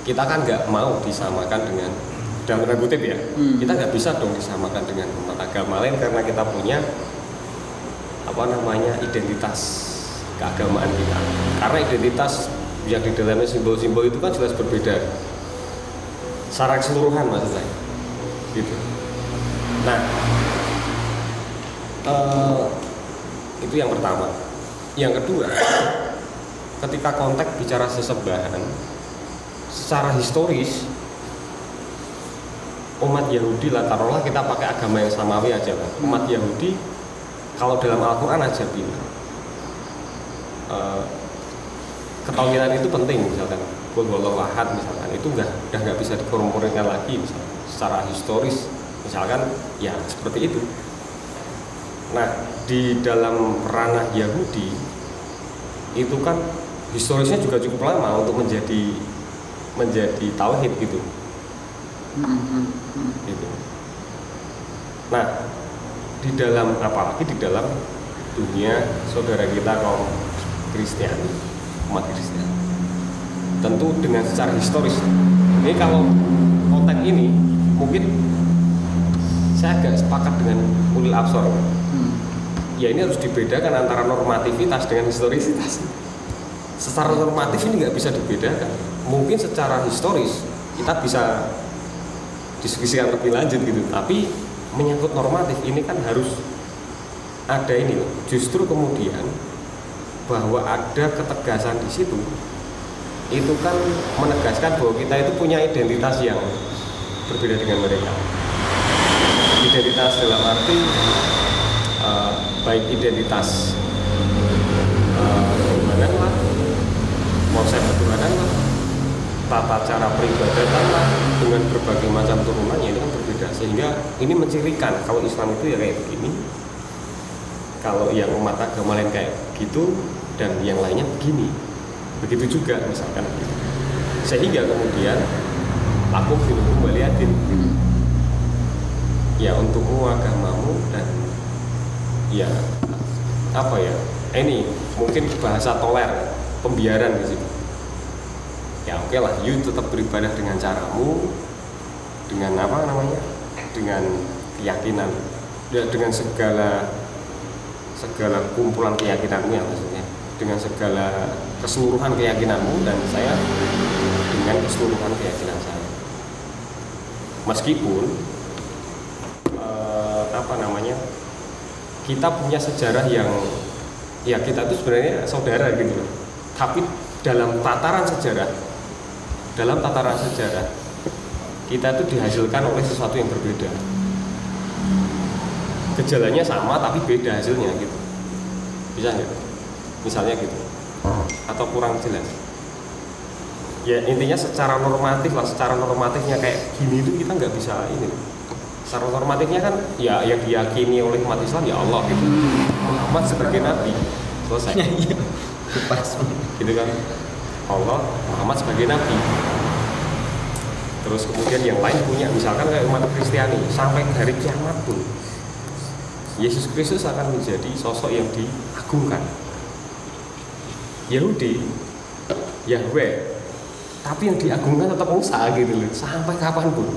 S5: kita kan nggak mau disamakan dengan dalam tanda kutip ya
S2: Hmm.
S5: kita nggak bisa dong disamakan dengan umat agama lain karena kita punya apa namanya identitas keagamaan kita. Karena identitas yang di dalamnya simbol-simbol itu kan jelas berbeda. Secara keseluruhan maksud saya. Gitu. Nah eh, itu yang pertama. Yang kedua ketika konteks bicara sesembahan secara historis umat Yahudi lah taruhlah kita pakai agama yang samawi aja lah. Umat Yahudi kalau dalam Al-Quran aja bilang ketawilan itu penting misalkan. Huwallahu ahad misalkan. Itu enggak udah nggak bisa dikorumpurinkan lagi misalkan. Secara historis misalkan ya seperti itu. Nah di dalam ranah Yahudi itu kan historisnya juga cukup lama untuk menjadi menjadi tauhid gitu gitu. Nah, di dalam apalagi di dalam dunia saudara kita kaum Kristiani, umat Kristiani. Tentu dengan secara historis. Ini kalau konteks ini mungkin saya agak sepakat dengan ulil absor. Ya ini harus dibedakan antara normativitas dengan historisitas. Secara normatif ini nggak bisa dibedakan. Mungkin secara historis kita bisa diskusikan lebih lanjut gitu. Tapi menyangkut normatif ini kan harus ada ini loh. Justru kemudian bahwa ada ketegasan di situ itu kan menegaskan bahwa kita itu punya identitas yang berbeda dengan mereka. Identitas dalam arti uh, baik identitas uh, keimanan lah konsep ketuhanan lah tata cara peribadatan lah dengan berbagai macam turunannya itu kan berbeda. Sehingga ini mencirikan kalau Islam itu ya kayak begini. Kalau yang umat agama lain kayak gitu dan yang lainnya begini. Begitu juga misalkan. Gitu. sehingga kemudian aku film waliatin ya untukmu agamamu dan ya apa ya ini mungkin bahasa toler pembiaran di ya oke lah you tetap beribadah dengan caramu dengan apa namanya? Dengan keyakinan. Ya, dengan segala segala kumpulan keyakinanmu ya maksudnya. Dengan segala keseluruhan keyakinanmu dan saya dengan keseluruhan keyakinan saya. Meskipun eh, apa namanya? Kita punya sejarah yang ya kita itu sebenarnya saudara gitu loh tapi dalam tataran sejarah dalam tataran sejarah kita itu dihasilkan oleh sesuatu yang berbeda. Gejalanya sama tapi beda hasilnya gitu. Bisa nggak? Misalnya gitu. Atau kurang jelas? Ya intinya secara normatif lah secara normatifnya kayak gini itu kita nggak bisa ini. Secara normatifnya kan ya yang diyakini oleh umat Islam ya Allah gitu. Muhammad sebagai nabi selesai
S3: pas
S5: gitu kan. Allah Muhammad sebagai nabi. Terus kemudian yang lain punya misalkan kayak umat Kristiani sampai hari kiamat pun. Yesus Kristus akan menjadi sosok yang diagungkan. Yahudi Yahweh tapi yang diagungkan tetap Musa gitu loh. Sampai kapan pun.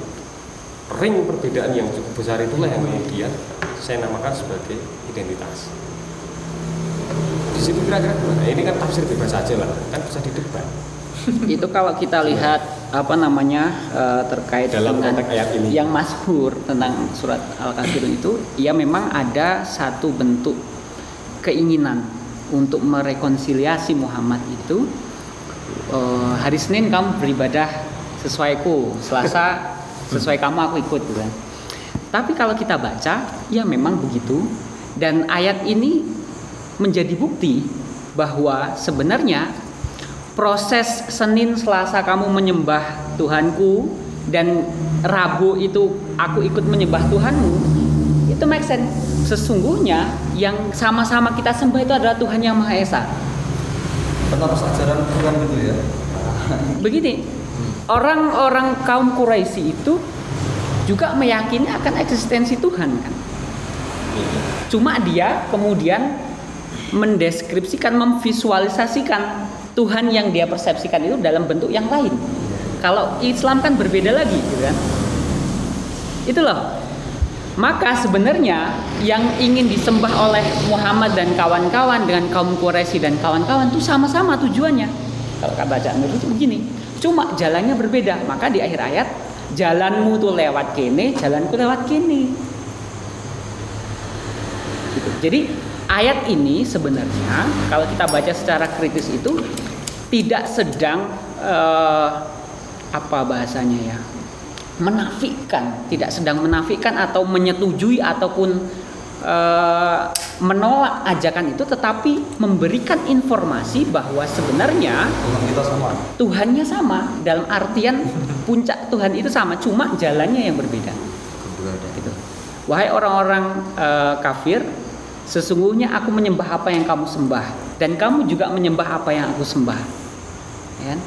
S5: Ring perbedaan yang cukup besar itulah yang kemudian saya namakan sebagai identitas situ kira-kira gimana? ini kan tafsir bebas saja lah. Kan bisa didebat.
S2: Itu kalau kita lihat apa namanya eh, terkait
S5: Dalam
S2: dengan
S5: ayat ini.
S2: yang masyhur tentang surat al-kafirun itu ya memang ada satu bentuk keinginan untuk merekonsiliasi Muhammad itu. Eh, hari Senin kamu beribadah sesuaiku Selasa sesuai kamu aku ikut gitu kan. Tapi kalau kita baca ya memang begitu. Dan ayat ini menjadi bukti bahwa sebenarnya proses Senin Selasa kamu menyembah Tuhanku dan Rabu itu aku ikut menyembah Tuhanmu itu make sense. Sesungguhnya yang sama-sama kita sembah itu adalah Tuhan yang Maha Esa.
S6: Penerus ajaran Tuhan gitu ya.
S2: begini orang-orang kaum Quraisy itu juga meyakini akan eksistensi Tuhan kan? Cuma dia kemudian mendeskripsikan memvisualisasikan Tuhan yang dia persepsikan itu dalam bentuk yang lain. Kalau Islam kan berbeda lagi gitu kan? Itu loh. Maka sebenarnya yang ingin disembah oleh Muhammad dan kawan-kawan dengan kaum Quraisy dan kawan-kawan itu sama-sama tujuannya. Kalau kata bacaan itu begini cuma jalannya berbeda. Maka di akhir ayat jalanmu tuh lewat kene jalanku lewat kene. Gitu. jadi ayat ini sebenarnya kalau kita baca secara kritis itu tidak sedang eh, apa bahasanya ya menafikan, tidak sedang menafikan atau menyetujui ataupun eh, menolak ajakan itu, tetapi memberikan informasi bahwa sebenarnya
S1: Tuhan kita sama.
S2: Tuhannya sama dalam artian puncak Tuhan itu sama, cuma jalannya yang berbeda. Gitu. Wahai orang-orang eh, kafir, sesungguhnya aku menyembah apa yang kamu sembah dan kamu juga menyembah apa yang aku sembah. Ya kan?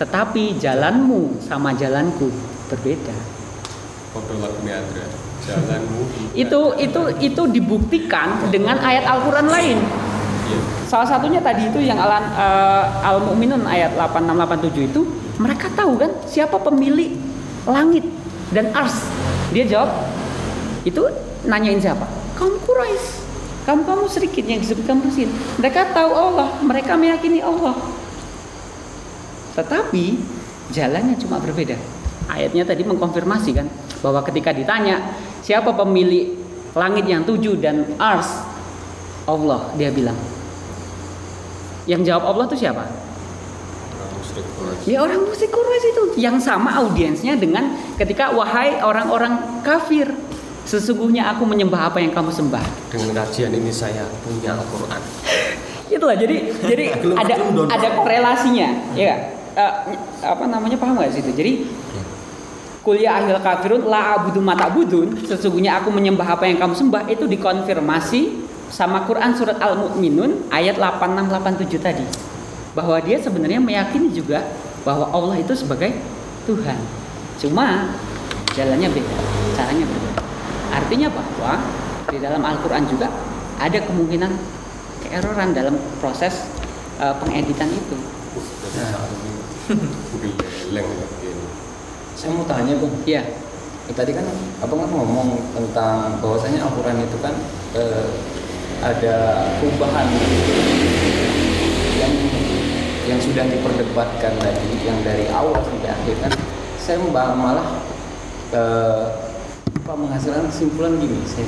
S2: Tetapi jalanmu sama jalanku berbeda.
S5: Jalanmu.
S2: Itu itu itu dibuktikan dengan ayat Al-Qur'an lain.
S5: Iya.
S2: Salah satunya tadi itu yang Al, eh, Al-Mu'minun ayat 8687 itu mereka tahu kan siapa pemilik langit dan ars. Dia jawab itu nanyain siapa? Kaum Quraisy. Kamu kamu sedikit yang disebutkan Rusin. Mereka tahu Allah, mereka meyakini Allah. Tetapi jalannya cuma berbeda. Ayatnya tadi mengkonfirmasi kan bahwa ketika ditanya siapa pemilik langit yang tujuh dan ars Allah dia bilang yang jawab Allah itu siapa?
S5: Musyrik.
S2: Ya orang musik Quraisy itu yang sama audiensnya dengan ketika wahai orang-orang kafir sesungguhnya aku menyembah apa yang kamu sembah.
S5: Dengan kajian ini saya punya Al-Quran.
S2: Itulah jadi jadi ada ada korelasinya ya nggak? Eh, apa namanya paham nggak situ? Jadi kuliah akhir kafirun la abudu mata budun sesungguhnya aku menyembah apa yang kamu sembah itu dikonfirmasi sama Quran surat Al-Mu'minun ayat 8687 tadi bahwa dia sebenarnya meyakini juga bahwa Allah itu sebagai Tuhan cuma jalannya beda caranya beda artinya bahwa di dalam Al-Quran juga ada kemungkinan keeroran dalam proses eh, pengeditan itu.
S5: Ya.
S7: Saya mau tanya bang,
S2: ya
S7: Eh, tadi kan abang kan ngomong tentang bahwasanya Al-Quran itu kan eh, ada perubahan yang yang sudah diperdebatkan tadi, yang dari awal sampai akhir kan, saya malah eh, apa menghasilkan kesimpulan gini, saya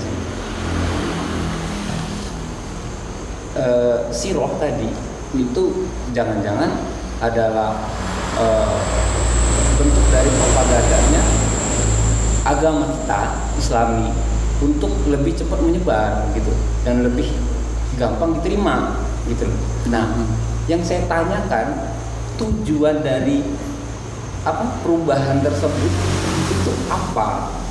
S7: eh, siroh tadi itu jangan-jangan adalah eh, bentuk dari propagandanya agama kita Islami untuk lebih cepat menyebar gitu dan lebih gampang diterima gitu. Nah, yang saya tanyakan tujuan dari apa perubahan tersebut itu apa?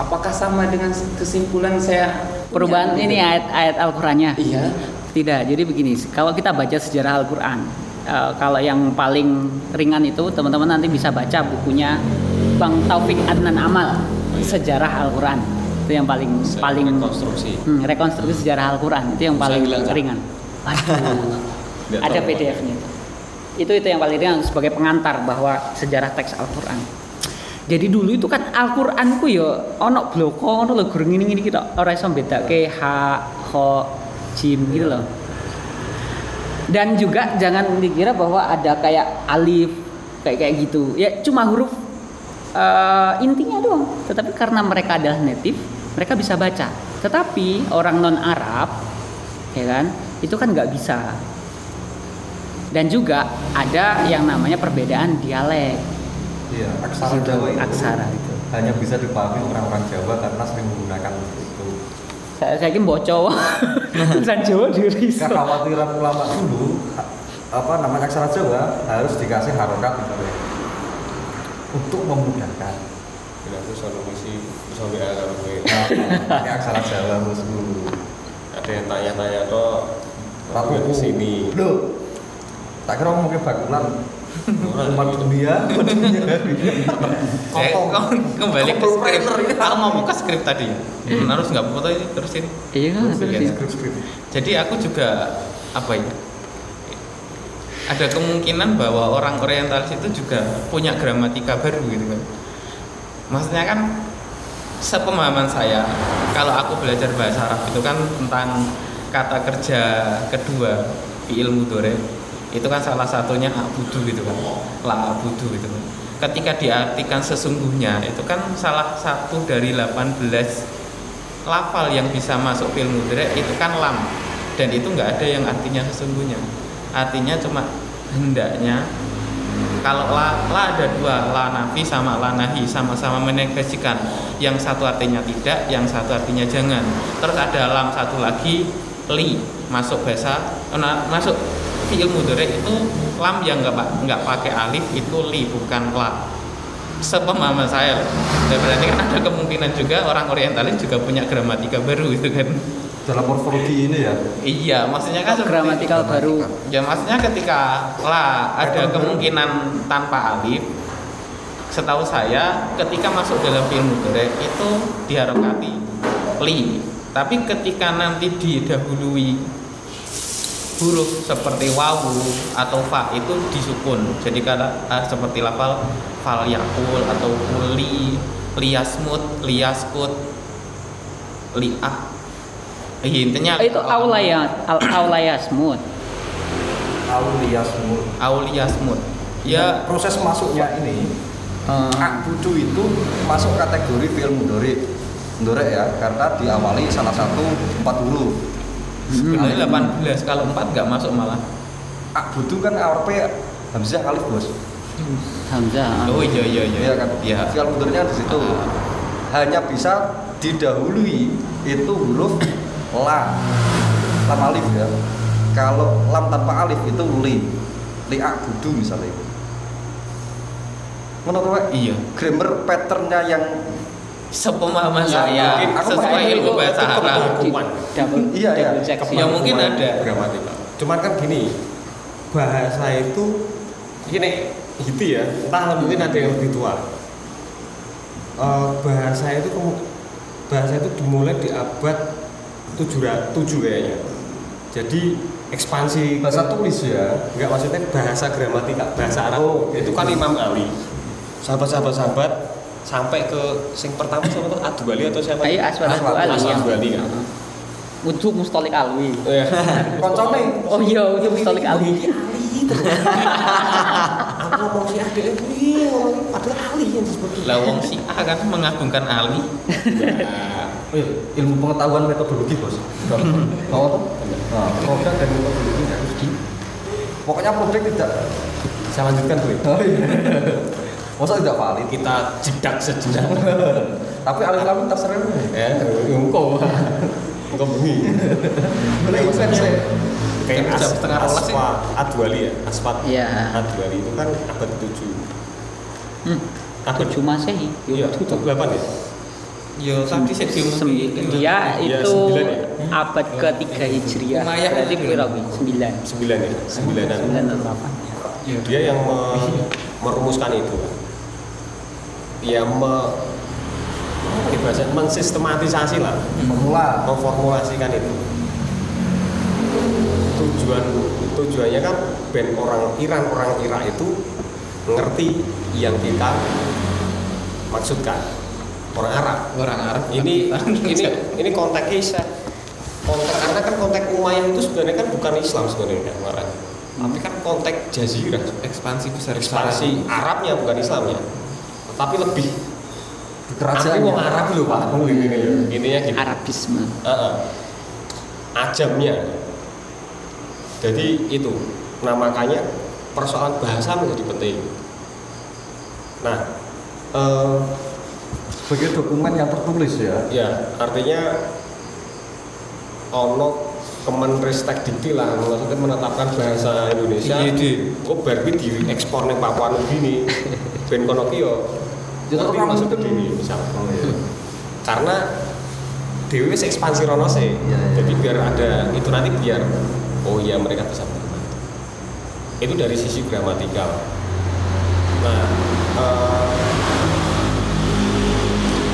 S7: Apakah sama dengan kesimpulan saya
S2: perubahan ini ayat-ayat Al-Qur'annya
S7: Iya.
S2: Tidak, jadi begini, kalau kita baca sejarah Al-Quran, eh, kalau yang paling ringan itu teman-teman nanti bisa baca bukunya Bang Taufik Adnan Amal, sejarah Al-Quran. Itu yang paling
S5: Saya
S2: paling
S5: rekonstruksi.
S2: Hmm, rekonstruksi sejarah Al-Quran itu yang paling
S5: bilang,
S2: ringan. Ada PDF-nya. Itu itu yang paling ringan sebagai pengantar bahwa sejarah teks Al-Quran. Jadi dulu itu kan Al-Quran ku ya ono bloko ono lho gurung ini ini kita ora iso bedake ha kho jim gitu loh. Dan juga jangan dikira bahwa ada kayak alif kayak kayak gitu. Ya cuma huruf eh, intinya doang. Tetapi karena mereka adalah native, mereka bisa baca. Tetapi orang non Arab, ya kan, itu kan nggak bisa. Dan juga ada yang namanya perbedaan dialek.
S1: Iya, aksara Jawa itu
S2: Aksara itu.
S1: hanya bisa dipahami orang-orang Jawa karena sering menggunakan itu.
S2: Saya saya kira bocor. Tulisan Jawa di riso.
S1: Kekhawatiran ulama dulu apa namanya aksara Jawa harus dikasih harokat misalnya untuk memudahkan.
S5: Bila aku selalu misi sampai ada gue.
S1: Pakai aksara Jawa dulu.
S5: Ada yang tanya-tanya toh.
S1: Rapuku.
S5: ke sini.
S1: Loh, tak kira ngomongin bakulan
S5: Itu.
S1: dunia.
S4: Eh,
S1: Kopong.
S4: kembali ke skrip.
S1: ini.
S4: Aku ngomong ke skrip tadi. Hmm, harus nggak foto ini terusin.
S2: Iya kan,
S4: Terus
S2: terusin.
S4: ya. Jadi aku juga apa ya? Ada kemungkinan bahwa orang orientalis itu juga punya gramatika baru gitu kan. Maksudnya kan sepemahaman saya kalau aku belajar bahasa Arab itu kan tentang kata kerja kedua di ilmu dore itu kan salah satunya abudu gitu kan. La abudu gitu kan. Ketika diartikan sesungguhnya itu kan salah satu dari 18 lafal yang bisa masuk fil mudhari itu kan lam. Dan itu nggak ada yang artinya sesungguhnya. Artinya cuma hendaknya kalau la, la ada dua la nafi sama la nahi sama-sama menegasikan yang satu artinya tidak yang satu artinya jangan. Terus ada lam satu lagi li masuk bahasa nah, masuk fiil mudhari itu lam yang nggak nggak pakai alif itu li bukan la. Sepemahaman saya loh. Dan berarti kan ada kemungkinan juga orang orientalis juga punya gramatika baru itu kan.
S1: Dalam morfologi ini ya?
S4: Iya maksudnya kan seperti-
S2: gramatikal baru.
S4: Ya maksudnya ketika lah ada kemungkinan tanpa alif Setahu saya ketika masuk dalam fi'il mudhari itu diharokati li. Tapi ketika nanti didahului huruf seperti wawu atau fa itu disukun. Jadi kalau ah, seperti lafal fal yakul atau li liyasmut liyaskut li'ah. Iya, intinya
S2: Oh, itu aulaya al aulayasmut
S1: Auliasmul
S4: Auliyasmut. Ya,
S1: proses masuknya ini
S2: Eh,
S1: ak bucu itu masuk kategori fi'il mudhari mudhari ya karena diawali salah satu empat huruf
S4: sebenarnya 18 kalau 4 nggak masuk malah.
S1: ak bucu kan arpe hamzah alif bos.
S2: Hamzah
S4: Oh iya iya iya.
S1: Iya kan?
S4: Iya.
S1: fi'il mudharinya di situ. Hanya bisa didahului itu huruf la lam alif ya. Kalau lam tanpa alif itu li. Li ak budu misalnya. Menurut Pak,
S4: Iya.
S1: grammar patternnya yang
S4: Sepemahaman
S1: Ya,
S4: saya
S1: mungkin. Aku
S4: sesuai ilmu bahasa Arab.
S1: Iya, iya.
S4: Ya, mungkin ada.
S5: gramatikal cuman kan gini bahasa itu gini gitu ya entah mungkin ada yang lebih tua Eh, bahasa itu bahasa itu dimulai di abad 7 tujuh kayaknya jadi ekspansi
S1: bahasa tulis ya
S5: Enggak maksudnya bahasa gramatika, bahasa Arab.
S1: Oh,
S5: itu kan Imam Ali. Sahabat-sahabat sahabat sampai ke sing pertama siapa tuh Adu Ali atau siapa?
S2: Ayo Aswad
S1: Aswad,
S2: Ali
S5: Aswad
S2: yang
S5: Ali kan.
S2: Untuk Mustolik Alwi.
S5: Iya.
S1: koncone
S2: Oh iya, untuk Mustolik Alwi.
S5: Aku ngomong si Ade ini ngomong padahal Ali yang disebut.
S4: Lah wong si A kan mengagungkan Ali.
S1: Oh iya, ilmu pengetahuan metodologi bos mau tuh nah, produk dan metodologi harus di pokoknya produk tidak
S5: Saya lanjutkan dulu.
S1: oh iya masa tidak valid
S5: Kita jedak sejenak.
S1: tapi alif lam terserah
S5: ya, engkau. Engkau bengi.
S1: Boleh insight saya.
S5: Kayak
S4: Jam
S5: as,
S4: setengah rolas ya?
S5: asfa, Adu Ali ya, asfat.
S2: Iya.
S5: Adu Ali itu kan abad 7
S2: Hmm.
S5: Abad
S2: Tujuh Masehi.
S5: Iya,
S2: Yo, tujuh.
S5: 8 ya?
S4: Yo tadi saya
S2: Sem-
S4: diomongin.
S2: dia
S5: Iya,
S2: itu
S5: sembilan ya?
S2: abad ketiga hijriah
S4: Umayyah
S2: berarti Wi? sembilan
S5: 9 ya, 9-an.
S2: sembilan atau delapan
S5: dia yang me- merumuskan itu ya me bahasa mensistematisasi lah.
S1: Memula
S5: memformulasikan itu. Tujuan tujuannya kan ben orang Iran orang Irak itu ngerti yang kita maksudkan. Orang Arab.
S4: Orang Arab.
S5: ini ini ini konteksnya Isa. konteks karena kan konteks Umayyah itu sebenarnya kan bukan Islam sebenarnya kan Marah. tapi kan konteks Jazirah.
S4: Ekspansi besar
S5: ekspansi Arabnya bukan Islamnya tapi lebih
S1: kerajaan
S5: aku wong Arab lho Pak. Oh, ini ya. Intinya gitu.
S2: Arabisme.
S5: Heeh. ajamnya. Jadi itu nah makanya persoalan bahasa menjadi penting. Nah eh,
S1: sebagai dokumen yang tertulis ya.
S5: Ya artinya ono Kemenristek Dikti lah maksudnya menetapkan bahasa Indonesia.
S4: Iya, Di.
S5: kok berarti diekspor ning Papua Nugini. Ben kono ki ngerti
S1: orang
S5: maksudnya
S1: itu-
S5: gini misal
S1: oh iya
S5: karena Dewi wis ekspansi rono sih.
S1: Iya, iya.
S5: jadi biar ada itu nanti biar oh iya mereka bisa menerima itu dari sisi gramatikal. Nah eh,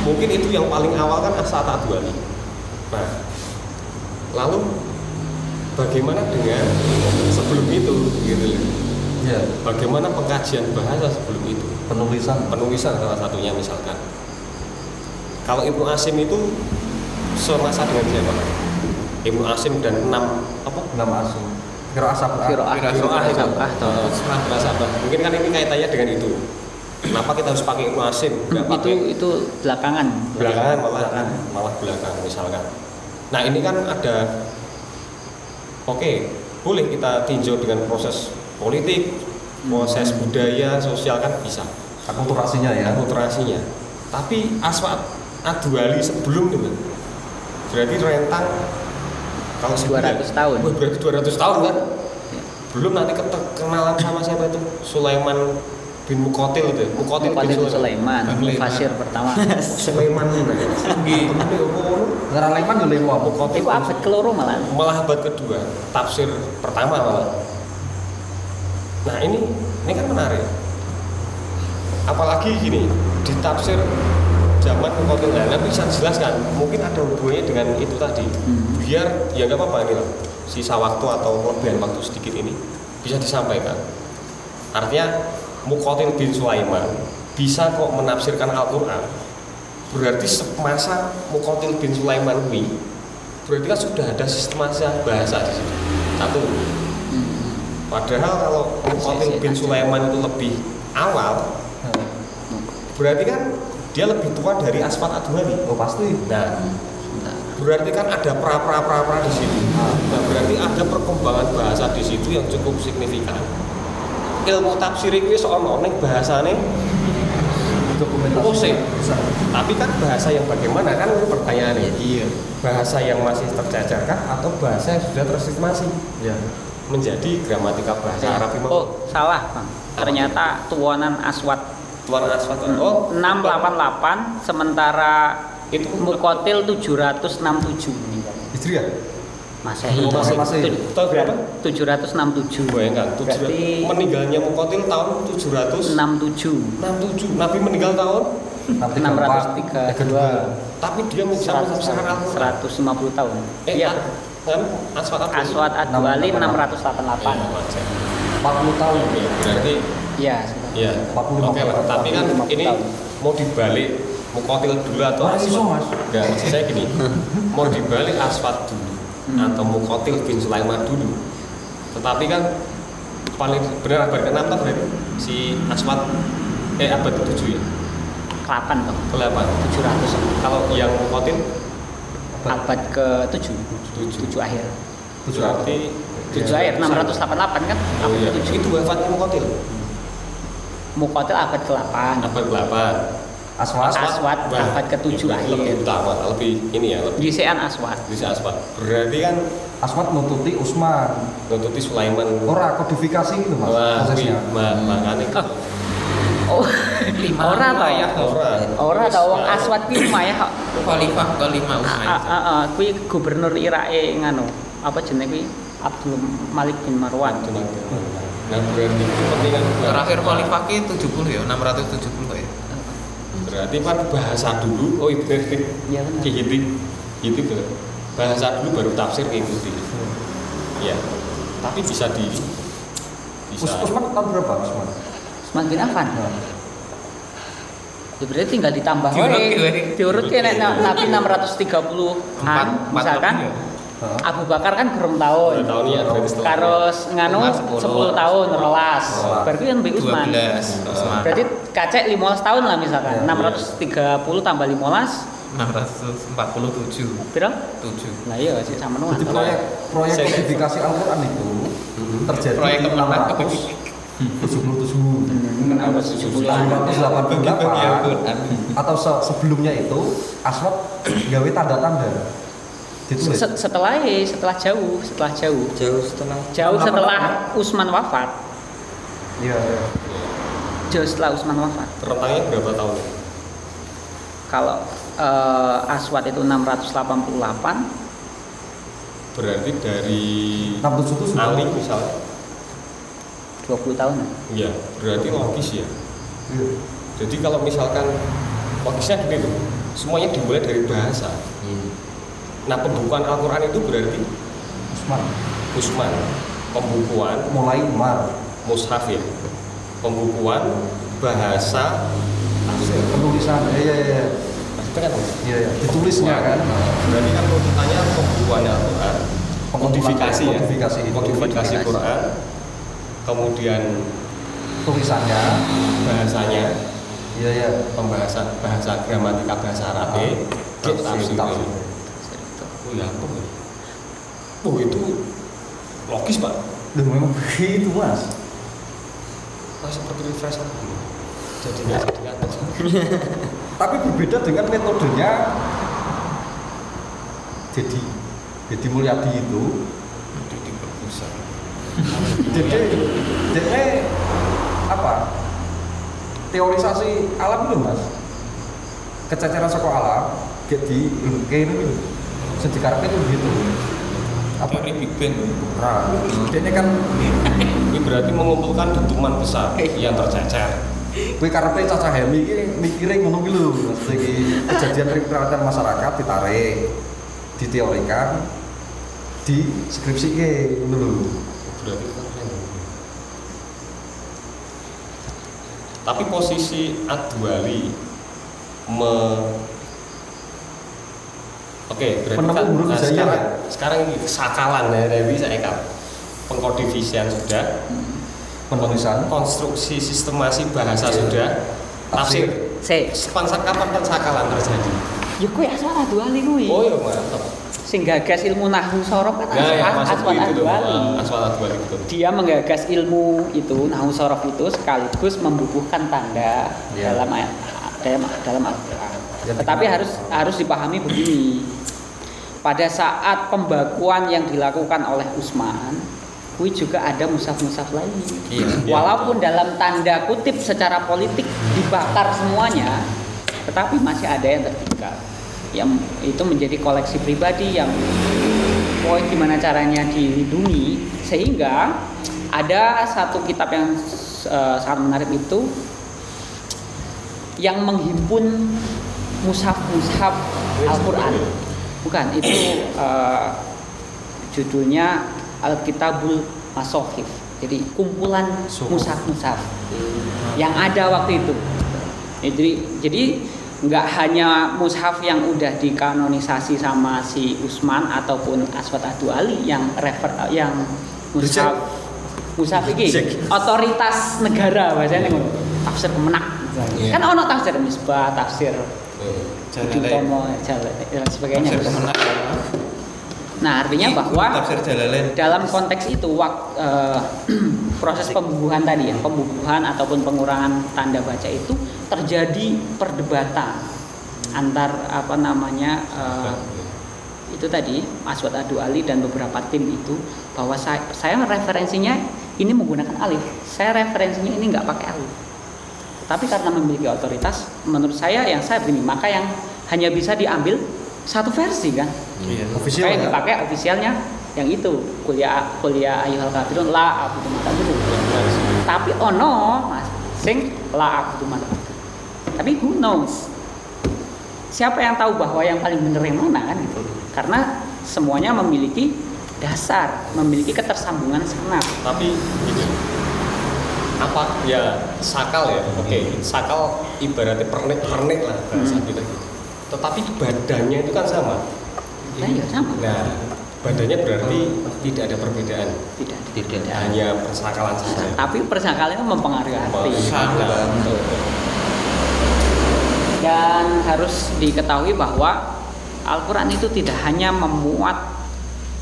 S5: mungkin itu yang paling awal kan asata duali nah lalu bagaimana dengan sebelum itu gitu loh?
S1: Ya
S5: bagaimana pengkajian bahasa sebelum itu
S1: penulisan?
S5: Penulisan salah satunya misalkan. Kalau Ibnu Asim itu semasa dengan siapa? Ibnu Asim dan enam apa?
S1: Nggak masuk kira asap.
S2: Kiroah
S4: Kiroah
S2: Kiroah
S4: itu.
S2: Sabah toh.
S5: Eh, Setelah sahabat mungkin kan ini kaitannya dengan itu. Kenapa kita harus pakai Ibnu Asim?
S2: Itu
S5: pakai.
S2: itu belakangan.
S5: Belakangan malah malah belakang misalkan. Nah ini kan ada oke boleh kita tinjau dengan proses politik proses budaya sosial kan bisa.
S6: Akulturasinya ya.
S5: Akulturasinya. Tapi aswat adwali sebelum itu berarti rentang kalau
S2: 200 tahun.
S5: Wah, berarti 200 tahun kan? Belum nanti kenalan sama siapa itu? Sulaiman bin Mukotil itu ya? Mukotil bin
S2: Mukotil bin
S5: Sulaiman.
S2: Sulaiman, Mufasir pertama.
S5: Sulaiman ini
S6: Leman yo lewat
S5: Mukotil
S2: Itu abad keloro malah.
S5: malah abad kedua tafsir pertama malah nah ini ini kan menarik. Apalagi gini di tafsir zaman nah, nanti bisa dijelaskan. Mungkin ada hubungannya dengan itu tadi.
S2: Hmm.
S5: biar ya nggak apa-apa ini lah. Sisa waktu atau kelebihan waktu sedikit ini bisa disampaikan. Artinya Mukotil bin Sulaiman bisa kok menafsirkan Al-Quran. Berarti semasa Mukotil bin Sulaiman ini berarti kan sudah ada sistemasi bahasa di situ. Satu padahal kalau Mukotil bin Sulaiman itu lebih awal berarti kan dia lebih tua dari Asfat Adwali
S6: oh pasti.
S5: Nah berarti kan ada pra pra pra pra di situ. Nah berarti ada perkembangan bahasa di situ yang cukup signifikan. Ilmu tafsir itu soal ning bahasane Musik. tapi kan bahasa yang bagaimana? Kan itu pertanyaannya.
S4: Iya.
S5: bahasa yang masih tercecerkah atau bahasa yang sudah tersistemasi
S6: ya
S5: menjadi gramatika bahasa Arab Imam
S2: Oh, salah, Bang. Ternyata tuanan Aswad
S5: Tuan Aswad oh
S2: 688 sementara
S5: itu
S2: Mukotil 767 meninggal.
S6: Hijriah
S2: Masehi.
S6: Oh, Masehi, Masehi.
S5: Tahun berapa
S2: 767.
S5: bayangkan tujuh-
S2: Berarti
S5: meninggalnya Mukotil tahun 767
S2: 67.
S5: Nabi meninggal tahun
S6: nanti
S2: 632.
S5: tapi dia bisa
S2: 100
S5: menafsirkan
S2: tahun,
S5: Al-Quran
S2: 150 tahun.
S5: eh
S2: Iya.
S5: Kan Aswad Adwali
S2: Aswad Adwali 688.
S5: Iya, wajar.
S6: 40 tahun
S5: Iya, berarti
S2: Iya,
S5: ya
S6: 45
S5: oke
S6: tahun.
S5: tapi kan
S2: 45
S5: ini
S2: tahun.
S5: mau dibalik Mukotil dulu atau
S6: Wah, iso,
S5: Aswad
S6: Mas.
S5: enggak maksud saya gini mau dibalik Aswad dulu
S2: Hmm.
S5: atau Mukotil bin Sulaiman dulu tetapi kan paling benar abad ke-6 kan berarti si Aswad eh abad ke-7 ya
S2: 8 Bang.
S5: ke-8
S2: 700
S5: kalau yang Mukotil
S2: abad ke-7.
S5: 7
S2: 7 akhir.
S5: berarti
S2: 7 akhir 688 kan?
S5: Oh iya,
S2: ke-7.
S5: itu wafatnya Mukotil
S2: Mukotil abad ke-8.
S5: abad ke-8
S6: Aswas
S2: Aswad
S5: Wah,
S2: abad ke-7
S5: lebih-
S2: akhir.
S5: lebih utama lebih ini ya lebih
S2: Gisean Aswad.
S5: bisa aspat berarti kan
S6: Aswad nututi Usman
S5: nuntuti Sulaiman
S6: ora kodifikasi gitu mas
S5: Wah,
S6: prosesnya
S5: ma- makanya gitu.
S2: Oh, ora tau ya.
S5: Ora.
S2: Ora tau wong Aswad ki lumayan kok.
S4: Khalifah kelima
S2: Ah,
S4: Utsman.
S2: ah, ah, kuwi gubernur Irake nganu. Apa jenenge kuwi? Abdul Malik bin Marwan.
S5: Nah, berarti kepentingan
S4: Terakhir khalifah ki 70 ya, 670 kok ya.
S5: berarti kan bahasa dulu. Oh, iya benar benar.
S2: Iya benar.
S5: Gitu. Gitu. Bahasa dulu baru tafsir ngikuti. Ya. Tapi bisa di bisa
S6: Us- Usman tahun berapa Usman
S2: makin afan? Ya berarti tinggal ditambah wae. Diurut kan, ya nek nabi 630 an misalkan. Abu Bakar kan belum tahun.
S5: tahun ya,
S2: Karos nganu 10,
S4: 10
S2: tahun, rolas. Berarti yang lebih Usman. Berarti kacek 15 tahun lah misalkan.
S6: Ya,
S2: 630 tambah 15
S4: 647
S2: Berapa?
S4: 7
S2: Nah iya sih sama
S6: nunggu
S2: Jadi
S6: proyek, proyek edifikasi Al-Quran itu terjadi
S4: proyek 600
S6: 77
S2: 1978 iya,
S6: iya, atau sebelumnya itu Aswad gawe tanda-tanda. Ditulis.
S2: Setelah setelah jauh setelah jauh.
S3: Jauh setelah
S2: jauh setelah Usman wafat.
S6: Iya, iya
S2: jauh setelah Usman wafat.
S5: Rentangnya berapa tahun?
S2: Kalau uh, Aswad itu 688
S5: berarti dari
S6: 67 itu sudah
S5: Ali misalnya.
S2: 20 tahun.
S5: Iya, berarti logis ya.
S6: Iya.
S5: Jadi kalau misalkan logisnya gini tuh, semuanya dimulai dari bahasa. Nah pembukuan Al-Quran itu berarti?
S6: Usman.
S5: Usman, pembukuan?
S6: Mulai Umar.
S5: Mushaf ya, pembukuan bahasa tafsir.
S6: penulisan. Iya iya iya.
S5: Kan?
S6: Iya iya. Ditulisnya kan?
S5: Berarti kan tuntutannya pembukuan Al-Quran, kodifikasi ya,
S6: Kodifikasi itu.
S5: kodifikasi Quran, kemudian
S6: tulisannya.
S5: Bahasanya,
S6: iya iya.
S5: Pembahasan bahasa gramatika bahasa Arab,
S6: Tafsir,
S5: tafsir.
S6: tafsir.
S5: Oh ya apa? Oh itu logis pak.
S6: Loh, memang begitu mas.
S5: Nah, seperti refresh jadi nggak jadi
S6: tapi berbeda dengan metodenya. Jadi jadi Mulyadi itu
S5: jadi
S6: jadi apa? Teorisasi alam itu mas. Kececeran soko alam jadi kayak ini sejak karakter itu begitu apa?
S4: Teori Big Bang
S6: nah ini kan
S5: ini berarti mengumpulkan dentuman besar yang tercecer.
S6: Kue karepe Caca Hemi iki mikire ngono ki lho. Iki kejadian perawatan masyarakat ditarik, diteorikan, di skripsike ngono lho.
S5: Berarti tapi posisi Adwali me Oke, berarti
S6: Penemu
S5: kan nah, sekarang,
S6: ya?
S5: sekarang ini sakalan ya, Dewi saya kan pengkodifisian sudah,
S6: Penulisan
S5: konstruksi sistemasi bahasa sudah, tafsir.
S2: Se,
S5: Sepansa kapan pensakalan terjadi?
S2: ya kowe asal Adwali kuwi.
S5: Oh iya mantap.
S2: Sing gagas ilmu nahwu sorof kan
S5: ya.
S2: Adwali.
S5: Ah, Aswad Adwali betul.
S2: Dia menggagas ilmu itu nahwu sorof itu sekaligus membubuhkan tanda
S6: Iya.
S2: dalam dalam dalam Al-Qur'an.
S6: Ya,
S2: Tetapi harus harus dipahami begini. Pada saat pembakuan yang dilakukan oleh Usman, kui juga ada musaf-musaf lain.
S5: Iya.
S2: Walaupun dalam tanda kutip secara politik dibakar semuanya, tetapi masih ada yang tertinggal. Yang itu menjadi koleksi pribadi yang poin gimana caranya dilindungi sehingga ada satu kitab yang eh, sangat menarik itu yang menghimpun mushaf-mushaf Al-Qur'an. Bukan, itu eh, judulnya Alkitabul Masohif. Jadi kumpulan mushaf-mushaf yang ada waktu itu. Ya, jadi jadi nggak hanya mushaf yang udah dikanonisasi sama si Usman ataupun Aswad Adu Ali yang refer yang mushaf mushaf ini otoritas negara bahasanya ngono. tafsir kemenak
S5: Iya.
S2: kan ono tafsir misbah tafsir
S4: Jalalain.
S2: Utomo Jala- dan sebagainya
S4: Tafsir.
S2: Nah artinya bahwa dalam konteks itu wak- eh, proses pembubuhan tadi ya pembubuhan ataupun pengurangan tanda baca itu terjadi perdebatan antar apa namanya eh, itu tadi Aswad Adu Ali dan beberapa tim itu bahwa saya, saya referensinya ini menggunakan alif. Saya referensinya ini nggak pakai alif. Tapi karena memiliki otoritas menurut saya yang saya begini maka yang hanya bisa diambil satu versi kan
S4: Iya.
S6: official
S2: Kayak yang
S6: ya.
S2: dipakai ofisialnya yang itu kuliah kuliah ayuhal kafirun la aku mata dulu. Tapi ono mas sing la aku mata. Tapi who knows? Siapa yang tahu bahwa yang paling benar yang mana kan gitu. Karena semuanya memiliki dasar, memiliki ketersambungan sangat.
S5: Tapi gitu. Apa ya sakal ya? Oke, sakal ibaratnya pernik-pernik lah bahasa
S2: Hmm.
S5: kita gitu. Tetapi badannya itu kan sama.
S2: Nah, ya sama.
S5: Nah, badannya berarti tidak ada perbedaan.
S2: Tidak,
S3: Tidak.
S5: Hanya persakalan saja.
S2: Tapi persakalan itu mempengaruhi arti.
S5: Betul.
S2: Dan harus diketahui bahwa Al-Quran itu tidak hanya memuat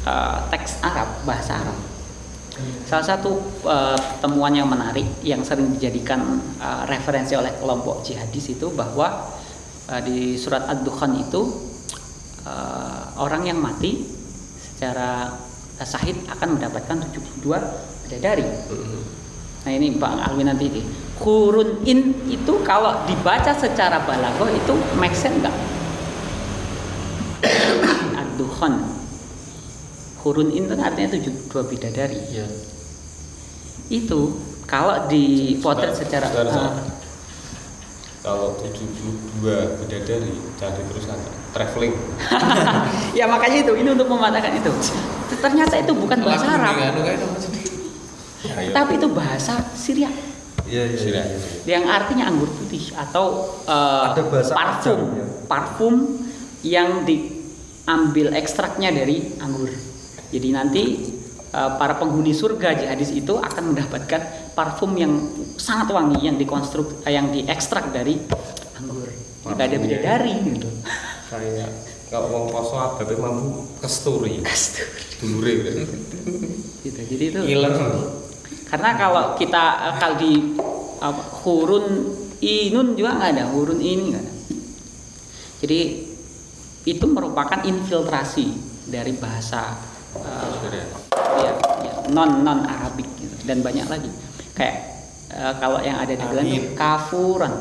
S2: eh, teks Arab, bahasa Arab. Salah satu eh, temuan yang menarik yang sering dijadikan eh, referensi oleh kelompok jihadis itu bahwa eh, di surat Ad-Dukhan itu eh, orang yang mati secara eh, sahid akan mendapatkan 72 bidadari. Nah ini Bang Alwin nanti ini. Kurun in itu kalau dibaca secara balaghah itu make sense enggak? Ad-Dukhan. Kurun in itu artinya 72 bidadari.
S5: Iya.
S2: Itu kalau dipotret secara
S5: sebentar.
S2: ah,
S5: Kalau 72 bidadari, jangan diteruskan. Traveling.
S2: ya makanya itu ini untuk mematahkan itu. Ternyata itu bukan bahasa Arab,
S4: anu sih?
S5: Ya, iya.
S2: tapi itu bahasa Syria
S6: Iya iya.
S5: Sila.
S6: iya.
S2: yang artinya anggur putih atau eh,
S6: Ada bahasa
S2: parfum
S6: ya?
S2: parfum yang diambil ekstraknya dari anggur jadi nanti para penghuni surga jihadis itu akan mendapatkan parfum yang sangat wangi yang dikonstruk eh, yang diekstrak dari anggur tidak ada
S5: Parfumnya.
S2: bidadari gitu
S5: Kayak kalau wong poso ababe mampu kesturi. Kesturi. Dulure.
S2: gitu jadi itu
S5: Iler.
S2: karena kalau kita eh, kalau di apa, hurun inun juga nggak ada hurun ini nggak ada jadi itu merupakan infiltrasi dari bahasa ya, ya, non non Arabik gitu. dan banyak lagi. Kayak eh, kalau yang ada di Bilan itu kafuran.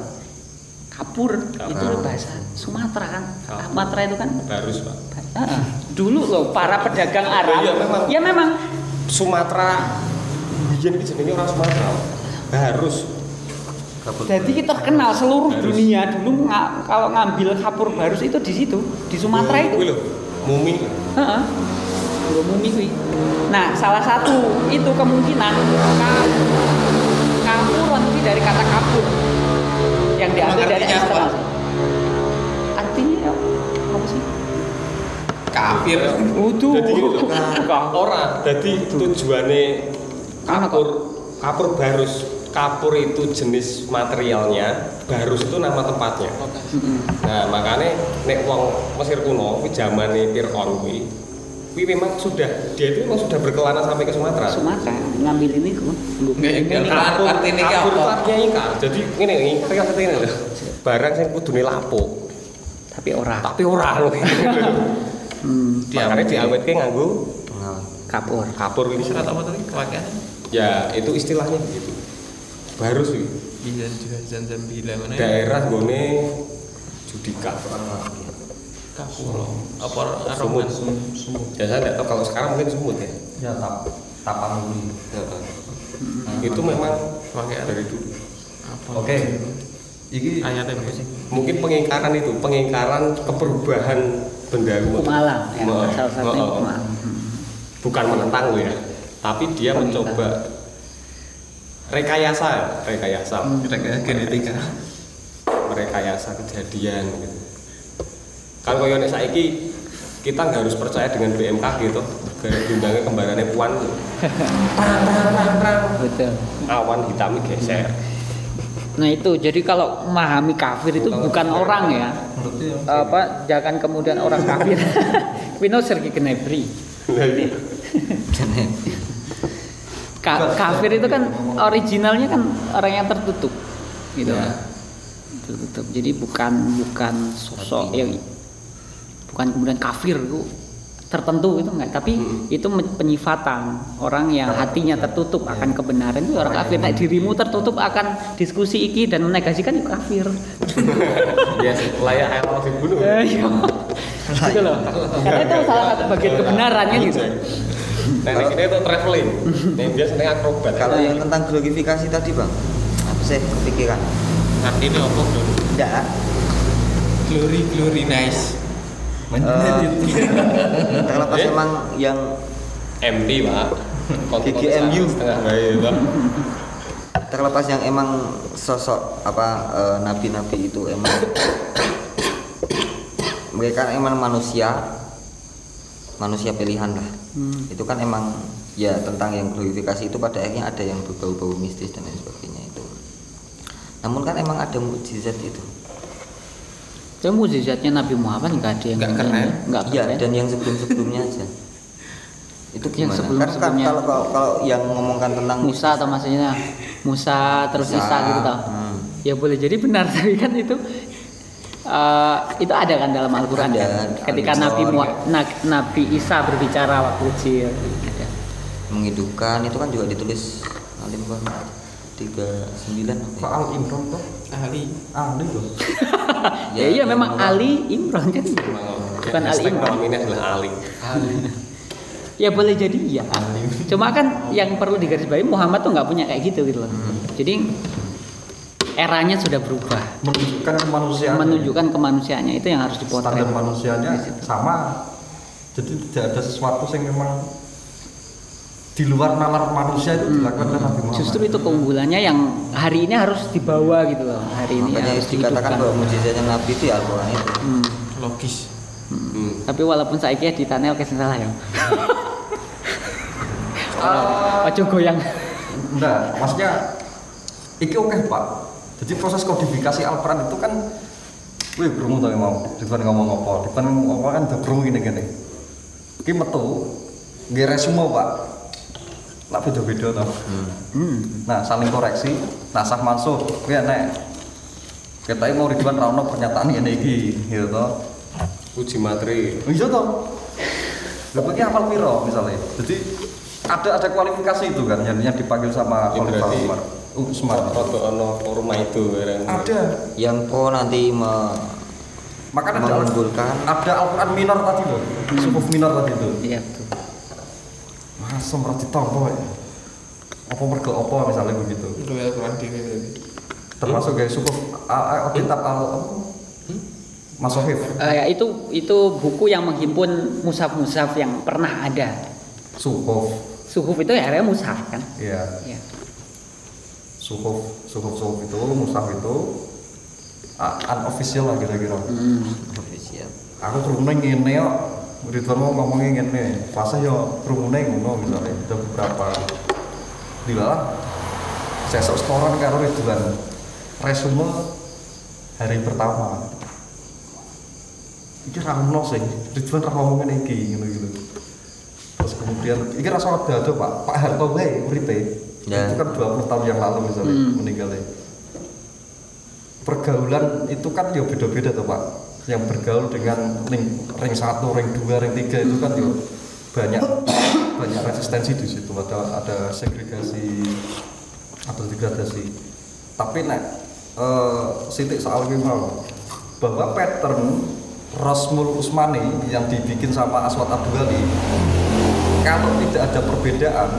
S2: Kapur itu bahasa Sumatera kan? Sumatera itu kan?
S5: Barus, Pak.
S2: Ah, dulu loh para pedagang Arab
S5: Iya, memang.
S2: ya memang.
S5: Sumatera. Biyen iki jenenge orang Sumatera. Harus
S2: jadi kita kenal seluruh dunia dulu nga- kalau ngambil kapur barus itu di situ di Sumatera itu.
S5: mumi.
S2: Heeh. Belum mumi kuwi. Nah, salah satu itu kemungkinan ka- kapuron itu dari kata kapur yang diambil dari eksternal. Artinya apa sih?
S4: Kafir.
S2: Utuh.
S5: Jadi gitu loh. Ora, jadi tujuannya kapur kapur barus. Kapur itu jenis materialnya, barus itu nama tempatnya. Nah, makanya nek wong Mesir kuno kuwi zamane Fir'aun kuwi kuwi memang sudah dia itu memang sudah berkelana sampai ke Sumatera.
S2: Sumatera ngambil ini kok.
S4: Nggak,
S2: Ini
S5: kapur,
S4: Artinya iki
S5: kapur
S4: apa?
S5: itu artinya ikan. Jadi ngene iki, seperti ini lho. Barang sing kudune lapo,
S2: tapi ora.
S5: tapi ora lho.
S2: Hmm,
S5: Makanya diawetke nganggo
S2: kapur.
S5: kapur ini.
S4: Surat apa tadi? Kewakilan.
S5: Ya, itu istilahnya begitu. Baru sih
S4: Bisa juga zam-zam bila mana?
S5: daerah gone judika.
S4: Kapulo. Apa
S5: Sumut.
S4: aroman?
S5: Ya saya nggak tahu kalau sekarang mungkin sumut ya.
S6: Ya tap tapanuli.
S5: Itu memang
S4: Kewakilan.
S5: dari dulu.
S4: Apa?
S6: Oke. Iki
S4: Ayatnya apa sih?
S5: Mungkin pengingkaran itu, pengingkaran keperubahan benda
S2: alam ya, salah satunya
S5: oh.
S2: Hmm.
S5: bukan menentang lo ya tapi dia mencoba rekayasa ya rekayasa
S4: Kira-kira genetika.
S5: merekayasa kejadian gitu kan koyo nek saiki kita nggak harus percaya dengan BMKG gitu gara diundangnya kembarannya puan.
S2: Betul.
S5: awan hitamnya geser
S2: Nah itu jadi kalau memahami kafir itu bukan orang ya. Apa jangan kemudian orang kafir. Pino sergi kenebri.
S5: Nah, iya.
S2: Ka- kafir itu kan originalnya kan orang yang tertutup gitu
S3: Ya.
S2: tertutup jadi bukan bukan sosok yang bukan kemudian kafir itu tertentu gitu enggak. Tapi itu men- penyifatan orang yang hatinya tertutup akan kebenaran itu orang kafir. Nah dirimu tertutup akan diskusi iki dan menegasikan itu kafir.
S5: Ya layak air laut dibunuh
S2: Eh, iya. gitu loh. Karena itu salah satu bagian kebenaran kan gitu
S5: nah ini kita itu traveling. Yang biasanya akrobat
S3: Kalau yang tentang glorifikasi tadi bang, apa sih kepikiran?
S4: Artinya apa dong?
S3: Enggak.
S4: Glory, glory, nice.
S3: Eh, terlepas
S5: Eh?
S3: emang yang
S5: MT pak. Setengah. Bayi pak.
S3: Terlepas yang emang sosok apa eh, nabi-nabi itu emang mereka emang manusia manusia pilihan lah.
S2: Hmm.
S3: itu kan emang ya tentang yang glorifikasi itu pada akhirnya ada yang berbau-bau mistis dan lain sebagainya itu. Namun kan emang ada mukjizat itu
S2: Itu mujizatnya Nabi Muhammad nggak ada yang
S4: Nggak keren.
S2: nggak
S3: iya
S2: keren.
S3: dan yang sebelum-sebelumnya aja itu
S2: Yang
S3: gimana kan, kan
S2: sebelum-sebelumnya.
S3: kalau, kalau kalau yang ngomongkan tentang
S2: Musa atau maksudnya Musa terus
S3: Isa,
S2: Isa gitu tau
S3: hmm.
S2: ya boleh jadi benar tapi kan itu eh, itu ada kan dalam Al-Quran kan? ketika
S3: Al-Quran,
S2: Nabi Mu-
S3: ya.
S2: Na- Nabi Isa berbicara waktu kecil
S3: menghidupkan itu kan juga ditulis Alim 39 apa ya?
S6: Kok Al Imran tuh?
S4: Ahli.
S6: Ahli loh.
S2: ya, iya memang Ali Imran kan bukan Ali
S5: malam ini adalah Ali
S2: ya boleh jadi iya cuma kan yang perlu digarisbawahi Muhammad tuh nggak punya kayak gitu gitu loh jadi eranya sudah berubah
S6: Menunjukkan kemanusiaan.
S2: menunjukkan kemanusiaannya itu yang harus dipotret
S6: standar manusianya sama. Jadi tidak ada sesuatu yang memang di luar nalar manusia itu dilakukan oleh Nabi Muhammad.
S2: Justru itu keunggulannya yang hari ini harus dibawa gitu loh. Hari ini
S3: makanya
S2: harus
S3: dikatakan bahwa mujizatnya Nabi itu ya Al-Quran itu
S2: Hmm.
S4: Logis.
S5: Hmm.
S2: Tapi walaupun saya kira di tanel kesan salah ya. Ojo goyang.
S6: Enggak, maksudnya iki oke Pak. Jadi proses kodifikasi Al-Quran itu kan
S1: Wih, krungu to mau. Dipan ngomong apa? Dipan ngomong apa kan udah krungu gini gini. Ki metu nggih resume, Pak. Lah beda-beda to.
S2: Hmm.
S1: Nah, saling koreksi, nasah mansuh. Kuwi nek kita mau Ridwan ra ono pernyataan ngene iki, gitu to.
S5: uji materi
S1: Iya toh. Lah bagi apal piro misalnya. Jadi ada ada kualifikasi itu kan yang, yang dipanggil sama
S5: Ya,
S1: Khalifah
S5: berarti-
S1: Umar. Uh.
S5: Roto ono forma itu kan.
S1: Ada.
S3: yang po nanti me
S1: Makanya ada,
S3: mengunggulkan
S1: ada Al-Quran minor tadi loh. Sukuf minor tadi itu.
S2: Iya betul.
S1: Masa merah ditampa ya. Apa mergo apa misalnya begitu.
S4: Itu ya kurang dhewe berarti.
S1: Termasuk kayak sukuf a- a- kitab al apa? Masohif.
S2: Eh, ya, itu itu buku yang menghimpun mushaf-mushaf yang pernah ada.
S1: Sukuf.
S2: Suhuf itu ya area mushaf kan.
S1: Iya.
S2: Ya.
S1: Sukuf, sukuf, sukuf itu, musaf itu uh, unofficial lah kira-kira.
S2: Hmm.
S3: official
S1: aku kerumunan ngene kok Ridwan mau ngomongnya ngene fase yo kerumunan ngono misalnya ada beberapa dilalah saya sok setoran karo Ridwan. Resume hari pertama. Iki ra ono sing Ridwan ra ngomong ngene iki ngono gitu. Terus kemudian iki rasa ada Pak. Pak Harto wae uripe.
S3: Ya.
S1: itu kan 20 tahun yang lalu misalnya
S2: Hmm.
S1: meninggalnya. Pergaulan itu kan ya beda-beda tuh pak yang bergaul dengan ring ring satu ring dua ring tiga itu kan ya banyak banyak resistensi di situ. Ada ada segregasi atau degradasi. Tapi nek eh, sitik soal mau bahwa pattern Rosmul Usmani yang dibikin sama Aswad Abdulali kalau tidak ada perbedaan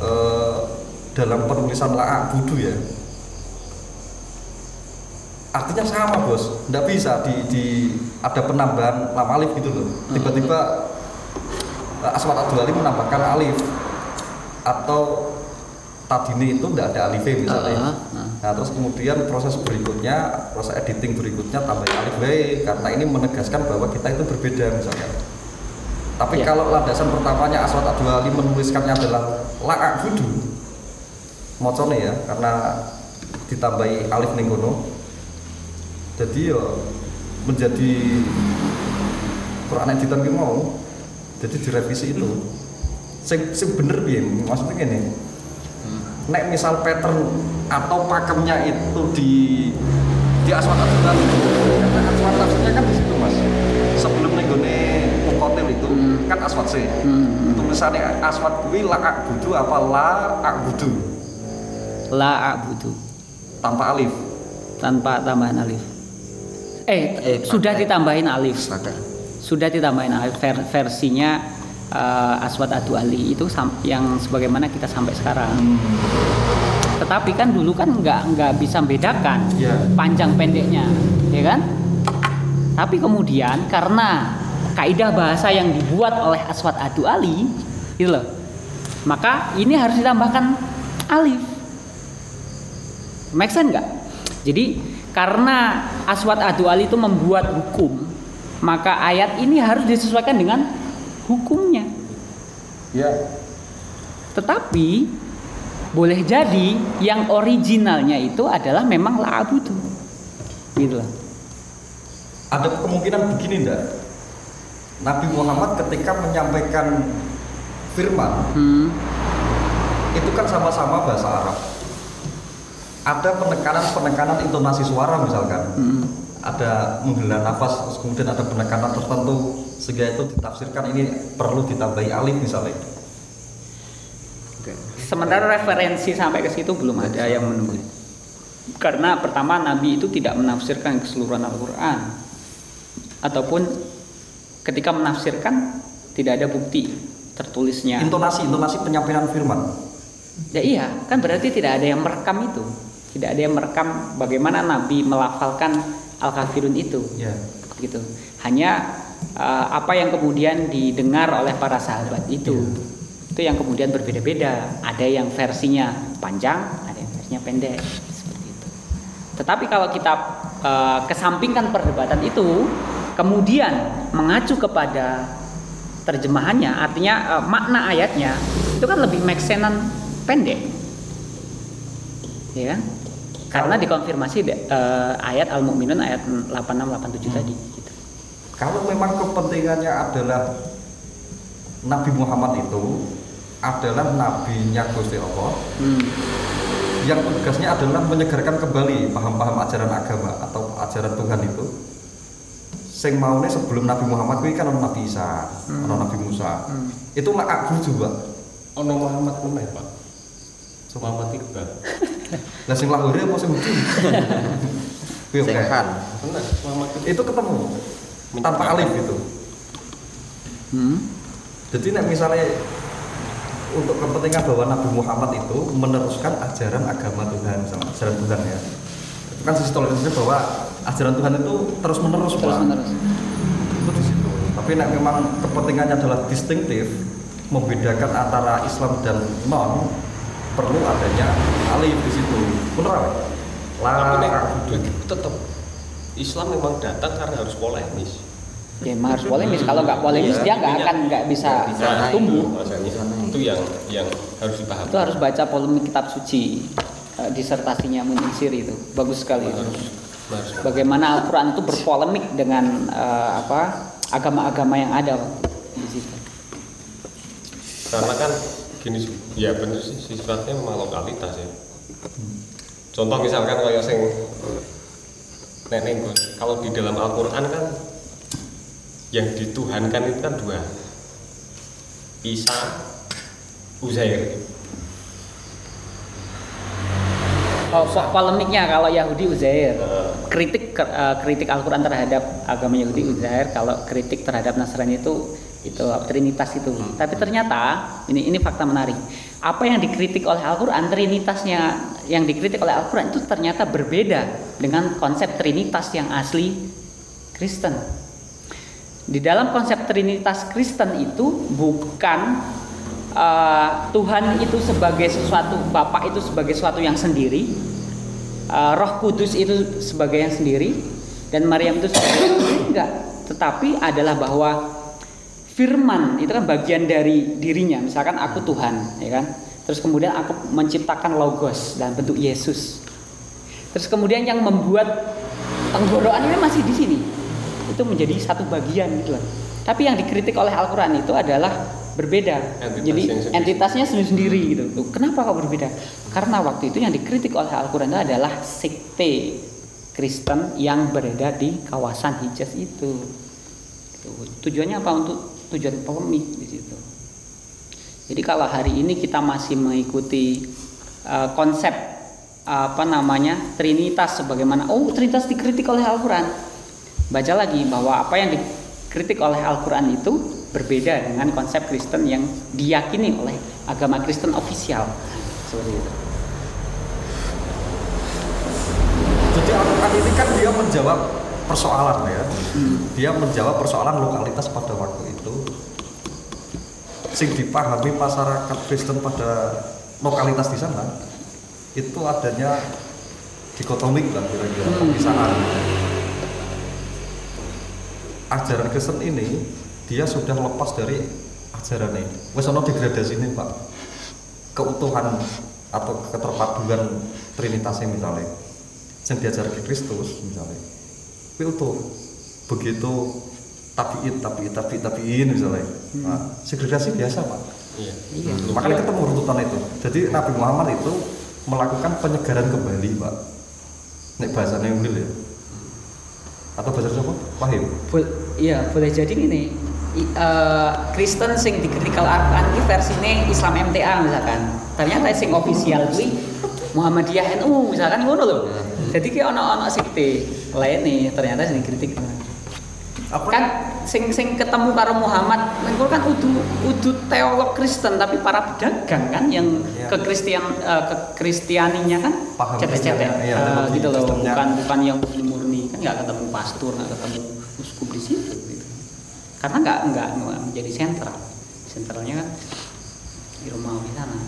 S1: eh, dalam penulisan laak budu ya artinya sama bos. Nggak bisa di, di ada penambahan lam alif gitu loh. Tiba-tiba uh, Aswad Abdul Ali menambahkan alif. Atau tadini itu nggak ada alifnya misalnya.
S2: Ah, ah.
S1: nah terus kemudian proses berikutnya proses editing berikutnya tambah alif. Baik karena ini menegaskan bahwa kita itu berbeda misalnya. Tapi
S2: Ya.
S1: kalau landasan pertamanya Aswad Abdul Ali menuliskannya adalah budu mocone ya karena ditambahi alif ning kono jadi ya menjadi Quran editan ki mau jadi direvisi itu. Sing sing bener piye? Maksudnya gini. Nek misal pattern atau pakemnya itu di di aswat aturan karena aswat tafsirnya kan di situ mas. Sebelum nenggone mukotil itu
S2: Hmm.
S1: kan aswat sih
S2: Hmm.
S1: tulisannya aswat kuwi la budu apa la budu
S2: La a'budu.
S1: Tanpa alif.
S2: Tanpa tambahan alif. Eh,
S3: Eh,
S2: sudah
S3: pakai.
S2: ditambahin alif.
S3: Pakai.
S2: Sudah ditambahin alif Ver- versinya eh, Aswad Adu Ali itu yang sebagaimana kita sampai sekarang. Tetapi kan dulu kan nggak nggak bisa bedakan
S1: Iya.
S2: panjang pendeknya, ya kan? Tapi kemudian karena kaidah bahasa yang dibuat oleh Aswad Adu Ali, gitu loh, maka ini harus ditambahkan alif. Make sense nggak? Jadi karena Aswad Adu Ali itu membuat hukum, maka ayat ini harus disesuaikan dengan hukumnya.
S1: ya
S2: Tetapi boleh jadi yang originalnya itu adalah memang la'abudu. Gitu loh.
S1: ada kemungkinan begini ndak Nabi Muhammad ketika menyampaikan firman
S2: Hmm.
S1: itu kan sama-sama bahasa Arab ada penekanan-penekanan intonasi suara misalkan
S2: Hmm.
S1: ada menghela nafas terus kemudian ada penekanan tertentu sehingga itu ditafsirkan ini perlu ditambahi alif misalnya
S2: Sementara referensi sampai ke situ belum ada yang menemui. Karena pertama Nabi itu tidak menafsirkan keseluruhan Al-Qur'an. Ataupun ketika menafsirkan tidak ada bukti tertulisnya.
S1: intonasi intonasi penyampaian firman
S2: Ya iya, kan berarti tidak ada yang merekam itu. Tidak ada yang merekam bagaimana Nabi melafalkan Al-Kafirun itu.
S1: ya
S2: Gitu. Hanya eh, apa yang kemudian didengar oleh para sahabat itu. Itu yang kemudian berbeda-beda. Ada yang versinya panjang, ada yang versinya pendek. Seperti itu. Tetapi kalau kita eh, kesampingkan perdebatan itu, kemudian mengacu kepada terjemahannya, artinya eh, makna ayatnya itu kan lebih make sense pendek, ya kan? karena dikonfirmasi uh, ayat Al Mukminun ayat 86 87 hmm. tadi gitu.
S1: Kalau memang kepentingannya adalah Nabi Muhammad itu adalah nabinya Gusti Allah. Hmm. Yang tugasnya adalah menyegarkan kembali paham-paham ajaran agama atau ajaran Tuhan itu. Sing maune sebelum Nabi Muhammad itu kan Nabi Isa, hmm. Nabi Musa. Hmm. Itu lah aku juga.
S5: Ono Muhammad mana Pak? Muhammad Iqbal.
S1: Lah sing lahore apa sing mesti?
S3: Sing kan.
S1: Itu ketemu tanpa alif itu. Hmm. Jadi nek misalnya untuk kepentingan bahwa Nabi Muhammad itu meneruskan ajaran agama Tuhan, misalnya ajaran Tuhan ya. Itu kan sisi toleransinya bahwa ajaran Tuhan itu terus menerus, terus menerus. Itu di situ. Tapi nek memang kepentingannya adalah distinktif, membedakan antara Islam dan non, perlu adanya alif di situ. Benar
S5: Tapi tetap Islam memang datang karena harus polemis.
S2: Ya harus polemis. Kalau nggak polemis dia nggak akan nggak bisa, bisa tumbuh.
S5: Itu, yang yang harus dipahami.
S2: Itu harus baca polemik kitab suci uh, disertasinya Munsir itu bagus sekali. Harus, harus. Bagaimana Al-Quran itu berpolemik dengan uh, apa agama-agama yang ada di situ.
S5: Karena kan gini ya benar sih. Sifatnya memang lokalitas ya. Contoh misalkan kayak sing nenek kalau di dalam Al-Quran kan yang dituhankan itu kan dua. Isa Uzair.
S2: Oh, polemiknya kalau Yahudi Uzair, kritik uh, kritik Al-Qur'an terhadap agama Yahudi Uzair, kalau kritik terhadap Nasrani itu itu trinitas itu. Hmm. Tapi ternyata ini ini fakta menarik. Apa yang dikritik oleh Al-Qur'an trinitasnya yang dikritik oleh Al-Qur'an itu ternyata berbeda dengan konsep trinitas yang asli Kristen. Di dalam konsep trinitas Kristen itu bukan uh, Tuhan itu sebagai sesuatu Bapak itu sebagai sesuatu yang sendiri, uh, Roh Kudus itu sebagai yang sendiri dan Maryam itu sebagai enggak, tetapi adalah bahwa firman itu kan bagian dari dirinya. Misalkan aku Tuhan ya kan? Terus kemudian aku menciptakan logos dan bentuk Yesus. Terus kemudian yang membuat tenggorokan ini masih di sini. Itu menjadi satu bagian gitu loh. Tapi yang dikritik oleh Al-Quran itu adalah berbeda. Entitas jadi entitasnya sendiri-sendiri gitu. Kenapa kok berbeda? Karena waktu itu yang dikritik oleh Al-Quran itu adalah sekte Kristen yang berada di kawasan Hijaz itu. Tujuannya apa? Untuk tujuan polemik di situ. Jadi kalau hari ini kita masih mengikuti uh, konsep uh, apa namanya Trinitas sebagaimana oh Trinitas dikritik oleh Al-Quran, baca lagi bahwa apa yang dikritik oleh Al-Quran itu berbeda dengan konsep Kristen yang diyakini oleh agama Kristen ofisial seperti itu.
S1: Jadi Al-Quran ini kan dia menjawab persoalan ya. Hmm. Dia menjawab persoalan lokalitas pada waktu itu. Sing dipahami masyarakat Kristen pada lokalitas di sana itu adanya dikotomik lah kira-kira hmm. Ajaran Kristen ini dia sudah lepas dari ajaran ini. Wes ono degradasi ini pak keutuhan atau keterpaduan Trinitasnya misalnya yang diajarkan Kristus misalnya filter begitu tabiin tabiin tabiin tabiin misalnya. Hmm. nah, segregasi biasa pak. Iya. iya. makanya ketemu runtutan itu. Jadi Nabi Muhammad itu melakukan penyegaran kembali pak. Nek bahasanya Ulil ya. Atau bahasa siapa? Wahim
S2: iya boleh jadi ini. Uh, Kristen sing dikritik Al-Quran ini versinya Islam MTA misalkan. Ternyata sing official gue Muhammadiyah NU misalkan ngono loh iya jadi kayak ono-ono sekte nih ternyata sing kritik apa? kan sing sing ketemu karo Muhammad mengko kan udu udu teolog Kristen tapi para pedagang kan yang ya. ke Kristian uh, ke Kristianinya kan cetek-cetek ya, uh, gitu loh bukan bukan yang murni kan nggak ketemu pastor nggak ketemu uskup di situ gitu. karena nggak nggak menjadi sentral sentralnya kan di rumah di sana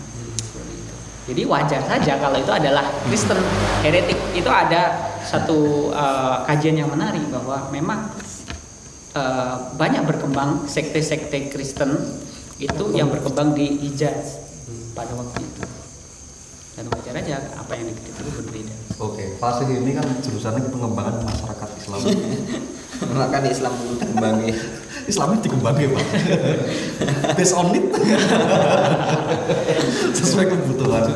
S2: jadi wajar saja kalau itu adalah Kristen heretik. Itu ada satu uh, kajian yang menarik bahwa memang uh, banyak berkembang sekte-sekte Kristen itu yang berkembang di Hijaz pada waktu itu. dan wajar aja apa yang negatif itu berbeda
S1: Oke, Fasih ini kan jurusannya pengembangan masyarakat Islam.
S3: Makan Islam dulu kembangnya.
S1: Islamnya dikembangin pak. Based on it. Sesuai kebutuhan.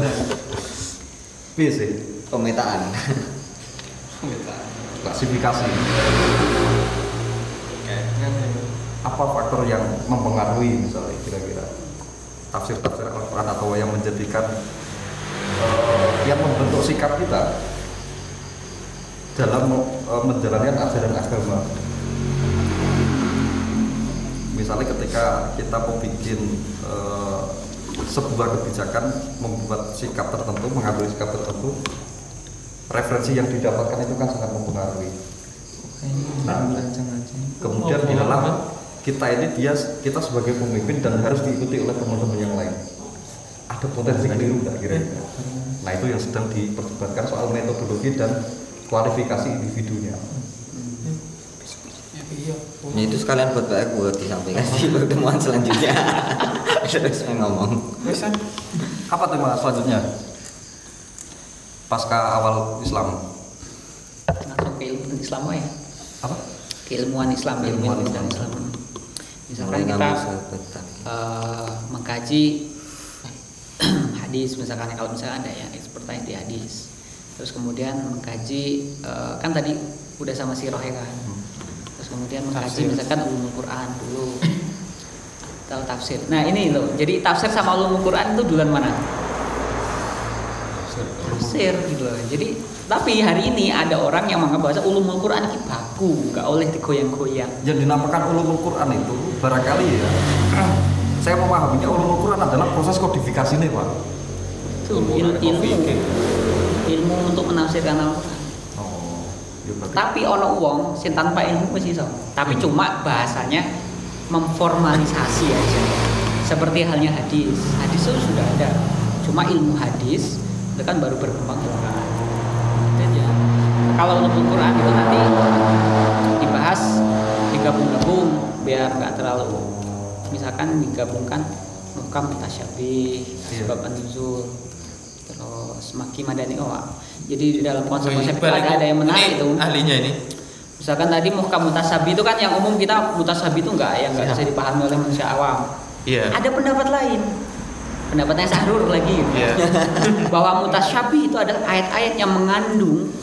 S1: Iya sih.
S3: Pemetaan.
S1: Klasifikasi. Apa faktor yang mempengaruhi misalnya kira-kira tafsir-tafsir Al-Quran atau yang menjadikan eh, yang membentuk sikap kita dalam eh, menjalankan ajaran agama misalnya ketika kita mau bikin eh, sebuah kebijakan membuat sikap tertentu mengambil sikap tertentu referensi yang didapatkan itu kan sangat mempengaruhi. Nah, kemudian di dalam kita ini dia kita sebagai pemimpin dan harus diikuti oleh teman-teman yang lain. Ada potensi keliru nggak kira-kira? Nah itu yang sedang diperdebatkan soal metodologi dan kualifikasi individunya
S3: Ya itu sekalian buat Pak buat disampaikan. Di pertemuan selanjutnya. Terus saya ngomong.
S1: apa tema selanjutnya? Pasca awal Islam.
S2: Langsung ke ilmu Islam ya
S1: apa?
S2: Keilmuan Islam
S1: Keilmuan
S2: ilmuwan
S1: Islam.
S2: Islam. Misalkan kita
S3: sahabat tadi.
S2: eh, mengkaji hadis. Misalkan kalau misalkan ada yang expert di hadis. Terus kemudian mengkaji eh, kan tadi udah sama sirah ya kan? terus kemudian mengkaji
S4: Tafsir.
S2: misalkan ulumul Quran dulu. Atau tafsir. Nah ini loh. Jadi tafsir sama ulumul Quran itu duluan mana? Tafsir. Gitu loh. Jadi tapi hari ini ada orang yang menganggap bahwa ulumul Quran itu baku nggak oleh digoyang-goyang.
S1: Yang dinamakan ulumul Quran itu barangkali ya saya memahaminya ulumul Quran adalah proses kodifikasi nih pak.
S2: Itu il- ilmu ilmu untuk menafsirkan Al-Quran tapi ono wong sing tanpa ilmu wis iso. Tapi cuma bahasanya memformalisasi aja. Seperti halnya hadis. Hadis itu sudah ada. Cuma ilmu hadis itu kan baru berkembang belakangan ya kalau ilmu Quran itu nanti dibahas digabung-gabung biar nggak terlalu misalkan digabungkan muhkam mutasyabih
S1: Iya.
S2: sebab nuzul terus maki madani oh jadi di dalam
S4: Oh,
S2: konsep-konsep itu
S4: Iqbal
S2: ada, ada yang menarik
S4: ini
S2: itu
S4: ahlinya ini
S2: Misalkan tadi muhkam mutasabi itu kan yang umum kita mutasabi itu enggak yang enggak bisa dipahami oleh manusia awam.
S4: iya
S2: Ada pendapat lain. Pendapatnya Sahrur lagi.
S4: iya
S2: Bahwa mutasyabi itu adalah ayat-ayat yang mengandung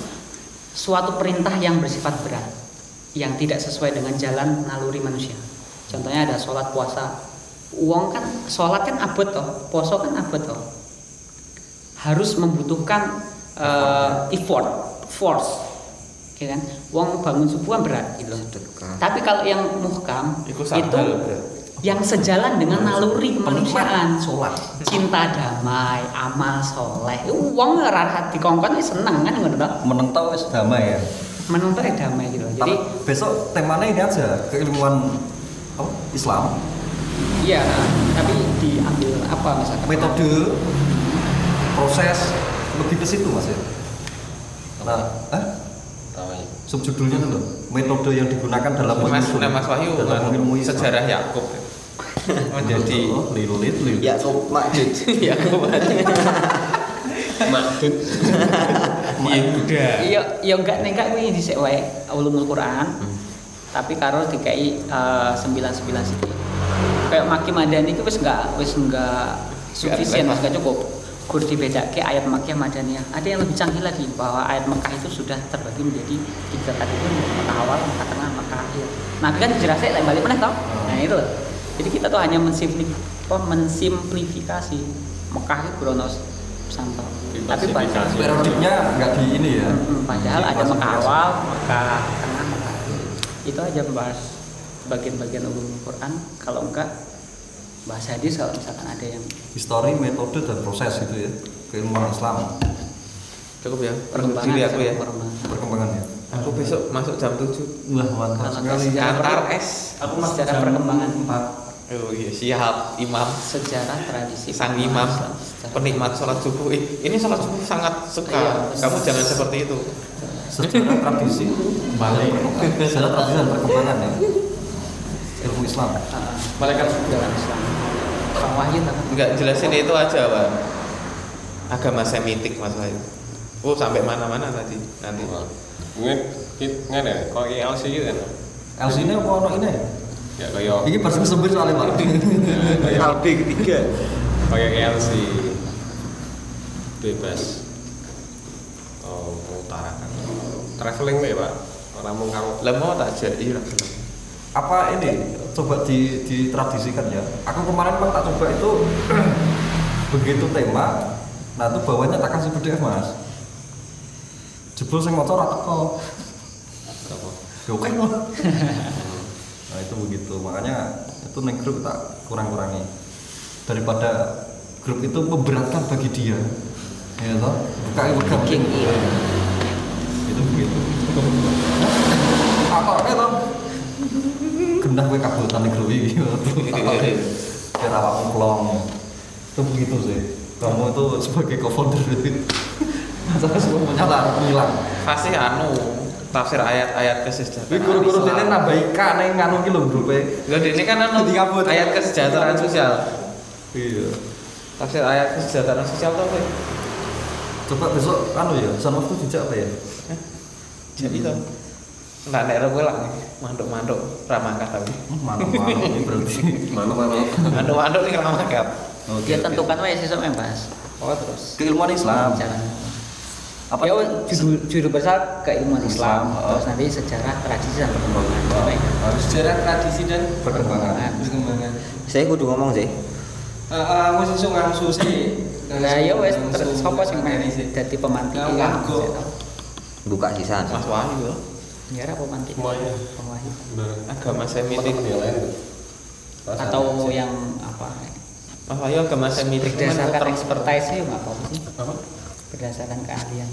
S2: suatu perintah yang bersifat berat yang tidak sesuai dengan jalan naluri manusia. Contohnya ada sholat puasa. Uang kan sholat kan abot toh, poso kan abot toh. Harus membutuhkan eh, effort, force, ya kan? Uang bangun subuh kan berat gitu.
S3: Sedekah.
S2: Tapi kalau yang muhkam itu
S4: bro.
S2: yang sejalan dengan naluri kemanusiaan,
S1: sholat
S2: cinta damai, amal soleh. Uang rahat dikongkon wis seneng kan ngono toh.
S1: menentang wis damai ya
S2: Menuntut ya damai gitu. Jadi
S1: Tapi besok temanya ini aja keilmuan apa, Islam
S2: iya, tapi diambil apa misalkan?
S1: metode proses lebih ke situ mas ya? Karena eh, subjudulnya itu loh metode yang digunakan dalam
S4: Mas
S1: menyusun,
S4: Mas Wahyu
S1: dalam ilmu Islam.
S4: sejarah Yakub. Menjadi
S1: Oh, lilit lilit
S3: Ya kok makjud.
S4: Yakub
S5: Makdud.
S4: Yehuda
S2: Iya, ya enggak nek kuwi dhisik wae ulumul Quran. Tapi karo dikai eh, sembilan-sembilan sih. Kayak Maki Madani itu wis enggak wis enggak sufisien, wis enggak cukup. Gur dibedake ayat Makkiyah Madaniyah. Ada yang lebih canggih lagi bahwa ayat Mekah itu sudah terbagi menjadi tiga kategori, Mekah awal, Mekah tengah, Mekah akhir. Nabi kan jelasnya lain balik meneh toh. Nah, itu. loh. Jadi kita tuh hanya mensimplifikasi Mekah itu Kronos Santo. Tapi
S1: periodiknya nggak di ini ya
S2: Hmm, padahal ada. Mekah awal, Mekah tengah, Mekah akhir. Itu aja membahas bagian-bagian ulum Quran. Kalau enggak bahas hadis kalau misalkan ada yang
S1: histori metode dan proses itu ya. Keilmuan Islam.
S4: Cukup ya?
S2: Perkembangan
S4: diri aku ya?
S2: perkembangan.
S1: perkembangannya
S4: aku besok masuk jam 7
S1: wah mantap sekali.
S2: sejarah
S4: antar es.
S2: Aku masuk sejarah perkembangan.
S4: oh iya siap imam.
S2: Sejarah tradisi
S4: sang imam.
S2: Sejarah
S4: penikmat sholat subuh. Ini sholat subuh sangat
S2: Iya,
S4: suka kamu jangan seperti itu.
S1: Sejarah tradisi. Balik. Sejarah tradisi dan perkembangan ya ilmu Islam.
S2: Ah, malaikat dalam Islam. Bang Wahyu tak
S4: nggak jelasin itu aja pak. Agama semitik masalah itu oh sampai mana-mana tadi nanti.
S5: Mungkin nggak ada, kalau LC gitu kan?
S1: LC ini apa ono ini?
S5: Ya kayak
S1: Ini versi sempit soalnya pak.
S3: LD ketiga.
S5: kayak LC bebas. Oh, mengutarakan traveling nih pak. Orang mau karo
S4: lah mau tak jadi
S1: Apa ini? Coba di ditradisikan ya. Aku kemarin memang tak coba itu begitu tema. Nah itu bawahnya tak kasih PDF mas. Jebul sing motor teko.
S5: apa
S1: Ya oke. Nah itu begitu. Makanya itu neng grup tak kurang-kurangi. Daripada grup itu memberatkan bagi dia. Ya toh, buka
S3: iya.
S1: itu begitu. Apa ya toh? Gendah gue kabutan grup iki. Biar awakmu plong. Itu begitu sih. Kamu itu sebagai co-founder Masa semuanya lah hilang.
S4: pasti anu tafsir ayat-ayat kesejahteraan
S1: Wih guru-guru
S4: Islam.
S1: ini nambah ikan nih nganu ki lho.
S4: Lah ini kan anu ayat kesejahteraan sosial.
S1: Iya.
S4: Tafsir ayat kesejahteraan sosial tuh apa? ya?
S1: Coba besok anu ya, sana waktu dijak apa ya?
S4: Jadi tuh. Nggak nek kowe lah manduk-manduk ramangkat tapi.
S1: Ini berarti.
S5: mana-mana
S4: Manduk-manduk ning ramangkat.
S1: Oke,
S2: Dia tentukan wae sesuk membahas. Oh terus.
S1: keilmuan Islam.
S2: Jalan.
S1: Apa?
S2: Ya judul, judul besar keilmuan Islam,
S1: Islam,
S2: terus nanti sejarah tradisi dan perkembangan. Apa ya?
S7: sejarah tradisi dan
S1: Perkembangan.
S7: perkembangan
S3: Saya kudu ngomong sih.
S7: Eh, eh, aku sesuk ngangsu sih
S2: Lah ya wes terus sapa sing
S7: sih.
S2: dadi pemantik
S7: Nah? Wahgo.
S3: Buka sisan.
S4: Mas Wahyu
S2: Ya apa pemantik?
S5: Semuanya. Bareng
S4: agama semitik.
S2: Atau yang apa?
S4: Mas Wahyu agama semitik kan
S2: Berdasarkan expertise sih nggak apa sih?
S5: apa
S2: Berdasarkan keahlian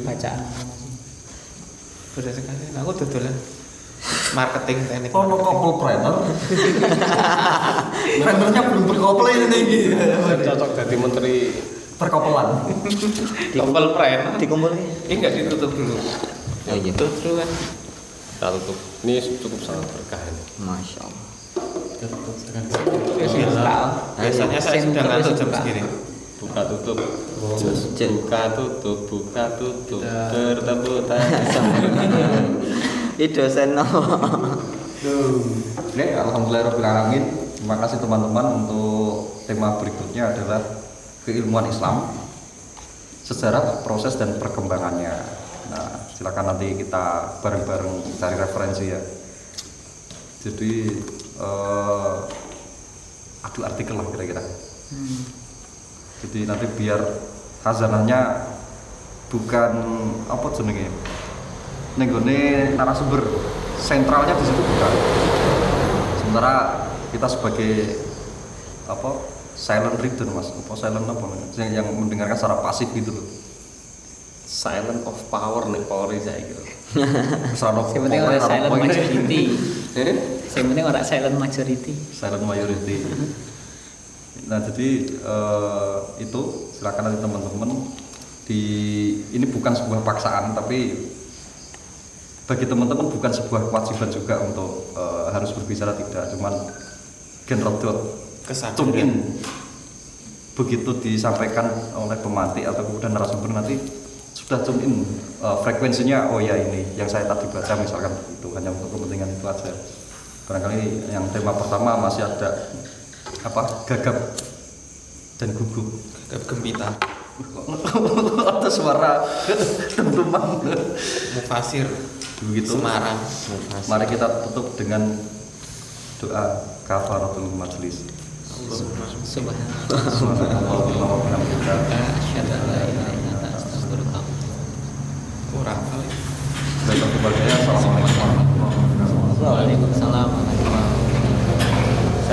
S2: bacaan masing-masing.
S4: berdasarkan aku dodolan marketing teknik
S1: Oh, no couple planner. Plannernya belum berkopel ini
S5: cocok jadi menteri
S1: Perkopelan.
S4: Couple friend
S3: Dikumpul
S4: ini nggak ditutup dulu
S3: Oh iya.
S4: tutup dulu kan
S5: kita tutup ini cukup sangat berkah ini
S3: Masya Allah.
S2: Ya
S4: biasanya saya sudah ngantuk jam
S2: buka.
S4: segini
S5: buka tutup buka tutup buka tutup bertepuk
S3: Ini dosen no.
S1: Oke, alhamdulillah rabbil alamin. Terima kasih teman-teman untuk tema berikutnya adalah keilmuan Islam, sejarah, proses dan perkembangannya. Nah, silakan nanti kita bareng-bareng cari referensi ya. Jadi eh, adu artikel lah kira-kira.
S2: Hmm.
S1: Jadi nanti biar khazanahnya bukan apa jenenge? Nenggone narasumber sentralnya di situ bukan. Sementara kita sebagai apa silent reader mas, apa silent apa yang, yang mendengarkan secara pasif gitu loh.
S5: Silent of power nih power saya gitu
S2: Yang penting orang silent majority.
S1: Eh?
S2: Yang penting orang silent majority.
S1: silent majority. Nah jadi eh, itu silakan nanti teman-teman di ini bukan sebuah paksaan tapi bagi teman-teman bukan sebuah kewajiban juga untuk eh, harus berbicara tidak cuman general dot
S4: Kesadaran.
S1: begitu disampaikan oleh pemantik atau kemudian narasumber nanti sudah tune in eh, frekuensinya oh ya ini yang saya tadi baca misalkan itu hanya untuk kepentingan itu aja. Barangkali yang tema pertama masih ada apa gagap dan gugup.
S4: Gagap gempita.
S1: Ada suara dentuman
S4: mufasir.
S1: Begitu.
S4: Semarang.
S1: Mari kita tutup dengan doa kafaratul majlis.
S2: Subhanallah.
S1: Subhanallah. Wa bihamdika
S2: Asyhadu an la ilaha illa anta astaghfiruka.
S4: Kurang kali
S1: Assalamualaikum warahmatullahi wabarakatuh.